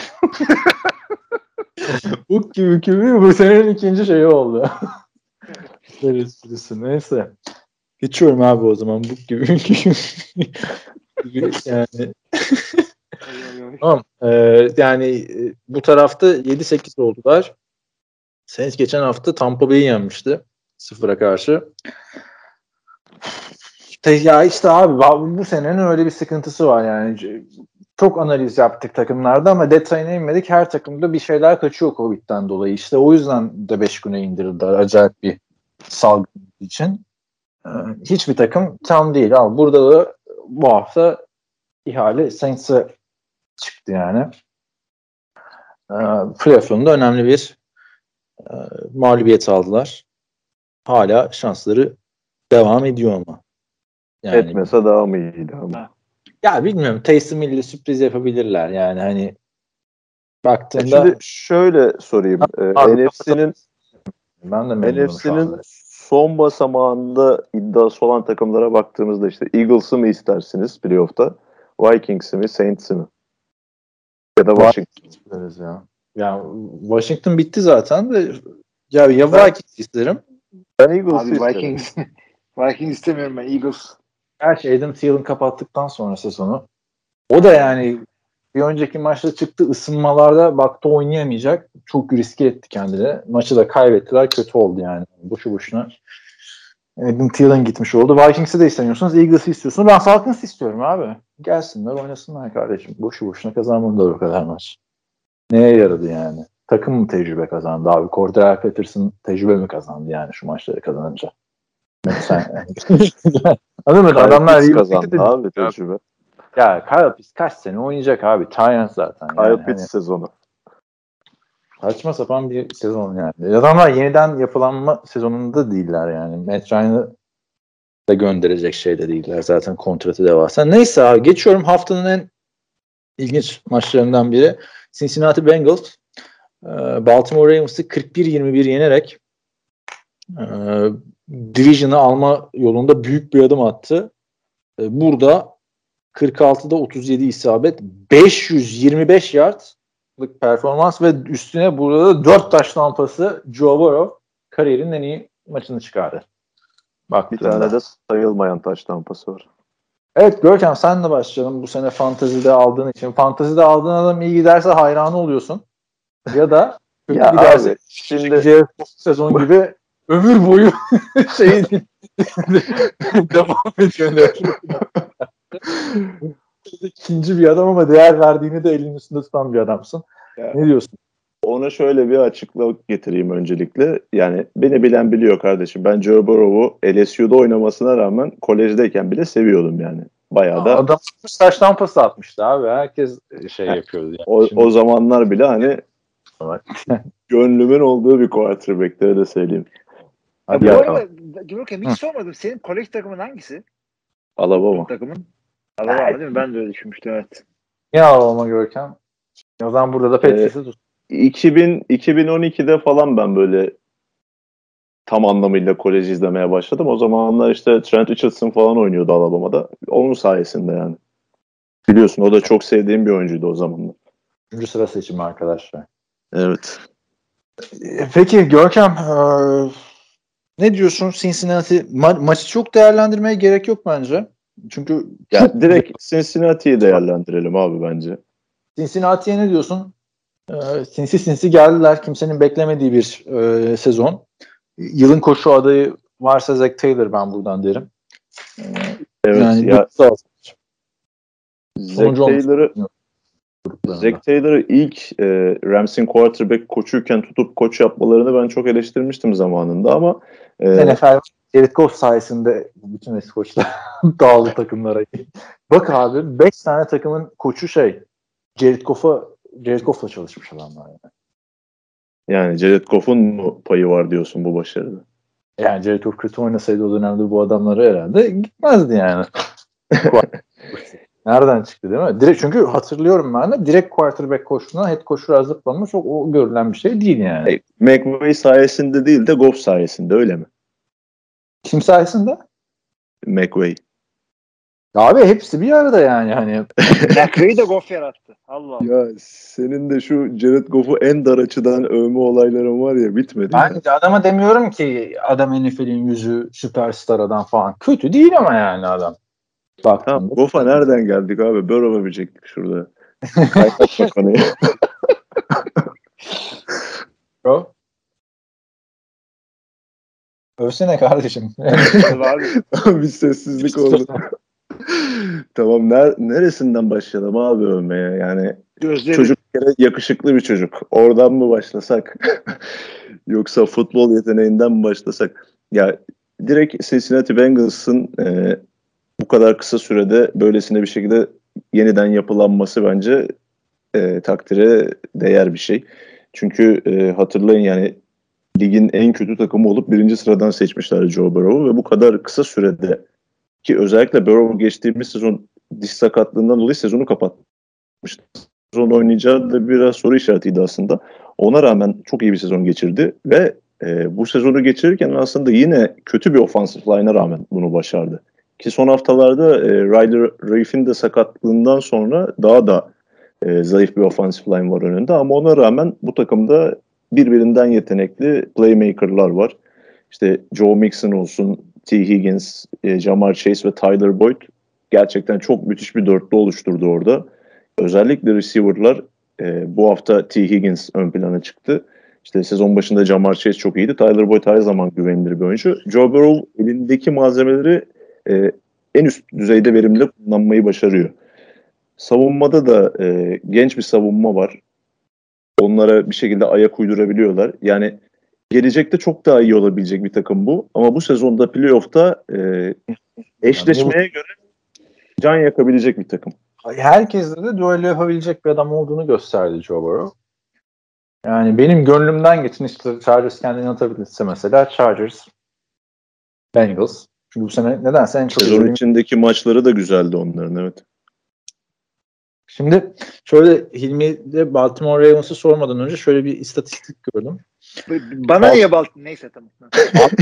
bu gibi kübü bu senin ikinci şeyi oldu. Esprisi neyse. Geçiyorum abi o zaman bu gibi yani tamam. Ee, yani e, bu tarafta 7-8 oldular. Saints geçen hafta Tampa Bay'i yenmişti. Sıfıra karşı. Ya işte abi bu senenin öyle bir sıkıntısı var yani. Çok analiz yaptık takımlarda ama detayına inmedik. Her takımda bir şeyler kaçıyor Covid'den dolayı. İşte o yüzden de 5 güne indirildiler. Acayip bir salgın için. Ee, hiçbir takım tam değil. Ama burada da bu hafta ihale Saints'e çıktı yani. E, playoff'unda önemli bir e, mağlubiyet aldılar. Hala şansları devam ediyor ama. Yani, Etmese daha mı iyiydi ama. Ya bilmiyorum. Taysom ile sürpriz yapabilirler yani hani Ya baktığında Şimdi şöyle sorayım. Abi, NFC'nin ben de memnunum NFC'nin son basamağında iddiası olan takımlara baktığımızda işte Eagles'ı mı istersiniz playoff'ta? Vikings'i mi, Saints'i mi? Ya da Washington. Deriz ya. Ya Washington bitti zaten de ya ya Ben- Vikings isterim. Ben Eagles'ı Abi isterim. Vikings. *laughs* Vikings istemiyorum ben. Eagles. Gerçi Adam Thielen kapattıktan sonra sezonu. O da yani bir önceki maçta çıktı ısınmalarda baktı oynayamayacak. Çok riske etti kendini. Maçı da kaybettiler. Kötü oldu yani. Boşu boşuna. Adam Thielen gitmiş oldu. Vikings'i de istemiyorsunuz. Eagles'ı istiyorsunuz. Ben Falcons'ı istiyorum abi. Gelsinler oynasınlar kardeşim. Boşu boşuna kazanmadılar o kadar maç. Neye yaradı yani? Takım mı tecrübe kazandı abi? Cordell Patterson tecrübe mi kazandı yani şu maçları kazanınca? Sen, *laughs* Anladın mı? Adamlar kazandı abi tecrübe. Ya Kyle Pitts kaç sene oynayacak abi? Giants zaten. Kyle Yani. Pitts Hani sezonu. saçma sapan bir sezon yani. Adamlar yeniden yapılanma sezonunda değiller yani. Matt Ryan'ı da gönderecek şeyde değiller. Zaten kontratı devasa. Neyse abi geçiyorum haftanın en ilginç maçlarından biri. Cincinnati Bengals e, Baltimore Ravens'ı 41-21 yenerek e, Division'ı alma yolunda büyük bir adım attı. E, Burada 46'da 37 isabet, 525 yardlık performans ve üstüne burada da 4 taş lampası Joe Burrow kariyerinin en iyi maçını çıkardı. Bak Bir tane de sayılmayan taş tampası var. Evet Görkem sen de başlayalım. Bu sene fantazide aldığın için. Fantazide aldığın adam iyi giderse hayranı oluyorsun. Ya da *laughs* kötü Ya giderse abi şimdi sezon gibi ömür boyu *laughs* şeyi *laughs* devam ediyor. İkinci bir adam ama değer verdiğini de elinin üstünde tutan bir adamsın. Ya. Ne diyorsun? ona şöyle bir açıklık getireyim öncelikle. Yani beni bilen biliyor kardeşim. Ben Joe Burrow'u LSU'da oynamasına rağmen kolejdeyken bile seviyordum yani. Bayağı da Adam saç lampası atmıştı abi. Herkes şey yapıyordu. Yani. o, Şimdi- o zamanlar bile hani *laughs* gönlümün olduğu bir quarterback'leri de söyleyeyim. Hadi bu ya, arada Görkem hiç sormadım. Senin kolej takımın hangisi? Alabama. Takımın. Alabama değil mi? Ben de öyle düşünmüştüm evet. Niye ağlama Görkem? O zaman burada da Patriots'ı tut. 2000 2012'de falan ben böyle tam anlamıyla kolej izlemeye başladım. O zamanlar işte Trent Richardson falan oynuyordu Alabama'da. Onun sayesinde yani. Biliyorsun o da çok sevdiğim bir oyuncuydu o zamanlar. Üçüncü sıra seçimi arkadaşlar. Evet. E, Peki Görkem e, ne diyorsun Cincinnati ma- maçı çok değerlendirmeye gerek yok bence. Çünkü Ya direkt Cincinnati'yi değerlendirelim abi bence. Cincinnati'ye ne diyorsun? E, sinsi sinsi geldiler. Kimsenin beklemediği bir e, sezon. Yılın koşu adayı varsa Zach Taylor ben buradan derim. E, Evet yani ya Zach. Taylor'ı. Zach Taylor'ı ilk e, Rams'in quarterback koçuyken tutup koç yapmalarını ben çok eleştirmiştim zamanında ama e, NFL Jared Goff sayesinde bütün eski koçlar *laughs* dağıldı takımlara. Bak abi 5 tane takımın koçu şey Jared Goff'a Jared Goff'la çalışmış adamlar yani. yani Jared Goff'un mu payı var diyorsun bu başarıda? Yani Jared Goff kötü oynasaydı o dönemde bu adamları herhalde gitmezdi yani. *laughs* Nereden çıktı değil mi? Direkt çünkü hatırlıyorum ben de direkt quarterback koşuna head koşuna zıplama çok o görülen bir şey değil yani. E, McVay sayesinde değil de Goff sayesinde öyle mi? Kim sayesinde? McVay. Ya abi hepsi bir arada yani hani *laughs* McVay de golf yarattı. Allah Allah. Ya senin de şu Jared Goff'u en dar açıdan övme olayların var ya bitmedi. Ben de adama demiyorum ki adam NFL'in yüzü süperstar adam falan. Kötü değil ama yani adam. Bak Tamam, Goff'a nereden geldik abi? Burrow'a bilecektik şurada. *laughs* Kaybetme konuyu. bro. Övsene kardeşim. *laughs* abi. *laughs* bir sessizlik oldu. tamam ner neresinden başlayalım abi övmeye? Yani Gözleri. çocuk kere yakışıklı bir çocuk. Oradan mı başlasak? *laughs* Yoksa futbol yeteneğinden mi başlasak? Ya direkt Cincinnati Bengals'ın e, bu kadar kısa sürede böylesine bir şekilde yeniden yapılanması bence e, takdire değer bir şey. Çünkü e, hatırlayın yani ligin en kötü takımı olup birinci sıradan seçmişler Joe Burrow'u ve bu kadar kısa sürede ki özellikle Burrow geçtiğimiz sezon diş sakatlığından dolayı sezonu kapatmıştı. Sezon oynayacağı da biraz soru işaretiydi aslında. Ona rağmen çok iyi bir sezon geçirdi ve e, bu sezonu geçirirken aslında yine kötü bir offensive line'a rağmen bunu başardı. Ki son haftalarda e, Ryder Reif'in de sakatlığından sonra daha da e, zayıf bir offensive line var önünde ama ona rağmen bu takımda birbirinden yetenekli playmaker'lar var. İşte Joe Mixon olsun, T. Higgins, e, Jamar Chase ve Tyler Boyd gerçekten çok müthiş bir dörtlü oluşturdu orada. Özellikle receiver'lar e, bu hafta T. Higgins ön plana çıktı. İşte sezon başında Jamar Chase çok iyiydi. Tyler Boyd her zaman güvenilir bir oyuncu. Joe Burrow elindeki malzemeleri e, en üst düzeyde verimli kullanmayı başarıyor. Savunmada da e, genç bir savunma var. Onlara bir şekilde ayak uydurabiliyorlar. Yani gelecekte çok daha iyi olabilecek bir takım bu. Ama bu sezonda playoff'ta e, eşleşmeye göre can yakabilecek bir takım. Herkesle de duello yapabilecek bir adam olduğunu gösterdi Joe Burrow. Yani benim gönlümden geçin işte Chargers kendini atabilirse mesela Chargers, Bengals. Çünkü bu sene nedense en çok... Sezon içindeki maçları da güzeldi onların evet. Şimdi şöyle Hilmi de Baltimore Ravens'ı sormadan önce şöyle bir istatistik gördüm. Bana niye Baltimore? Neyse tamam. *laughs*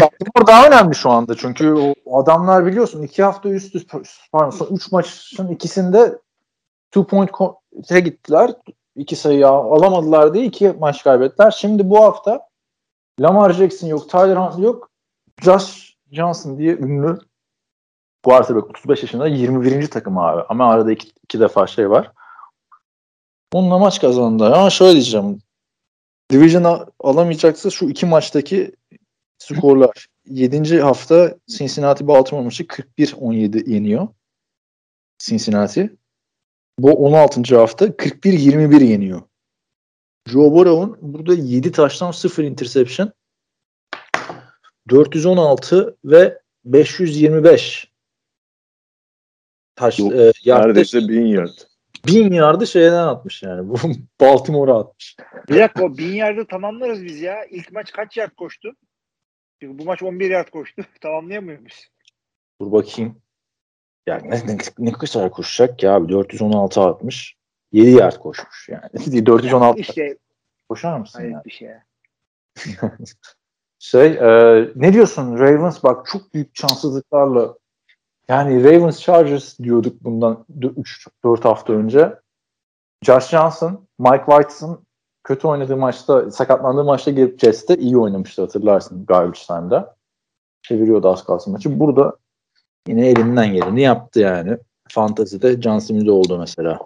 Baltimore daha önemli şu anda çünkü o adamlar biliyorsun iki hafta üst üste pardon son üç maçın ikisinde two point gittiler. iki sayı alamadılar diye iki maç kaybettiler. Şimdi bu hafta Lamar Jackson yok, Tyler Huntley yok. Josh Johnson diye ünlü quarterback 35 yaşında 21. takım abi. Ama arada iki, iki defa şey var. Onunla maç kazandı. Ama şöyle diyeceğim. Division alamayacaksa şu iki maçtaki skorlar. 7. hafta Cincinnati Baltimore maçı 41-17 yeniyor. Cincinnati. Bu 16. hafta 41-21 yeniyor. Joe Burrow'un burada 7 taştan 0 interception 416 ve 525 taş Yok, e, Neredeyse bin yard. Bin yardı şeyden atmış yani. *laughs* Bu Baltimore'a atmış. Bir dakika o bin yardı tamamlarız biz ya. İlk maç kaç yard koştu? Çünkü bu maç 11 yard koştu. *laughs* Tamamlayamıyor muyuz? Dur bakayım. Yani ne, ne, ne kadar koşacak ya abi? 416 atmış. 7 yard koşmuş yani. *laughs* 416 İşte koşar mısın hayır ya? bir şey. Şey, e, ne diyorsun Ravens bak çok büyük şanssızlıklarla yani Ravens Chargers diyorduk bundan 3-4 hafta önce. Josh Johnson, Mike White'ın kötü oynadığı maçta, sakatlandığı maçta girip Jets'te iyi oynamıştı hatırlarsın garbage time'da. Çeviriyordu az kalsın maçı. Burada yine elinden geleni yaptı yani. Fantasy'de John Smith'de oldu mesela.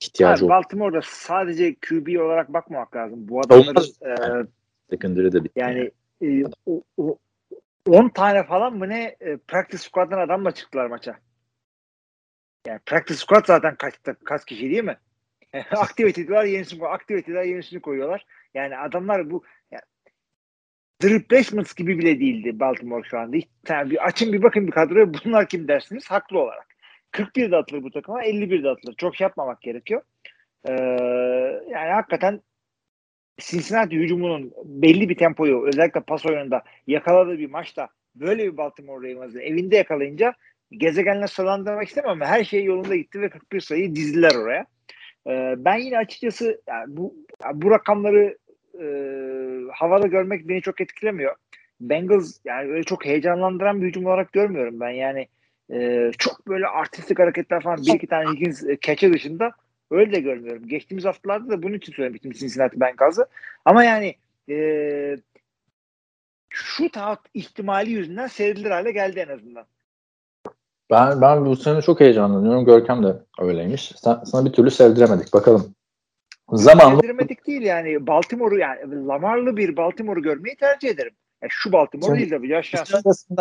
İhtiyacı Abi, oldu. Baltimore'da sadece QB olarak bakmamak lazım. Bu adamların e, Secondary'de bitti. yani e, o, o, 10 tane falan mı ne e, practice squad'dan adamla çıktılar maça. Yani practice squad zaten kaç, kaç kişi değil mi? *laughs* Aktiviteler yenisini koyuyorlar. Aktiviteler yenisini koyuyorlar. Yani adamlar bu yani, Replacements gibi bile değildi Baltimore şu anda. Hiç, yani bir açın bir bakın bir kadroya bunlar kim dersiniz haklı olarak. 41 de atılır bu takıma 51 de atılır. Çok şey yapmamak gerekiyor. Ee, yani hakikaten Cincinnati hücumunun belli bir tempoyu özellikle pas oyununda yakaladığı bir maçta böyle bir Baltimore Ravens'ı evinde yakalayınca gezegenle sıralandırmak istemem ama her şey yolunda gitti ve 41 sayıyı dizdiler oraya. Ee, ben yine açıkçası yani bu bu rakamları e, havada görmek beni çok etkilemiyor. Bengals yani öyle çok heyecanlandıran bir hücum olarak görmüyorum ben. Yani e, çok böyle artistik hareketler falan bir iki tane Higgins e, catch'e dışında öyle de görmüyorum. Geçtiğimiz haftalarda da bunun için söylemiştim Cincinnati Bengals'ı. Ama yani e, şu taht ihtimali yüzünden seyredilir hale geldi en azından. Ben ben bu sene çok heyecanlanıyorum. Görkem de öyleymiş. Sen, sana bir türlü sevdiremedik. Bakalım. Zamanla Sevdiremedik değil yani. Baltimore'u yani Lamar'lı bir Baltimore'u görmeyi tercih ederim. Yani şu Baltimore Tabii. değil tabii. Yaş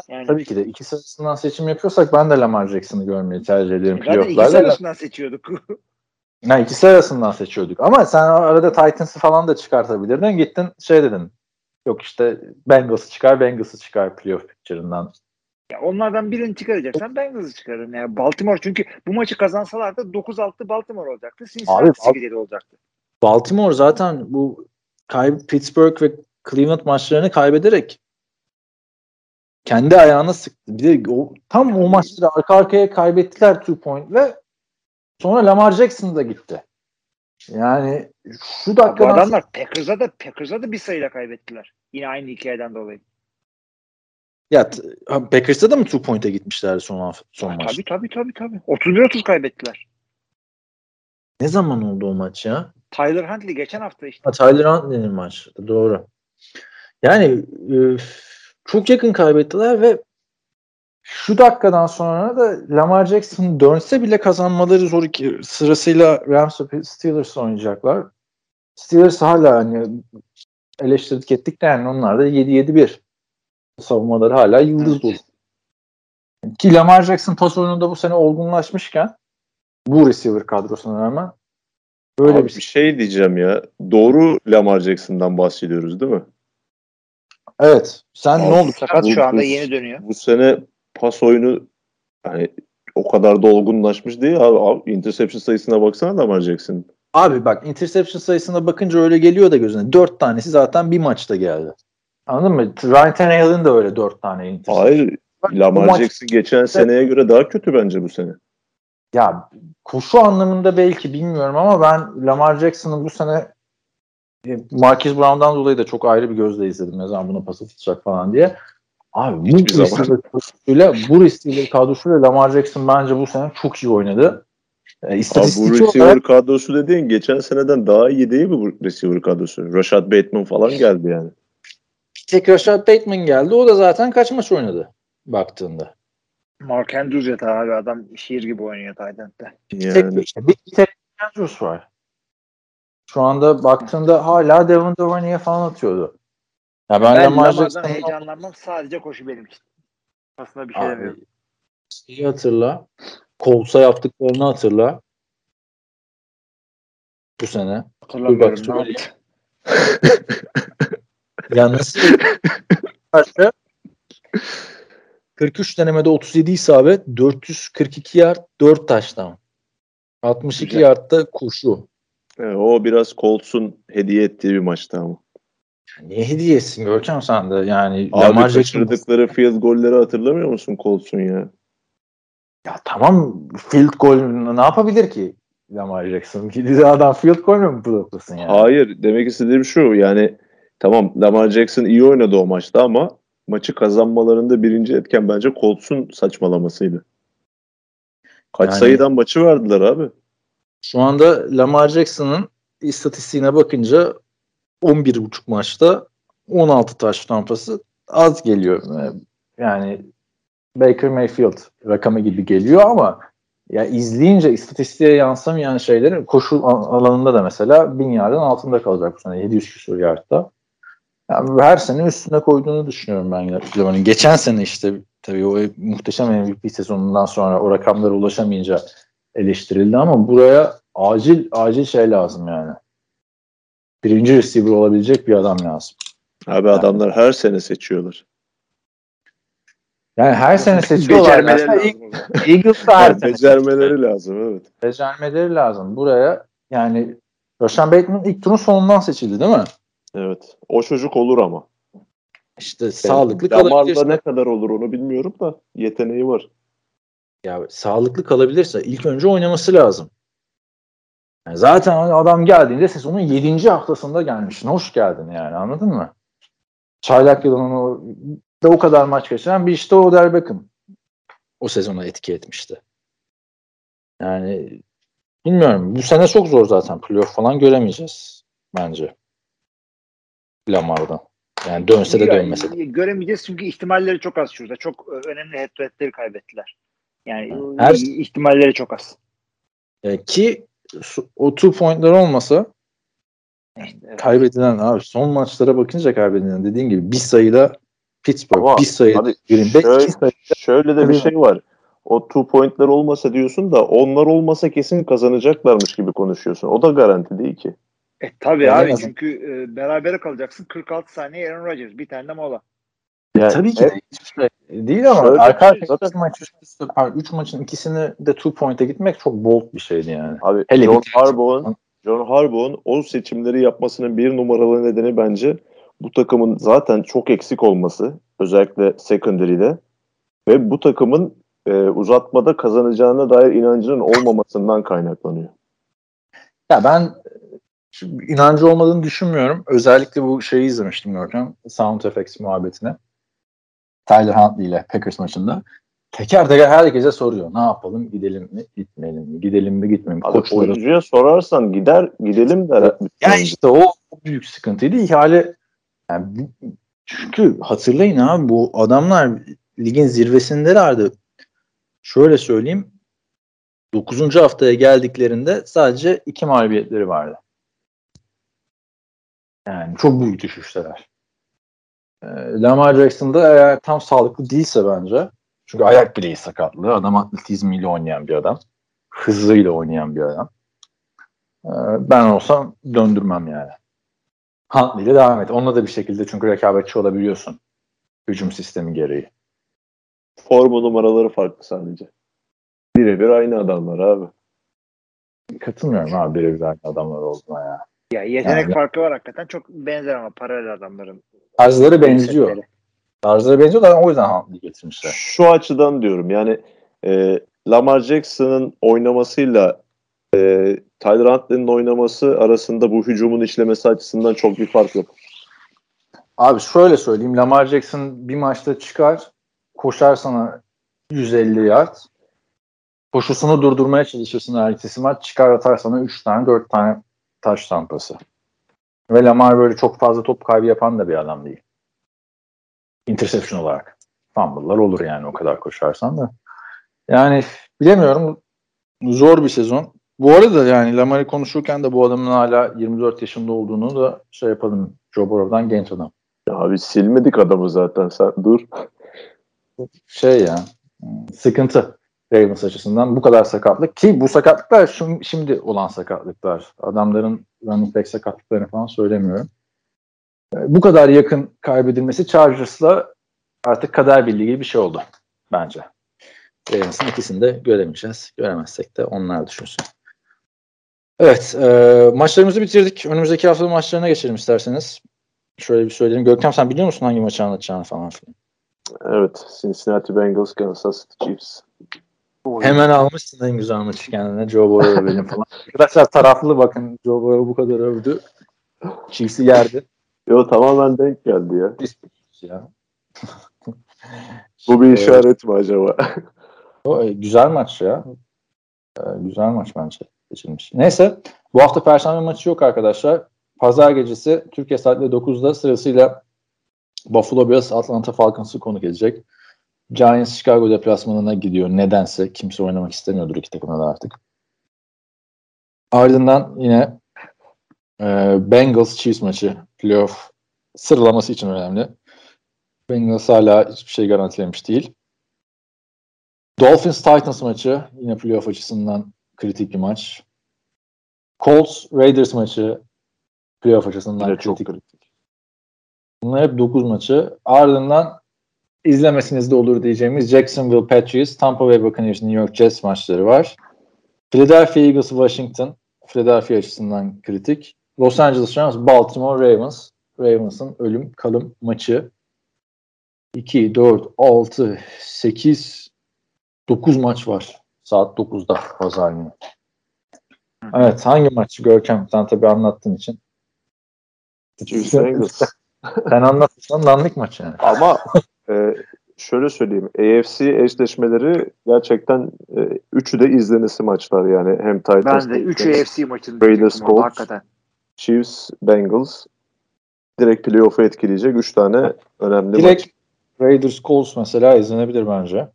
Yani. tabii ki de ikisi arasından seçim yapıyorsak ben de Lamar Jackson'ı görmeyi tercih ederim. Zaten ikisi Playoff'larda. arasından seçiyorduk. *laughs* Ha, ikisi arasından seçiyorduk. Ama sen arada Titans'ı falan da çıkartabilirdin. Gittin şey dedin. Yok işte Bengals'ı çıkar, Bengals'ı çıkar playoff picture'ından. ya onlardan birini çıkaracaksan Bengals'ı çıkarırım. Yani Baltimore çünkü bu maçı kazansalardı 9-6 Baltimore olacaktı. Cincinnati Abi, olacaktı. Baltimore zaten bu kay Pittsburgh ve Cleveland maçlarını kaybederek kendi ayağına sıktı. Bir de o, tam o maçları arka arkaya kaybettiler two point ve sonra Lamar Jackson da gitti. Yani şu Bu dakikadan adamlar Packers'a da Packers'a da bir sayıyla kaybettiler. Yine aynı hikayeden dolayı. ya Packers'ta da mı two point'e gitmişlerdi son son Ha, maç? tabii tabii tabii tabii. 31-30 kaybettiler. Ne zaman oldu o maç ya? Tyler Huntley geçen hafta işte. Ha, Tyler Huntley'nin maçı. Doğru. Yani e, çok yakın kaybettiler ve şu dakikadan sonra da Lamar Jackson dönse bile kazanmaları zor. iki- Sırasıyla Rams ve Steelers oynayacaklar. Steelers hala hani eleştirdik ettik de yani onlar da 7-7-1. Savunmaları hala yıldız dolu. Ki Lamar Jackson pas oyununda bu sene olgunlaşmışken bu receiver kadrosuna rağmen böyle Abi bir şey. şey diyeceğim ya. Doğru Lamar Jackson'dan bahsediyoruz değil mi? Evet. Sen ne Abi, oldu? Sakat şu anda yeni dönüyor. Bu sene pas oyunu yani o kadar da olgunlaşmış değil abi. abi interception sayısına baksana Lamar Jackson. Abi bak interception sayısına bakınca öyle geliyor da gözüne. Dört tanesi zaten bir maçta geldi. Anladın mı? Ryan Tannehill'in de öyle dört tane interception. Hayır. Lamar maç- Jackson geçen seneye göre daha kötü bence bu sene. Ya koşu anlamında belki bilmiyorum ama ben Lamar Jackson'ın bu sene e, Marquise Brown'dan dolayı da çok ayrı bir gözle izledim. Ne zaman buna pas atacak falan diye. Abi bu Hiçbir zaman. receiver kadrosuyla bu receiver kadrosuyla Lamar Jackson bence bu sene çok iyi oynadı. E, Abi bu istatistik receiver olarak kadrosu dediğin geçen seneden daha iyi değil mi bu receiver kadrosu? Rashad Bateman falan geldi yani. bir tek Rashad Bateman geldi. O da zaten kaç maç oynadı baktığında. Mark Andrews yeter abi adam şiir gibi oynuyor Tayland'da. Tek, Yani işte bir tek Andrews var. Şu anda baktığında hala Devin Duvernay'e falan atıyordu. Ya ben, Ben Lamar Jackson'ın heyecanlanmam sadece koşu benim için. Aslında bir şey Abi, demiyorum. şeyi hatırla. Colts'a yaptıklarını hatırla. Bu sene. Hatırlamıyorum. *laughs* Ya nasıl karşı 43 denemede 37 isabet, 442 yard, 4 taştan. 62 Güzel. yardta koşu. e, o biraz Colts'un hediye ettiği bir maçtı ama. Niye hediyesin Görkem sen de? Yani Abi Lamar kaçırdıkları field golleri hatırlamıyor musun Colts'un ya? Ya tamam field goal ne yapabilir ki Lamar Jackson? *laughs* Gidiyor adam field goal mü bloklasın yani? Hayır demek istediğim şu yani tamam Lamar Jackson iyi oynadı o maçta ama maçı kazanmalarında birinci etken bence Colts'un saçmalamasıydı. Kaç Yani- sayıdan maçı verdiler abi? Şu anda Lamar Jackson'ın istatistiğine bakınca 11.5 maçta 16 taş tampası az geliyor. Yani Baker Mayfield rakamı gibi geliyor ama ya izleyince istatistiğe yansımayan şeylerin koşu al- alanında da mesela 1000 yardın altında kalacak bu sene 700 küsur yardta. Yani her sene üstüne koyduğunu düşünüyorum ben Lamar'ın. Geçen sene işte tabii o muhteşem MVP sezonundan sonra o rakamlara ulaşamayınca eleştirildi ama buraya acil acil şey lazım yani. Birinci receiver olabilecek bir adam lazım. Abi adamlar her sene seçiyorlar. Yani her sene *laughs* seçiyorlar. Becermeleri lazım her Yani sene becermeleri lazım evet. becermeleri lazım. Buraya yani Roshan Bateman ilk turun sonundan seçildi değil mi? Evet. O çocuk olur ama. İşte sağlıklı Damarda kalabilirse, ne kadar olur onu bilmiyorum da yeteneği var. ya sağlıklı kalabilirse ilk önce oynaması lazım. Yani zaten adam geldiğinde sezonun 7. haftasında gelmişsin. Hoş geldin yani anladın mı? Çaylak yılının o, da o kadar maç geçiren bir işte Odell Beckham o sezona etki etmişti. Yani bilmiyorum. Bu sene çok zor zaten. Playoff falan göremeyeceğiz bence. Lamar'dan. Yani dönse de dönmese de. Göremeyeceğiz çünkü ihtimalleri çok az şurada. Çok önemli head to head'leri kaybettiler. Yani Her- ihtimalleri çok az. Ki o two pointler olmasa Evet. kaybedilen abi son maçlara bakınca kaybedilen dediğin gibi bir sayıda Pittsburgh, Ama bir sayıda Green Bay, şöyle- iki sayıda Şöyle de bir şey var. O two pointler olmasa diyorsun da onlar olmasa kesin kazanacaklarmış gibi konuşuyorsun. O da garanti değil ki. E, tabii Yani abi azından- çünkü e, berabere kalacaksın. 46 saniye Aaron Rodgers. Bir tane de mola. Yani tabii ki hiçbir şey değil ama Şöyle arka şey- maç üst üste, pardon, üç maçın ikisini de two point'e gitmek çok bold bir şeydi yani. Abi Hele John Harbaugh'un John Harbaugh'un o seçimleri yapmasının bir numaralı nedeni bence bu takımın zaten çok eksik olması. Özellikle secondary'de. Ve bu takımın e, uzatmada kazanacağına dair inancının olmamasından kaynaklanıyor. Ya ben inancı olmadığını düşünmüyorum. Özellikle bu şeyi izlemiştim Görkem. Sound Effects muhabbetine. Tyler Huntley ile Packers maçında. Teker teker herkese soruyor. Ne yapalım? Gidelim mi? Gitmeyelim mi? Gidelim mi? Gitmeyelim mi? Koçlara oyuncuya sorarsan gider gidelim der. Ya işte o büyük sıkıntıydı. İhale yani çünkü hatırlayın abi bu adamlar ligin zirvesindelerdi. Şöyle söyleyeyim. 9. haftaya geldiklerinde sadece iki mağlubiyetleri vardı. Yani çok büyük düşüşteler. Ee, Lamar Jackson da eğer tam sağlıklı değilse bence çünkü ayak bileği sakatlığı adam atletizmiyle oynayan bir adam. Hızıyla oynayan bir adam. Ee, ben olsam döndürmem yani. Huntley ile devam et. Onunla da bir şekilde çünkü rekabetçi olabiliyorsun. Hücum sistemi gereği. Forma numaraları farklı sadece. Birebir aynı adamlar abi. Katılmıyorum abi birebir aynı adamlar olduğuna ya. Ya yetenek Yani- farkı var hakikaten. Çok benzer ama paralel adamların. Tarzları benziyor. Tarzları benziyor da o yüzden Huntley getirmişler. Şu açıdan diyorum yani e, Lamar Jackson'ın oynamasıyla e, Tyler Huntley'nin oynaması arasında bu hücumun işlemesi açısından çok bir fark yok. Abi şöyle söyleyeyim. Lamar Jackson bir maçta çıkar, koşar sana 150 yard. Koşusunu durdurmaya çalışırsın ertesi maç. Çıkar atar sana 3 tane 4 tane taş tampası. Ve Lamar böyle çok fazla top kaybı yapan da bir adam değil. Interception olarak. Fumble'lar olur yani o kadar koşarsan da. Yani bilemiyorum. Zor bir sezon. Bu arada yani Lamar'ı konuşurken de bu adamın hala 24 yaşında olduğunu da şey yapalım. Joe Burrow'dan genç adam. Ya Abi silmedik adamı zaten sen dur. şey ya sıkıntı Ravens açısından bu kadar sakatlık ki bu sakatlıklar şu- şimdi olan sakatlıklar. Adamların running back sakatlıklarını falan söylemiyorum. Ee, Bu kadar yakın kaybedilmesi Chargers'la artık kader birliği gibi bir şey oldu bence. Ravens'ın ikisini de göremeyeceğiz. Göremezsek de onlar düşünsün. Evet, e, maçlarımızı bitirdik. Önümüzdeki hafta maçlarına geçelim isterseniz. Şöyle bir söyleyelim. Görkem sen biliyor musun hangi maçı anlatacağını falan filan? Evet Cincinnati Bengals Kansas City Chiefs. Hemen almışsın en güzel maçı kendine. Joe Burrow benim falan. Arkadaşlar taraflı bakın. Joe Burrow bu kadar övdü. Chiefs'i yerdi. Yo tamamen denk geldi ya. Ya. Bu bir Evet. işaret mi acaba? O, e, güzel maç ya. E, güzel maç bence seçilmiş. Neyse. Bu hafta Perşembe maçı yok arkadaşlar. Pazar gecesi Türkiye saatleri 9'da sırasıyla Buffalo Bills Atlanta Falcons'ı konuk edecek. Giants Chicago deplasmanına gidiyor. Nedense kimse oynamak istemiyordur iki takımda da artık. Ardından yine e, Bengals Chiefs maçı playoff sıralaması için önemli. Bengals hala hiçbir şey garantilemiş değil. Dolphins Titans maçı yine playoff açısından kritik bir maç. Colts Raiders maçı playoff açısından Yine çok kritik. kritik. Bunlar hep 9 maçı. Ardından izlemesiniz de olur diyeceğimiz Jacksonville Patriots, Tampa Bay Buccaneers, New York Jets maçları var. Philadelphia Eagles, Washington. Philadelphia açısından kritik. Los Angeles Rams, Baltimore Ravens. Ravens'ın ölüm kalım maçı. 2, 4, 6, 8, 9 maç var. Saat 9'da pazar günü. Evet hangi maçı Görkem? Sen tabii anlattığın için. Sen *laughs* anlatırsan dandik maç yani. Ama e, şöyle söyleyeyim. AFC eşleşmeleri gerçekten e, üçü de izlenisi maçlar yani. Hem Titans, Ben de 3 Dolphins, AFC maçını Raiders, Colts. hakikaten. Chiefs, Bengals direkt playoff'u etkileyecek üç tane önemli Direkt maç. Raiders Colts mesela izlenebilir bence.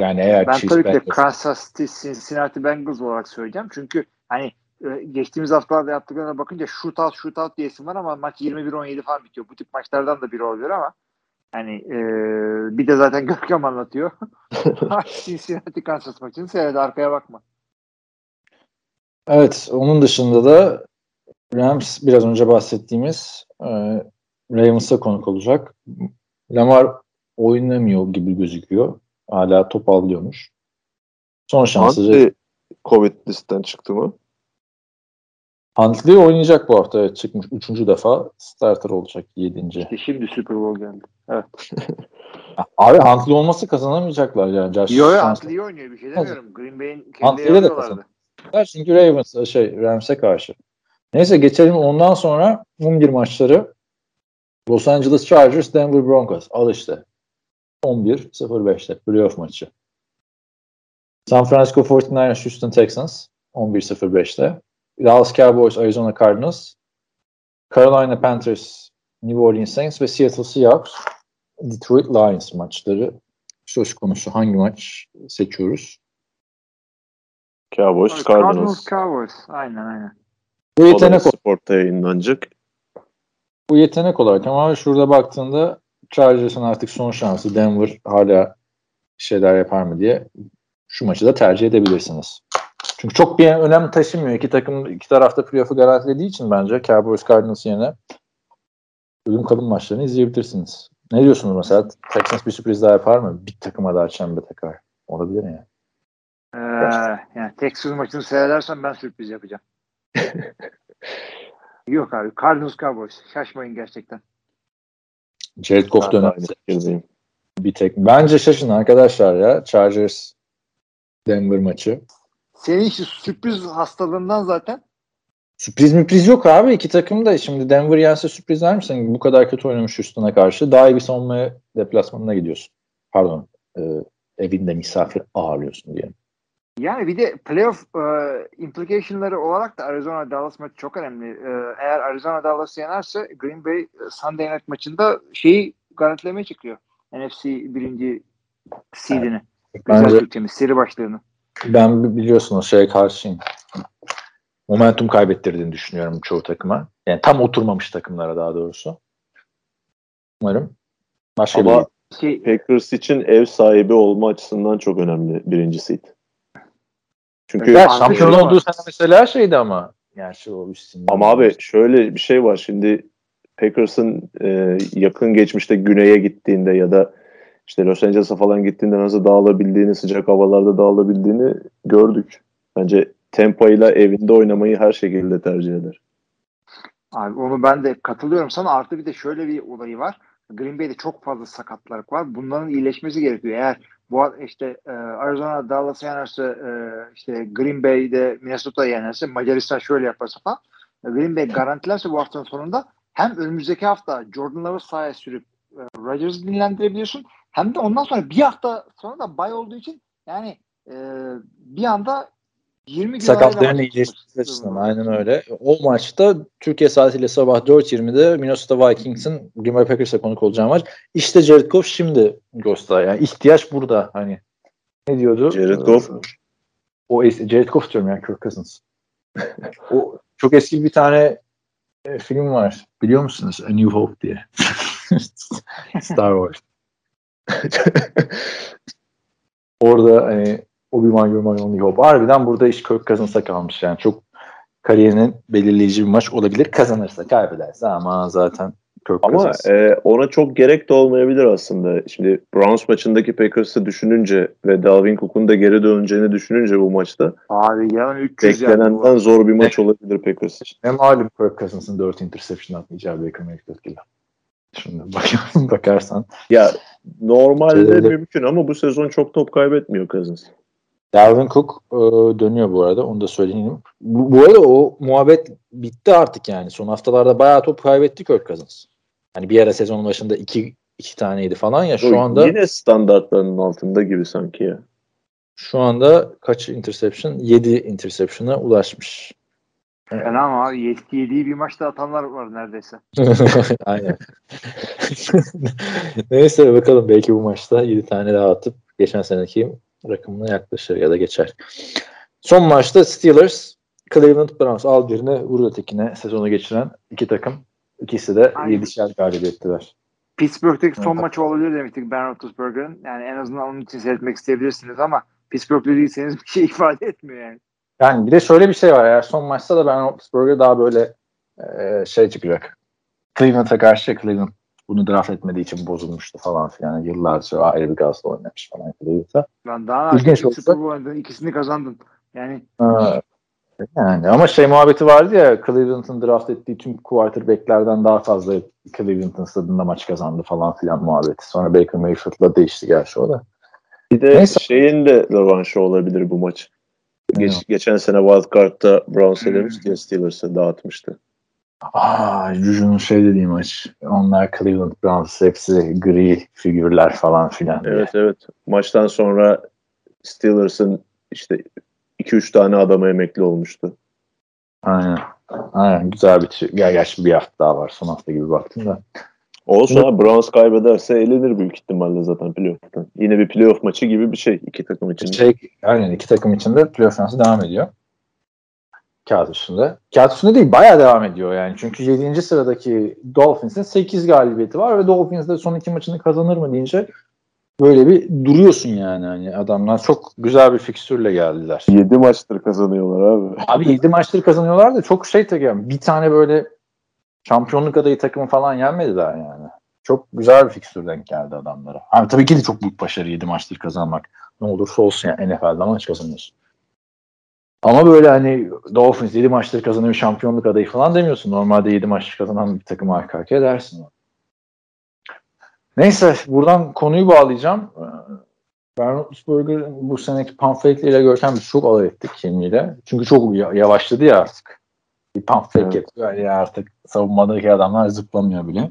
Yani eğer Ben Chiefs tabii ki de Bengals- Kansas City Cincinnati Bengals olarak söyleyeceğim. Çünkü hani e, geçtiğimiz haftalarda yaptıklarına bakınca shootout shootout diye isim var ama maç 21-17 falan bitiyor. Bu tip maçlardan da biri oluyor ama hani e, bir de zaten *laughs* Görkem anlatıyor. *laughs* Cincinnati Kansas maçını seyret arkaya bakma. Evet, onun dışında da Rams biraz önce bahsettiğimiz e, Ravens'a konuk olacak. Lamar oynamıyor gibi gözüküyor. Hala top alıyormuş. Son şansı Hangi Covid listten çıktı mı? Huntley oynayacak bu hafta. Evet, çıkmış. Üçüncü defa starter olacak. Yedinci. İşte şimdi Super Bowl geldi. *laughs* Abi Huntley olması kazanamayacaklar yani. Josh Yo yo. Huntley oynuyor bir şey demiyorum. Green Bay'in kendi Huntley'de de kazandı. Çünkü Ravens şey Rams'e karşı. Neyse geçelim ondan sonra 11 maçları Los Angeles Chargers Denver Broncos. Al işte. 11-0-5'te playoff maçı. San Francisco 49ers Houston Texans 11-0-5'te. Dallas Cowboys Arizona Cardinals. Carolina Panthers New Orleans Saints ve Seattle Seahawks Detroit Lions maçları söz konusu. Hangi maç seçiyoruz? Cowboys, Cardinals Cardinals. Cowboys. Aynen aynen. Bu yetenek, Sport'ta yayınlanacak. bu yetenek olarak ama şurada baktığında Chargers'ın artık son şansı Denver hala şeyler yapar mı diye şu maçı da tercih edebilirsiniz. Çünkü çok bir önem taşımıyor. İki takım iki tarafta playoff'u garantilediği için bence Cowboys Cardinals yerine ölüm kalım maçlarını izleyebilirsiniz. Ne diyorsunuz mesela? Texans bir sürpriz daha yapar mı? Bir takıma daha çembe takar. Olabilir mi? Ee, yani Texas maçını seyredersen ben sürpriz yapacağım. *laughs* Yok abi. Cardinals Cowboys. Şaşmayın gerçekten. Jared Goff Ben de dönem aynı fikirdeyim. bir tek. Bence şaşın arkadaşlar ya. Chargers Denver maçı. Senin işte sürpriz hastalığından zaten Sürpriz müpriz yok abi. İki takım da şimdi Denver yense sürpriz der misin? Bu kadar kötü oynamış Houston'a karşı. Daha iyi bir savunmaya deplasmanına gidiyorsun. Pardon. E, evinde misafir ağırlıyorsun diye. Yani bir de playoff e, implication'ları olarak da Arizona Dallas maçı çok önemli. E, eğer Arizona Dallas yenerse Green Bay e, Sunday Night maçında şeyi garantilemeye çıkıyor. NFC birinci seedini. Güzel Bence Türkçemiz. Seri başlığını. Ben biliyorsunuz şeye karşıyım. Momentum kaybettirdiğini düşünüyorum çoğu takıma. Yani tam oturmamış takımlara daha doğrusu. Umarım başka Ama bir Packers için ev sahibi olma açısından çok önemli birinci seed. Çünkü ya, Farklı şampiyon olduğu sene mesela şeydi ama gerçi o üstünde. ama abi şöyle bir şey var şimdi Packers'ın e, yakın geçmişte güneye gittiğinde ya da işte Los Angeles'a falan gittiğinde nasıl dağılabildiğini, sıcak havalarda dağılabildiğini gördük. Bence Tampa ile evinde oynamayı her şekilde tercih eder. Abi onu ben de katılıyorum sana. Artı bir de şöyle bir olayı var. Green Bay'de çok fazla sakatlık var. Bunların iyileşmesi gerekiyor. Eğer bu işte e, Arizona Dallas yenerse e, işte Green Bay'de Minnesota yenerse Macaristan şöyle yaparsa falan e, Green Bay garantilerse bu haftanın sonunda hem önümüzdeki hafta Jordan Love'ı sahaya sürüp e, Rodgers'ı dinlendirebiliyorsun hem de ondan sonra bir hafta sonra da bay olduğu için yani e, bir anda 20 gün Sakatların iyileşmesi açısından aynen öyle. O maçta Türkiye saatiyle sabah 4.20'de Minnesota Vikings'in Green Bay Packers'a konuk olacağı maç. İşte Jared Goff şimdi Ghost'a. Yani ihtiyaç burada. Hani ne diyordu? Jared Ee, Goff? O es- Jared Goff diyorum ya Kirk Cousins. o çok eski bir tane e, film var. Biliyor musunuz? A New Hope diye. *laughs* Star Wars. *laughs* Orada hani Obi-Wan A New Hope. Harbiden burada iş Kirk Cousins'a kalmış yani. Çok kariyerinin belirleyici bir maç olabilir. Kazanırsa kaybederse ama zaten Kirk Ama Cousins. e, ona çok gerek de olmayabilir aslında. Şimdi Browns maçındaki Packers'ı düşününce ve Dalvin Cook'un da geri döneceğini düşününce bu maçta Abi yalan 300 yani. beklenenden zor bir maç olabilir Packers için. Ne malum Kirk Cousins'ın 4 interception atmayacağı Baker Mayfield gibi. Şimdi bak, *laughs* bakarsan. Ya normalde Şeyleri- mümkün ama bu sezon çok top kaybetmiyor Cousins. Dalvin Cook e, dönüyor bu arada. Onu da söyleyeyim. Bu, bu arada o muhabbet bitti artık yani. Son haftalarda bayağı top kaybetti Kirk Cousins. Hani bir ara sezonun başında iki, iki taneydi falan ya. Şu O anda Yine standartlarının altında gibi sanki ya. şu anda kaç interception? 7 interception'a ulaşmış. Fena ama abi yetki yediği bir maçta atanlar var neredeyse. *laughs* Aynen. *laughs* Neyse bakalım belki bu maçta 7 tane daha atıp geçen seneki rakamına yaklaşır ya da geçer. Son maçta Steelers Cleveland Browns al birine vur ötekine sezonu geçiren iki takım. İkisi de Aynen. 7'şer galip ettiler. Pittsburgh'teki son Evet. maçı olabilir demiştik Ben Roethlisberger'ın. Yani en azından onun için seyretmek isteyebilirsiniz ama Pittsburgh'li değilseniz bir şey *laughs* ifade etmiyor yani. Yani bir de şöyle bir şey var. Eğer son maçta da Ben Roethlisberger daha böyle e, şey çıkacak. Cleveland'a karşı Cleveland bunu draft etmediği için bozulmuştu falan filan. Yıllarca ayrı bir gazla oynamış falan. Cleveland'a. Lan daha İlginç olsa- Super Bowl oynadın, ikisini kazandın. Yani Ha, Yani ama şey muhabbeti vardı ya Cleveland'ın draft ettiği tüm quarterback'lerden daha fazla Cleveland'ın stadında maç kazandı falan filan muhabbeti. Sonra Baker Mayfield'la değişti gerçi o da. Bir de Neyse. şeyin de rövanşı olabilir bu maç. Geç, Evet. geçen sene Wildcard'da Browns Hmm. elemişti ya Steelers'ı dağıtmıştı. Aa, Juju'nun şey dediği maç. Onlar Cleveland Browns hepsi gri figürler falan filan. diye. Evet evet. Maçtan sonra Steelers'ın işte 2-3 tane adamı emekli olmuştu. Aynen. Aynen güzel bir gerçi bir hafta daha var. Son hafta gibi baktım da. Olsun ha Browns kaybederse elenir büyük ihtimalle zaten playoff'tan. Yine bir playoff maçı gibi bir şey iki takım için. Şey, aynen iki takım içinde playoff şansı devam ediyor. Kağıt üstünde. Kağıt üstünde değil bayağı devam ediyor yani. Çünkü 7. sıradaki Dolphins'in 8 galibiyeti var ve Dolphins de son iki maçını kazanır mı deyince böyle bir duruyorsun yani. Hani adamlar çok güzel bir fikstürle geldiler. 7 maçtır kazanıyorlar abi. Abi 7 maçları kazanıyorlar da çok şey takıyor. Bir tane böyle şampiyonluk adayı takımı falan yenmediler yani. Çok güzel bir fikstür denk geldi adamlara. Abi tabii ki de çok büyük başarı 7 maçları kazanmak. Ne olursa olsun yani NFL'de maç kazanıyorsun. Ama böyle hani Dolphins 7 maçları kazanıyor şampiyonluk adayı falan demiyorsun. Normalde 7 maç kazanan bir takım arka arkaya dersin. Neyse buradan konuyu bağlayacağım. Ee, Ben Roethlisberger'ın bu seneki pamfletleriyle Görkem biz çok alay ettik kimliğiyle. Çünkü çok ya- yavaşladı ya artık. Bir pamflet Evet. yapıyor ya artık savunmadaki adamlar zıplamıyor bile.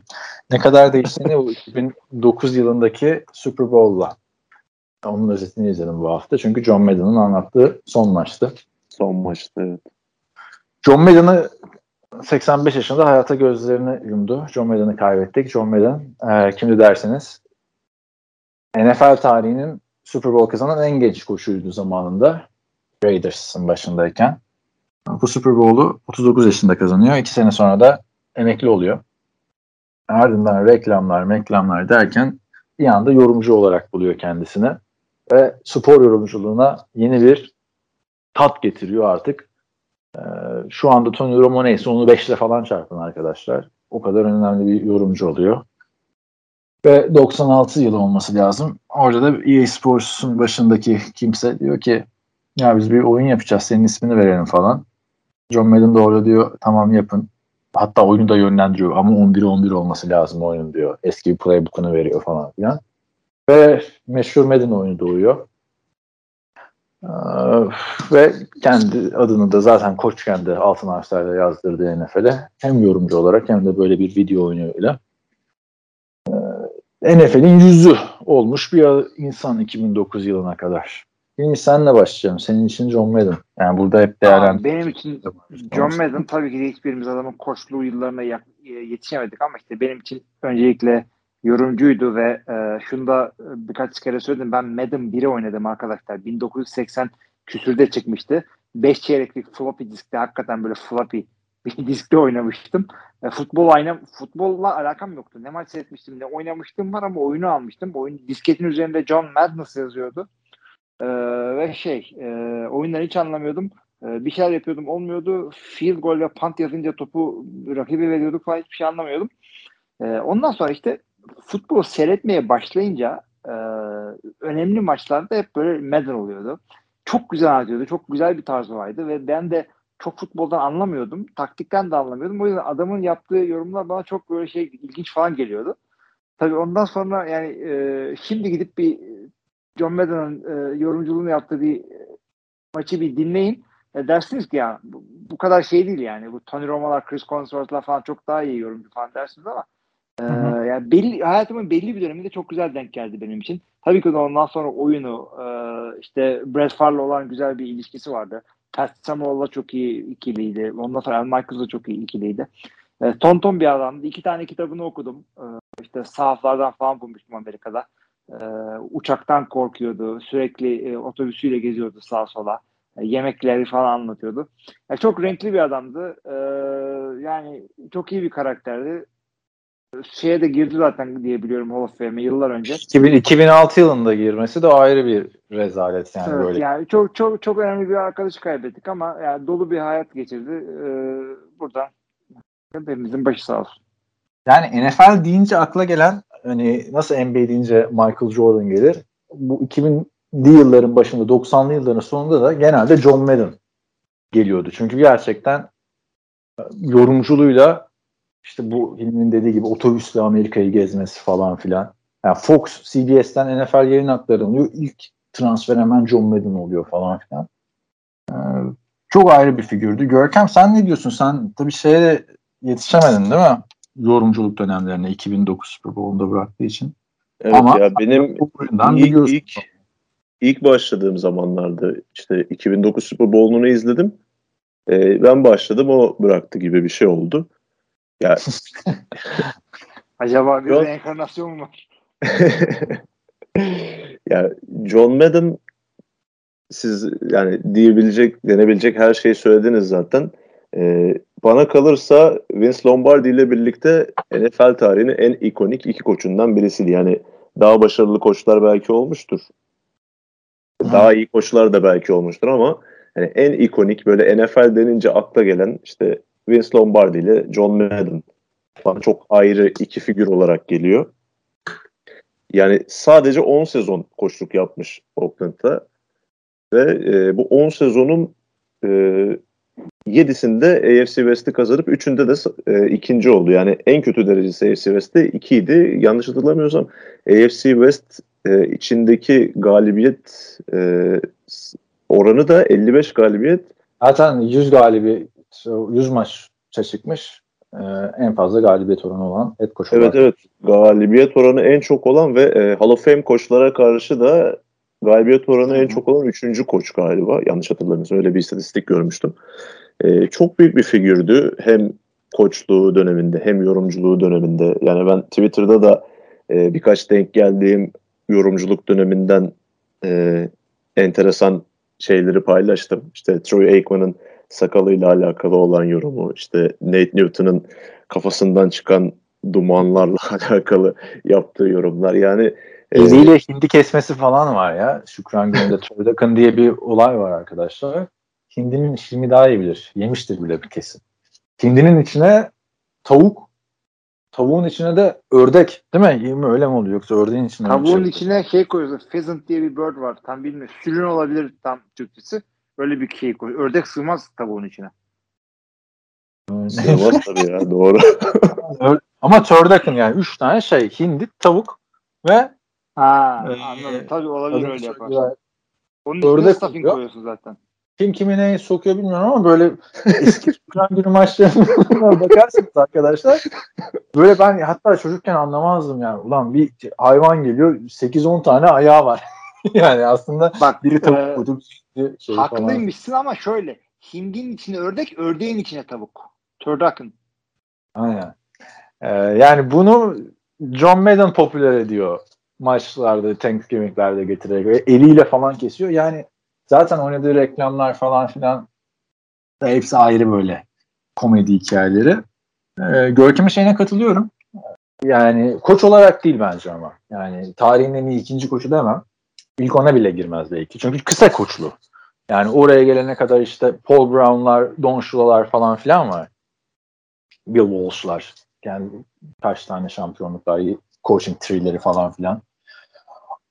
Ne kadar değiştiğini bu *laughs* 2009 yılındaki Super Bowl'la. Onun özetini izledim bu hafta. Çünkü John Madden'ın anlattığı son maçtı. Son maçta evet. John Madden'ı 85 yaşında hayata gözlerini yumdu. John Madden'ı kaybettik. John Madden e, kimdi derseniz NFL tarihinin Super Bowl kazanan en genç koşuydu zamanında. Raiders'ın başındayken. Bu Super Bowl'u 39 yaşında kazanıyor. İki sene sonra da emekli oluyor. Ardından reklamlar, reklamlar derken bir anda yorumcu olarak buluyor kendisini. Ve spor yorumculuğuna yeni bir tat getiriyor artık. Ee, şu anda Tony Romo neyse onu 5'le falan çarpın arkadaşlar. O kadar önemli bir yorumcu oluyor. Ve 96 yılı olması lazım. Orada da EA Sports'un başındaki kimse diyor ki ya biz bir oyun yapacağız senin ismini verelim falan. John Madden de orada diyor tamam yapın. Hatta oyunu da yönlendiriyor ama 11-11 olması lazım oyun diyor. Eski bir playbook'unu veriyor falan filan. Ve meşhur Madden oyunu doğuyor. Ee, ve kendi adını da zaten koç kendi altın harflerle yazdırdı NFL'e. Hem yorumcu olarak hem de böyle bir video oyunuyla. Ee, NFL'in yüzü olmuş bir insan 2009 yılına kadar. Şimdi senle başlayacağım. Senin için John Madden. Yani burada hep değerlendir. benim için John Madden tabii ki de hiçbirimiz adamın koçluğu yıllarına e, yetişemedik ama işte benim için öncelikle yorumcuydu ve e, şunu da e, birkaç kere söyledim. Ben Madden 1'i oynadım arkadaşlar. 1980 küsürde çıkmıştı. 5 çeyreklik floppy diskte hakikaten böyle floppy *laughs* bir diskte oynamıştım. E, futbol aynı futbolla alakam yoktu. Ne maç seyretmiştim ne oynamıştım var ama oyunu almıştım. Oyun disketin üzerinde John Madness yazıyordu. E, ve şey e, oyunları hiç anlamıyordum. E, bir şeyler yapıyordum olmuyordu. Field goal ve punt yazınca topu rakibe veriyorduk falan hiçbir şey anlamıyordum. E, ondan sonra işte futbol seyretmeye başlayınca e, önemli maçlarda hep böyle Madden oluyordu. Çok güzel anlatıyordu. Çok güzel bir tarzı vardı ve ben de çok futboldan anlamıyordum. Taktikten de anlamıyordum. O yüzden adamın yaptığı yorumlar bana çok böyle şey ilginç falan geliyordu. Tabii ondan sonra yani e, şimdi gidip bir John Madden'ın e, yorumculuğunu yaptığı bir e, maçı bir dinleyin. E, dersiniz ki ya bu, bu kadar şey değil yani. Bu Tony Romo'lar, Chris Collinsworth'lar falan çok daha iyi yorumcu falan dersiniz ama e, Hı hı. yani belli, hayatımın belli bir döneminde çok güzel denk geldi benim için. Tabii ki de ondan sonra oyunu e, işte Brett Favre'la olan güzel bir ilişkisi vardı. Pat Summerall'la çok iyi ikiliydi. Ondan sonra Al Michaels'la çok iyi ikiliydi. E, ton ton bir adamdı. İki tane kitabını okudum. E, işte sahaflardan falan bulmuştum Amerika'da. E, uçaktan korkuyordu. Sürekli e, otobüsüyle geziyordu sağa sola. E, yemekleri falan anlatıyordu. E, çok renkli bir adamdı. E, yani çok iyi bir karakterdi. Şeye de girdi zaten diye biliyorum Hall of Fame'e yıllar önce. 2000, 2006 yılında girmesi de ayrı bir rezalet yani Evet, böyle. yani çok çok çok önemli bir arkadaş kaybettik ama yani dolu bir hayat geçirdi. Ee, buradan hepimizin başı sağ olsun. Yani NFL deyince akla gelen hani nasıl NBA deyince Michael Jordan gelir. Bu 2000'li yılların başında 90'lı yılların sonunda da genelde John Madden geliyordu. Çünkü gerçekten e, yorumculuğuyla işte bu Hilmi'nin dediği gibi otobüsle Amerika'yı gezmesi falan filan. Yani Fox, CBS'ten NFL yayın hakları alıyor. İlk transfer hemen John Madden oluyor falan filan. Ee, çok ayrı bir figürdü. Görkem sen ne diyorsun? Sen tabii şeye yetişemedin değil mi? Yorumculuk dönemlerine 2009 Super Bowl'da bıraktığı için. Evet Ama ya benim ilk, ilk, ilk başladığım zamanlarda işte 2009 Super Bowl'unu izledim. Ee, ben başladım o bıraktı gibi bir şey oldu. Ya *laughs* Acaba bir Yok. enkarnasyon mu var? *laughs* ya John Madden siz yani diyebilecek, denebilecek her şeyi söylediniz zaten. Ee, bana kalırsa Vince Lombardi ile birlikte NFL tarihinin en ikonik iki koçundan birisiydi. Yani daha başarılı koçlar belki olmuştur. Daha iyi koçlar da belki olmuştur ama yani en ikonik böyle NFL denince akla gelen işte Vince Lombardi ile John Madden bana çok ayrı iki figür olarak geliyor. Yani sadece 10 sezon koçluk yapmış Oakland'da ve e, bu 10 sezonun e, 7'sinde AFC West'i kazanıp 3'ünde de e, ikinci oldu. Yani en kötü derecesi AFC West'te 2 idi. Yanlış hatırlamıyorsam AFC West e, içindeki galibiyet e, oranı da 55 galibiyet. Zaten 100 galibi 100 maç çıkmış. Ee, en fazla galibiyet oranı olan head coach Evet evet. Galibiyet oranı en çok olan ve e, Hall of Fame koçlara karşı da galibiyet oranı en çok olan 3. koç galiba. Yanlış hatırlamıyorsam öyle bir istatistik görmüştüm. E, çok büyük bir figürdü. Hem koçluğu döneminde hem yorumculuğu döneminde. Yani ben Twitter'da da e, birkaç denk geldiğim yorumculuk döneminden e, enteresan şeyleri paylaştım. İşte Troy Aikman'ın sakalıyla alakalı olan yorumu, işte Nate Newton'ın kafasından çıkan dumanlarla *laughs* alakalı yaptığı yorumlar. Yani Eliyle hindi kesmesi falan var ya. Şükran gününde Troy diye bir olay var arkadaşlar. Hindinin işini daha iyi bilir. Yemiştir bile bir kesin. Hindinin içine tavuk, tavuğun içine de ördek değil mi? Yemi öyle mi oluyor yoksa ördeğin içine Tavuğun şey içine şey koyuyorsun. Pheasant diye bir bird var. Tam bilmiyorum. Sülün olabilir tam Türkçesi. Böyle bir şey koy. Ördek sığmaz tavuğun içine. Sığmaz *laughs* tabii ya doğru. Ama turducken yani. Üç tane şey. Hindi, tavuk ve Ha Ee, anladım. Tabii olabilir öyle yapar. yapar. Onun içine Ördek stuffing koyuyor. koyuyorsun zaten. Kim kimi neye sokuyor bilmiyorum ama böyle *laughs* eski Şükran günü maçlarına bakarsınız arkadaşlar. Böyle ben hatta çocukken anlamazdım yani. Ulan bir hayvan geliyor 8-10 tane ayağı var. *laughs* yani aslında Bak biri e, tavuk koydu, biri şey falan. haklıymışsın ama şöyle. Hindinin içine ördek, ördeğin içine tavuk. Turducken. Aynen. Ee, yani bunu John Madden popüler ediyor maçlarda, Thanksgiving'lerde getirerek. Ve eliyle falan kesiyor. Yani zaten oynadığı reklamlar falan filan da hepsi ayrı böyle komedi hikayeleri. Ee, Görkem'in şeyine katılıyorum. Yani koç olarak değil bence ama. Yani tarihin en iyi ikinci koçu demem. İlk ona bile girmez belki. Çünkü kısa koçlu. Yani oraya gelene kadar işte Paul Brown'lar, Don Shula'lar falan filan var. Bill Walsh'lar. Yani kaç tane şampiyonluklar, coaching tree'leri falan filan.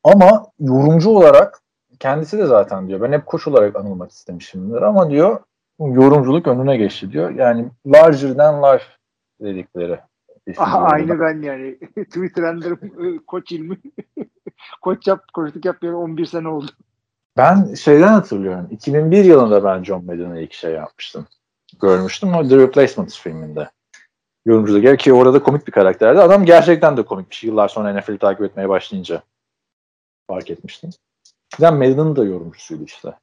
Ama yorumcu olarak kendisi de zaten diyor ben hep koç olarak anılmak istemişimdir ama diyor yorumculuk önüne geçti diyor. Yani larger than life dedikleri. Aha, aynı ben yani. *laughs* Twitter handle'ım *laughs* e, koç ilmi. *laughs* koç yap, koçluk yapmayalı 11 sene oldu. Ben şeyden hatırlıyorum. 2001 yılında ben John Madden'a ilk şey yapmıştım. Görmüştüm o The Replacements filminde. Yorumculuk ya ki orada komik bir karakterdi. Adam gerçekten de komikmiş. Yıllar sonra NFL'i takip etmeye başlayınca fark etmiştim. Ben Madden'ın da yorumcusuydu işte.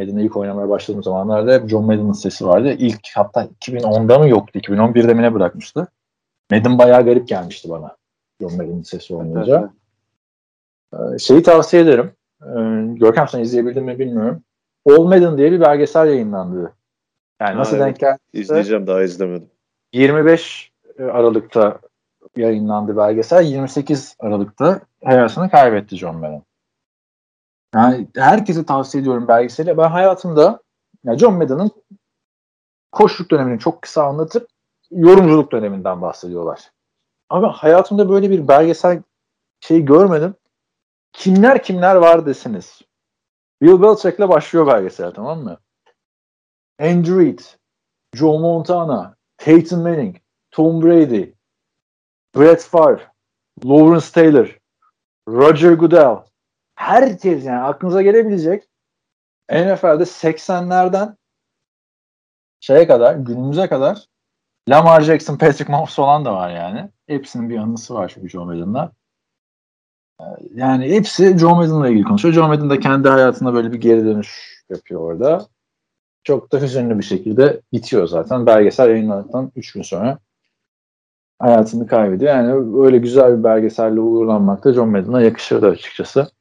Madden'ı ilk oynamaya başladığım zamanlarda hep John Madden'ın sesi vardı. İlk hatta 2010'da mı yoktu? 2011'de mi ne bırakmıştı? Madden bayağı garip gelmişti bana. John Madden'ın sesi olmayınca. Ee, şeyi tavsiye ederim. Ee, Görkem sen izleyebildin mi bilmiyorum. All Madden diye bir belgesel yayınlandı. Yani Ha, nasıl evet. denk geldi? İzleyeceğim daha izlemedim. 25 Aralık'ta yayınlandı belgesel. 28 Aralık'ta hayatını kaybetti John Madden. Yani herkese tavsiye ediyorum belgeseli. Ben hayatımda ya John Madden'ın koşluk dönemini çok kısa anlatıp yorumculuk döneminden bahsediyorlar. Ama hayatımda böyle bir belgesel şey görmedim. Kimler kimler var desiniz. Bill Belichick'le başlıyor belgesel tamam mı? Andrew Reid, Joe Montana, Peyton Manning, Tom Brady, Brett Favre, Lawrence Taylor, Roger Goodell. Herkes yani aklınıza gelebilecek NFL'de 80'lerden şeye kadar, günümüze kadar Lamar Jackson, Patrick Mahomes falan da var yani. Hepsinin bir anısı var çünkü Joe Madden'la. Ee, Yani hepsi Joe Madden'la ilgili konuşuyor. Joe Madden da kendi hayatında böyle bir geri dönüş yapıyor orada. Çok da hüzünlü bir şekilde bitiyor zaten. Belgesel yayınlandıktan 3 gün sonra hayatını kaybediyor. Yani öyle güzel bir belgeselle uğurlanmak da John Madden'a yakışırdı açıkçası.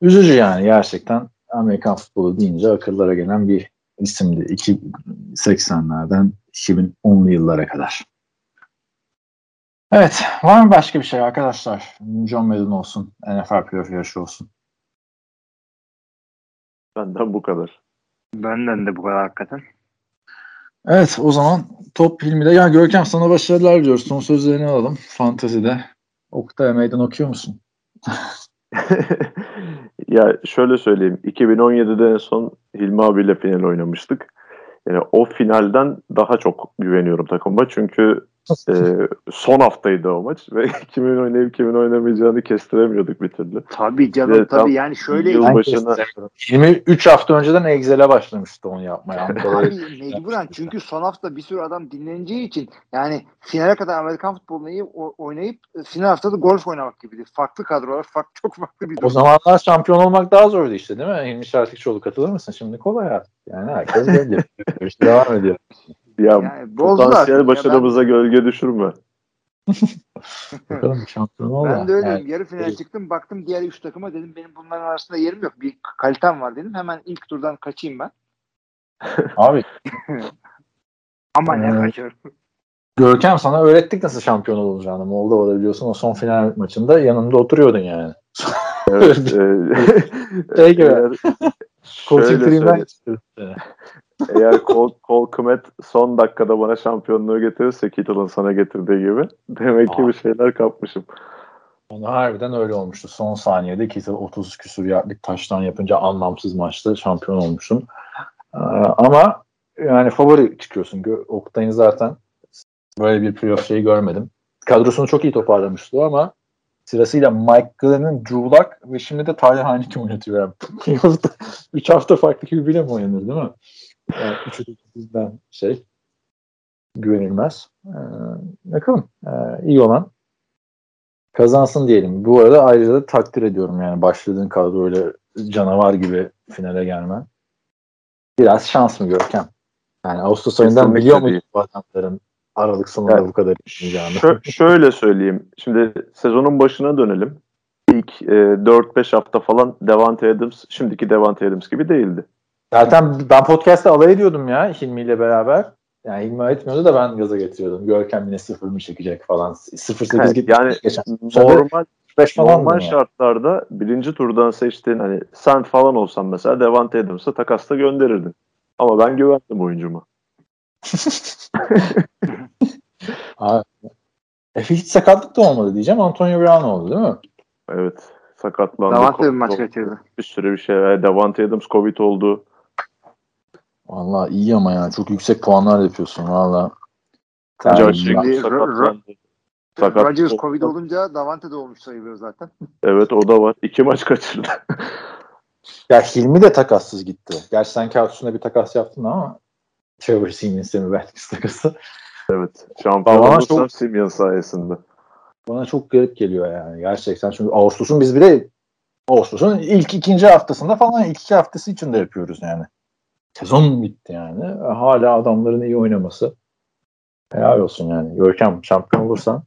Üzücü yani gerçekten Amerikan futbolu deyince akıllara gelen bir isimdi. 80'lerden 2010'lu yıllara kadar. Evet. Var mı başka bir şey arkadaşlar? John Madden olsun. NFL playoff yarışı olsun. Benden bu kadar. Benden de bu kadar hakikaten. Evet o zaman top filmiyle. Ya Görkem sana başarılar diliyoruz. Son sözlerini alalım. Fantezide. Oktay meydan okuyor musun? *laughs* ya şöyle söyleyeyim. 2017'de en son Hilmi abiyle final oynamıştık. Yani o finalden daha çok güveniyorum takıma. Çünkü e, son haftaydı o maç ve *laughs* kimin oynayıp kimin oynamayacağını kestiremiyorduk bir türlü. Tabii canım tam tabii yani şöyle yıl Ben başına 23 hafta önceden Excel'e başlamıştı onu yapmaya. Abi mecburen çünkü son hafta bir sürü adam dinleneceği için yani finale kadar Amerikan futbolunu oynayıp, oynayıp final haftada golf oynamak gibidir. Farklı kadrolar, farklı, çok farklı bir o durum. zamanlar şampiyon olmak daha zordu işte değil mi? Hilmi Şarkıçoğlu katılır mısın? Şimdi kolay artık. Yani herkes belli. işte *laughs* devam ediyor. Ya Yani potansiyel Ya başarımıza gölge düşürme. *laughs* Bakalım şampiyon ol Ben de öyleyim. Yani, Yarı final çıktım. Baktım diğer üç takıma dedim benim bunların arasında yerim yok. Bir kalitem var dedim. Hemen ilk turdan kaçayım ben. *laughs* abi Ama ne Evet. kaçıyorum. Görkem sana öğrettik nasıl şampiyon olacağını. Moldova'da biliyorsun o son final maçında yanında oturuyordun yani. *laughs* Evet, e, Şey gibi. Coaching şöyle. Eğer Cole, Cole Kmet son dakikada bana şampiyonluğu getirirse Kittle'ın sana getirdiği gibi demek ki Aa. bir şeyler kapmışım. Onu harbiden öyle olmuştu. Son saniyede Kittle 30 küsur yardlık taştan yapınca anlamsız maçta şampiyon olmuşsun. Ee, ama yani favori çıkıyorsun. Oktay'ın zaten böyle bir playoff şeyi görmedim. Kadrosunu çok iyi toparlamıştı ama sırasıyla Mike Glenn'in Drew Luck ve şimdi de Tyler Heineke oynatıyor. Yani *laughs* playoff'ta 3 hafta farklı gibi bile mi oynanır değil mi? Yani üçü de bizden şey güvenilmez. Ee, bakalım. Ee, iyi olan kazansın diyelim. Bu arada ayrıca da takdir ediyorum yani başladığın kadroyla canavar gibi finale gelmen. Biraz şans mı Görkem? Yani Ağustos ayından biliyor değil. bu adamların Aralık sonunda Evet. bu kadar oynayacağını? Şö- şöyle söyleyeyim. Şimdi sezonun başına dönelim. İlk e, 4-5 hafta falan Devante Adams şimdiki Devante Adams gibi değildi. Zaten ben podcast'ta alay ediyordum ya Hilmi ile beraber. Yani Hilmi etmiyordu da ben gaza getiriyordum. Görkem yine sıfır mı çekecek falan. 0-8 Evet, gitti. yani geçen. Normal 5 falan normal şartlarda birinci turdan seçtiğin hani sen falan olsan mesela Devante Adams'a takasta gönderirdin. Ama ben güvendim oyuncuma. *laughs* Abi. E, hiç sakatlık da olmadı diyeceğim. Antonio Brown oldu değil mi? Evet. Sakatlandı. Davante bir maç kaçırdı. Bir sürü bir şey. var. Devante Adams Covid oldu. Vallahi iyi ama ya. Çok yüksek puanlar yapıyorsun valla. Yani şimdi. Sakat Rodgers. Covid olunca Davante de olmuş sayılıyor zaten. *laughs* Evet o da var. İki maç kaçırdı. *laughs* Ya Hilmi de takassız gitti. Gerçi sen kağıt üstünde bir takas yaptın ama Trevor Siemens'e mi belki *laughs* takası. evet. Şampiyon olursan çok- Simeon sayesinde. Bana çok garip geliyor yani. Gerçekten çünkü Ağustos'un biz bile Ağustos'un ilk ikinci haftasında falan ilk iki haftası içinde yapıyoruz yani. Sezon bitti yani. Hala adamların iyi oynaması. Helal olsun yani. Görkem şampiyon olursan.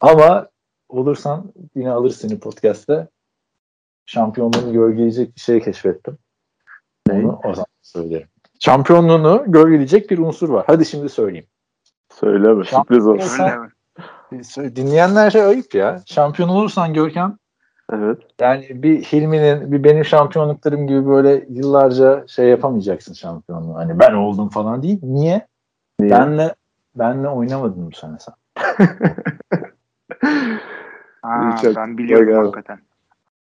Ama olursan yine alır seni podcast'te. Şampiyonluğunu gölgeleyecek bir şey keşfettim. Onu o zaman söylerim. Şampiyonluğunu gölgeleyecek bir unsur var. Hadi şimdi söyleyeyim. Söyleme. Sürpriz olsun. Söyle- Dinleyenler şey ayıp ya. Şampiyon olursan Görkem Evet. yani bir Hilmi'nin bir benim şampiyonluklarım gibi böyle yıllarca şey yapamayacaksın şampiyonluğu. Hani ben oldum falan değil. Niye? Niye? Benle benle oynamadın bu sene sen. *laughs* Çok ben biliyorum güzel. hakikaten.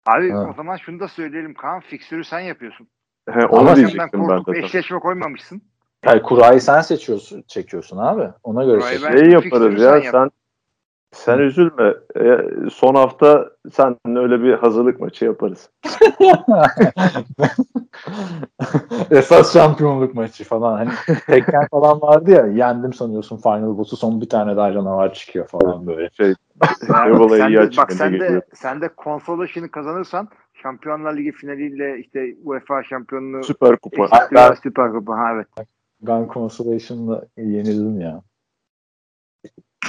Abi Ha. o zaman şunu da söyleyelim Kaan. Fiksürü sen yapıyorsun. He, onu Ama diyecektim ben de. eşleşme koymamışsın. Yani kurayı sen seçiyorsun, çekiyorsun abi. Ona göre Kurayı seç. ben- Şey yaparız sen ya yap. sen sen üzülme. E, son hafta sen öyle bir hazırlık maçı yaparız. *laughs* Esas şampiyonluk maçı falan. Hani Tekken falan vardı ya yendim sanıyorsun Final Boss'u son bir tane daha canavar çıkıyor falan böyle. Şey, Yani Evala'yı sen iyi de, bak sen de, sen de Consolation'ı kazanırsan Şampiyonlar Ligi finaliyle işte UEFA şampiyonluğu Süper kupa. Ben- Süper Kupa. Ha evet. Gun Consolation'la yenildim ya.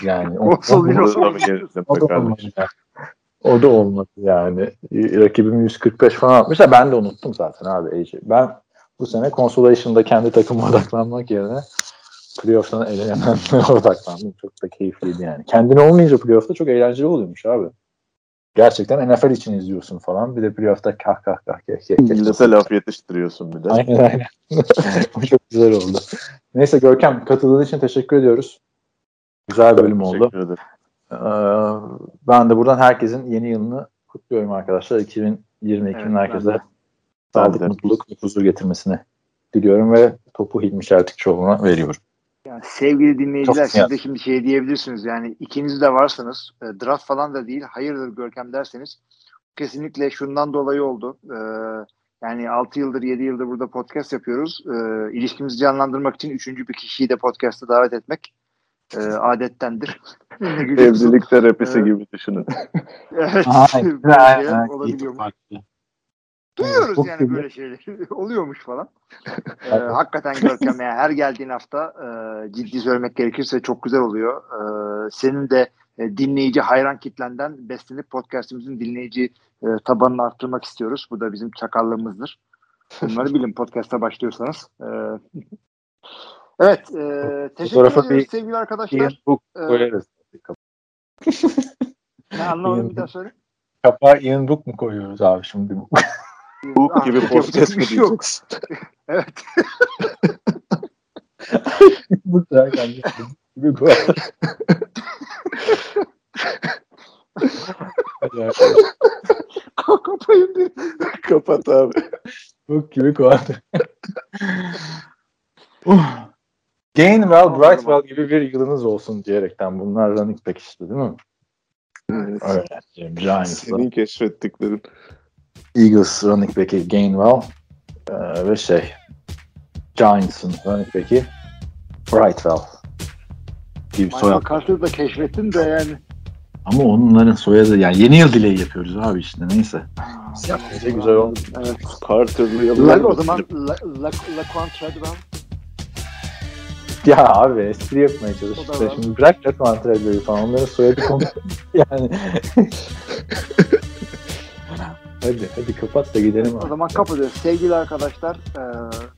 Yani *laughs* o, mı gelirsin o da olmadı. O da olmadı yani. Rakibim 145 falan atmış da ben de unuttum zaten abi AJ. Ben bu sene Consolation'da kendi takıma *laughs* odaklanmak yerine playoff'tan elenenlere *laughs* odaklandım. Çok da keyifliydi yani. Kendine olmayınca playoff'ta çok eğlenceli oluyormuş abi. Gerçekten NFL için izliyorsun falan. Bir de playoff'ta kah kah kah kah kah. Millete laf yetiştiriyorsun bir de. Aynen aynen. o çok güzel oldu. Neyse Görkem katıldığın için teşekkür ediyoruz. Güzel bir bölüm oldu. Teşekkür ederim. Ee, ben de buradan herkesin yeni yılını kutluyorum arkadaşlar. 2022'nin Evet, herkese sağlık, mutluluk ve huzur getirmesini diliyorum ve topu Hilmi Şertikçioğlu'na veriyorum. Yani sevgili dinleyiciler Çok siz de şimdi şey diyebilirsiniz yani ikiniz de varsınız e, draft falan da değil hayırdır Görkem derseniz kesinlikle şundan dolayı oldu. E, yani 6 yıldır 7 yıldır burada podcast yapıyoruz. E, ilişkimizi canlandırmak için üçüncü bir kişiyi de podcast'a davet etmek e, adettendir. *laughs* Evlilik terapisi Evet. gibi düşünün. *laughs* Evet. İyi, olabiliyormuş. farklı. Duyuyoruz Çok yani güzel. böyle şeyler. *laughs* Oluyormuş falan. Ee, hakikaten Görkem yani her geldiğin hafta e, ciddi söylemek gerekirse çok güzel oluyor. Ee, senin de e, dinleyici hayran kitlenden beslenip podcastimizin dinleyici e, tabanını arttırmak istiyoruz. Bu da bizim çakallığımızdır. Bunları bilin podcast'a başlıyorsanız. Ee, evet. E, teşekkür ediyoruz bir- sevgili arkadaşlar. Ian Book Ee, koyarız. *laughs* Ne anlamadım bir daha söyle. Kapağa Ian Book mu koyuyoruz abi şimdi? Book gibi podcast yok. diyeceksin? *laughs* Evet. *laughs* Derken gibi arkadaşlar. Kapayın bir. Kapat abi. Book gibi koyardı. uh. Gainwell, Brightwell gibi bir yılınız olsun diyerekten bunlar running back işte değil mi? Evet. Öyle. Giants'la. Senin keşfettiklerin. Eagles running back'i Gainwell ee, ve şey Giants'ın running back'i Brightwell gibi Michael soyad. Carter'ı da keşfettin de yani. Ama onların soyadı yani yeni yıl dileği yapıyoruz abi işte neyse. Yapınca güzel oldu. Evet. Carter'layalım. La, o zaman La, La, Laquan Treadwell. *laughs* Ya abi espri yapmaya çalış. O da. Şimdi bırak Laquan Treadwell'i falan onların soyadı konu *laughs* yani. *laughs* hadi hadi kapat da gidelim O abi. zaman kapatıyoruz. Sevgili arkadaşlar e,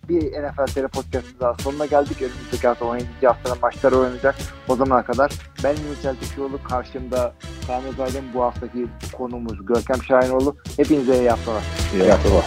bir NFL TR podcast'ın daha sonuna geldik. Önümüzdeki hafta 17. haftanın maçları oynanacak. O zamana kadar ben Ümit Çeltikçioğlu karşımda Kaan Özaydın bu haftaki konumuz Görkem Şahinoğlu. Hepinize iyi haftalar. İyi haftalar.